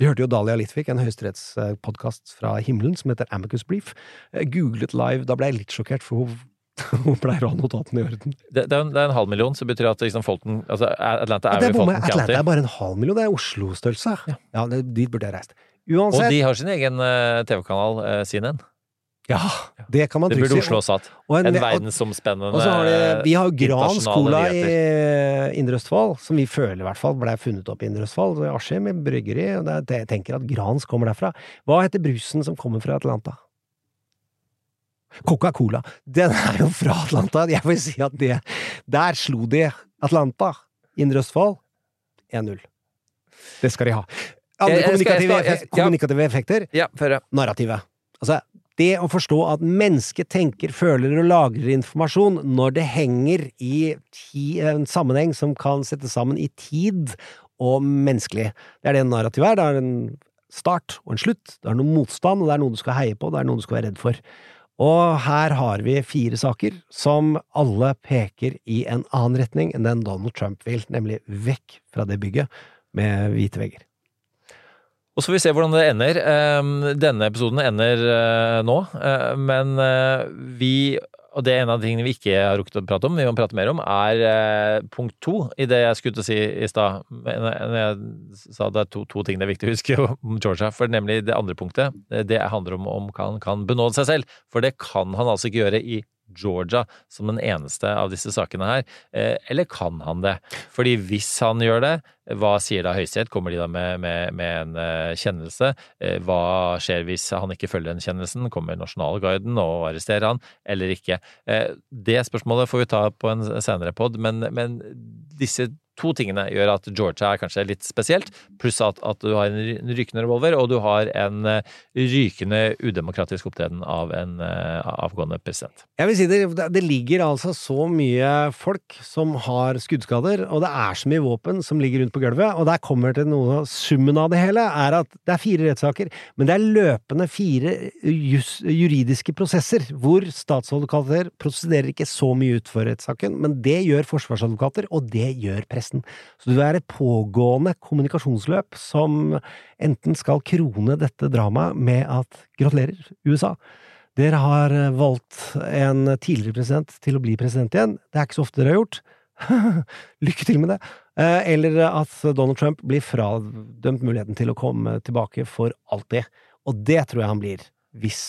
Speaker 5: Vi hørte jo Dahlia Litvik, en høyesterettspodkast fra himmelen som heter Amicus Brief. Googlet live, da ble jeg litt sjokkert, for hun, [laughs] hun pleier å ha notatene i orden.
Speaker 4: Det, det, er en, det er en halv million, så det betyr at liksom Fulton altså Atlanta er
Speaker 5: Ja, er
Speaker 4: Fulton
Speaker 5: jeg. Atlanta er bare en halv million, det er Oslo-størrelse. Ja, ja, dit burde jeg reist.
Speaker 4: Og de har sin egen eh, TV-kanal, uh, CNN.
Speaker 5: Ja, det kan man
Speaker 4: Det burde. Oslo også hatt.
Speaker 5: Og en-
Speaker 4: En verdensomspennende
Speaker 5: Og så har de, vi har jo Grans Cola i. Indre Østfold, som vi føler i hvert fall ble funnet opp i Indre Østfold. i Askim i bryggeri. og det, jeg tenker at Grans kommer derfra. Hva heter brusen som kommer fra Atlanta? Coca-Cola. Den er jo fra Atlanta. Jeg vil si at det Der slo de Atlanta. Indre Østfold 1-0. Det skal de ha. Andre kommunikative effekter.
Speaker 4: Ja.
Speaker 5: Narrativet. Altså, det å forstå at mennesket tenker, føler og lagrer informasjon når det henger i ti, en sammenheng som kan settes sammen i tid og menneskelig. Det er det narrativet er. Det er en start og en slutt. Det er noe motstand, og det er noe du skal heie på, det er noe du skal være redd for. Og her har vi fire saker som alle peker i en annen retning enn den Donald Trump vil, nemlig vekk fra det bygget med hvite vegger.
Speaker 4: Og så får vi se hvordan det ender. Eh, Denne episoden ender eh, nå, eh, men eh, vi og det er en av de tingene vi ikke har rukket å prate om, vi må prate mer om, er eh, punkt to i det jeg skulle til å si i stad. Når jeg sa det er to, to ting det er viktig å huske [laughs] om Georgia. For nemlig det andre punktet, det handler om om han kan benåde seg selv. For det kan han altså ikke gjøre i Georgia som den eneste av disse sakene her. Eh, Eller kan han det? Fordi hvis han gjør det, hva sier da Høyesterett? Kommer de da med, med, med en eh, kjennelse? Eh, Hva skjer hvis han ikke følger den kjennelsen? Kommer Nasjonalguiden og arresterer han, eller ikke? Det spørsmålet får vi ta på en senere pod, men, men disse to tingene gjør at Georgia er kanskje litt spesielt, pluss at, at du har en rykende revolver, og du har en eh, rykende udemokratisk opptreden av en eh, avgående president.
Speaker 5: Jeg vil si det, det ligger altså så mye folk som har skuddskader, og det er så mye våpen som ligger rundt på gulvet, og der kommer til noe Summen av det hele er at det er fire rettssaker, men det er løpende fire just, juridiske prosesser, hvor statsadvokater prosederer ikke så mye ut for rettssaken, men det gjør forsvarsadvokater, og det gjør pressen. Så det er et pågående kommunikasjonsløp som enten skal krone dette dramaet med at gratulerer, USA. Dere har eh, valgt en tidligere president til å bli president igjen. Det er ikke så ofte dere har gjort. [laughs] Lykke til med det. Eh, Eller at Donald Trump blir fradømt muligheten til å komme tilbake for alltid. Og det tror jeg han blir, hvis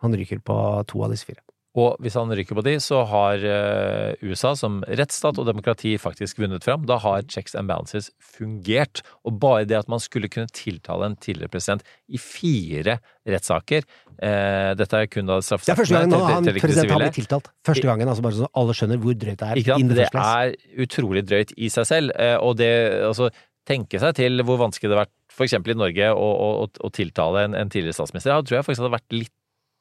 Speaker 5: han ryker på to av disse fire.
Speaker 4: Og hvis han ryker på de, så har eh, USA som rettsstat og demokrati faktisk vunnet fram. Da har checks and balances fungert. Og bare det at man skulle kunne tiltale en tidligere president i fire rettssaker eh, Dette er kun da
Speaker 5: Det er første gangen
Speaker 4: straffesakene,
Speaker 5: han, president har blitt tiltalt. Første gangen, altså bare så alle skjønner hvor drøyt det er.
Speaker 4: Ikke sant? Det er utrolig drøyt i seg selv. eh, Og det altså tenke seg til hvor vanskelig det har vært f.eks. i Norge å, å, å tiltale en, en tidligere statsminister. Jeg tror jeg faktisk hadde vært litt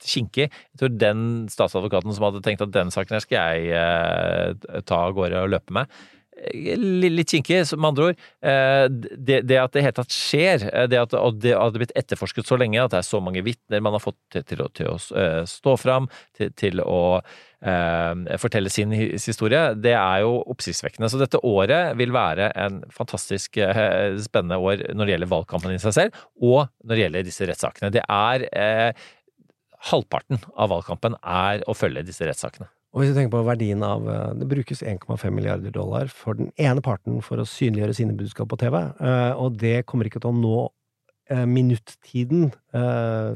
Speaker 4: kinkig. Jeg tror den statsadvokaten som hadde tenkt at den saken her skal jeg eh, ta av gårde og løpe med. eh, Litt kinkig, med andre ord. Eh, Det, det at det hele tatt skjer, eh, det at det hadde blitt etterforsket så lenge, at det er så mange vitner man har fått til, til, å, til å stå fram, til, til å eh, fortelle sin historie, det er jo oppsiktsvekkende. Så dette året vil være en fantastisk eh, spennende år når det gjelder valgkampen i seg selv, og når det gjelder disse rettssakene. Det er eh, Halvparten av valgkampen er å følge disse rettssakene.
Speaker 5: Og hvis du tenker på verdien av eh, Det brukes 1,5 milliarder dollar for den ene parten for å synliggjøre sine budskap på TV, eh, og det kommer ikke til å nå eh, minuttiden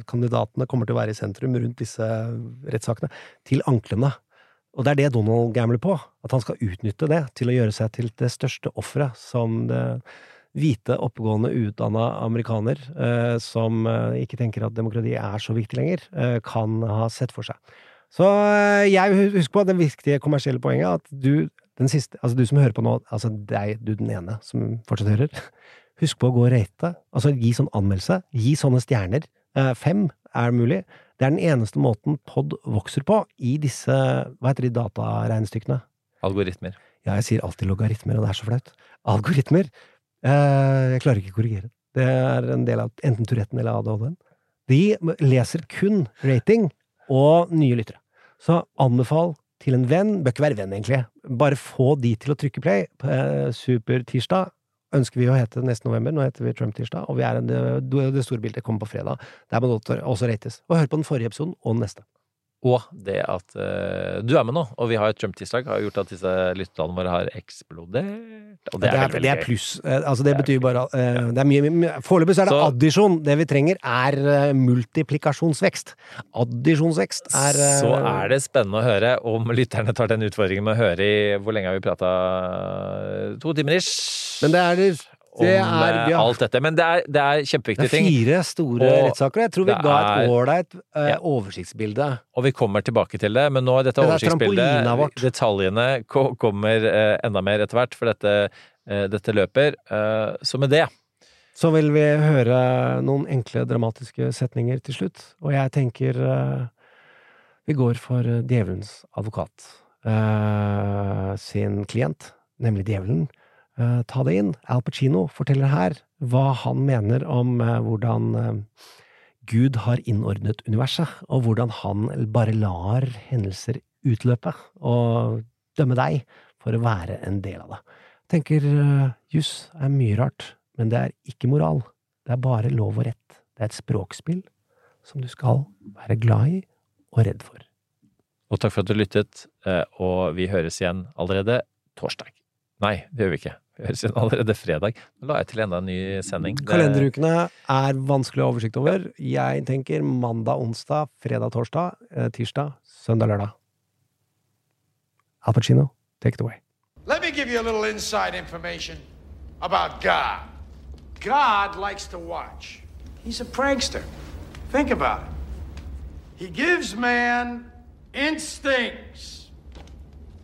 Speaker 5: kandidatene kommer til å være i sentrum rundt disse rettssakene, til anklene. Og det er det Donald gambler på, at han skal utnytte det til å gjøre seg til det største offeret som det hvite, oppegående, utdanna amerikaner eh, som eh, ikke tenker at demokrati er så viktig lenger, eh, kan ha sett for seg. Så eh, jeg husker på det viktige kommersielle poenget, at du, den siste, altså du som hører på nå, altså deg, du den ene som fortsatt hører, [laughs] husk på å gå og rate, altså gi sånn anmeldelse, gi sånne stjerner. Eh, Fem er mulig. Det er den eneste måten pod vokser på i disse, hva heter de dataregnestykkene?
Speaker 4: Algoritmer.
Speaker 5: Ja, jeg sier alltid logaritmer, og det er så flaut. Algoritmer. Eh, jeg klarer ikke å korrigere. Det er en del av enten Touretten eller ADHD-en. De leser kun rating og nye lyttere. Så anbefal til en venn, bør ikke være venn egentlig, bare få de til å trykke play. Eh, Supertirsdag ønsker vi å hete neste november, nå heter vi Trump-tirsdag, og vi er en, det store bildet kommer på fredag. Der må det også rates. Og hør på den forrige episoden og den neste.
Speaker 4: Og det at uh, du er med nå, og vi har et Trump-tirsdag, har gjort at disse lytterne våre har eksplodert. Og det er,
Speaker 5: det er,
Speaker 4: veldig
Speaker 5: det er pluss. Eh, Altså, det betyr bare uh, Det er mye, mye Foreløpig så er det
Speaker 4: Så-
Speaker 5: addisjon. Det vi trenger, er uh, multiplikasjonsvekst. Addisjonsvekst er
Speaker 4: Så er det spennende å høre om lytterne tar den utfordringen med å høre i Hvor lenge har vi prata? To timer ish?
Speaker 5: Men det er det,
Speaker 4: Om
Speaker 5: det er,
Speaker 4: eh,
Speaker 5: vi
Speaker 4: alt dette. Men det er, det er
Speaker 5: det er fire store
Speaker 4: Og
Speaker 5: rettssaker, og jeg tror vi ga et ålreit uh,
Speaker 4: Ja.
Speaker 5: oversiktsbilde.
Speaker 4: Og vi kommer tilbake til det, men nå er dette
Speaker 5: Det er
Speaker 4: oversiktsbildet. Detaljene kommer eh, enda mer etter hvert, for dette, eh, dette løper. Eh, så med det
Speaker 5: Så vil vi høre noen enkle, dramatiske setninger til slutt, og jeg tenker vi går for djevelens advokat sin klient, nemlig djevelen. Uh, ta det inn. Al Pacino forteller her hva han mener om uh, hvordan uh, Gud har innordnet universet, og hvordan han bare lar hendelser utløpe og dømme deg for å være en del av det. Jeg tenker juss er mye rart, men det er ikke moral. Det er bare lov og rett. Det er et språkspill som du skal være glad i og redd for.
Speaker 4: Og takk for at du lyttet, eh, og vi høres igjen allerede torsdag. Nei, det gjør vi ikke. Høres igjen allerede fredag. Nå la jeg til enda en ny sending.
Speaker 5: Kalenderukene er vanskelig å ha oversikt over. Jeg tenker mandag, onsdag, fredag, torsdag, eh, tirsdag, søndag, lørdag. Al Pacino, take it away.
Speaker 3: Let me give you a little inside information about God. God likes to watch. He's a prankster. Think about it. He gives man instincts.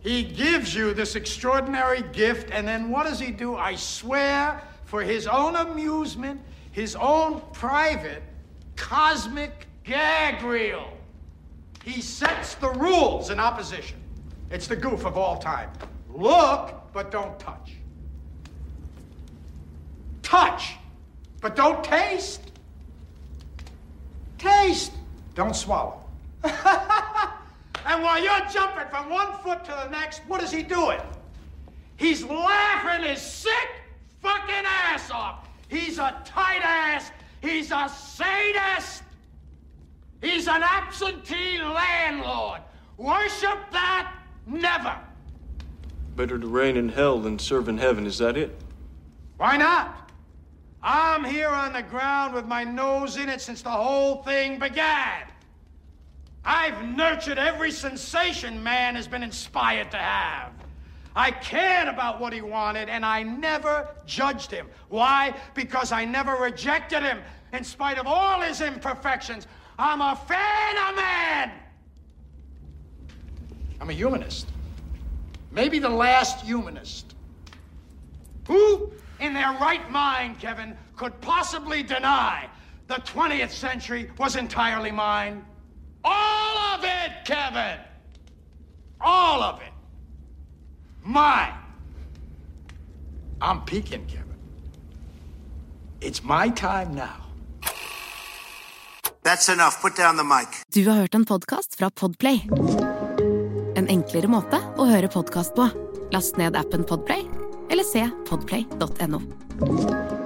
Speaker 3: He gives you this extraordinary gift, and then what does he do? I swear, for his own amusement, his own private cosmic gag reel. He sets the rules in opposition. It's the goof of all time. Look, but don't touch. Touch, but don't taste. Taste, don't swallow. [laughs] and while you're jumping from one foot to the next, what is he doing? He's laughing his sick fucking ass off. He's a tight ass. He's a sadist. He's an absentee landlord. Worship that? Never.
Speaker 9: Better to reign in hell than serve in heaven, is that it?
Speaker 3: Why not? I'm here on the ground with my nose in it since the whole thing began. I've nurtured every sensation man has been inspired to have. I cared about what he wanted, and I never judged him. Why? Because I never rejected him, in spite of all his imperfections. I'm a fan of man. I'm a humanist. Maybe the last humanist. Who, in their right mind, Kevin, could possibly deny the 20th century was entirely mine? All of it, Kevin! All of it. Mine. I'm peaking, Kevin. It's my time now.
Speaker 2: That's enough. Put down the mic.
Speaker 1: Du har hørt en podkast fra Podplay. En enklere måte å høre podkast på. Last ned appen Podplay, eller se podplay.no.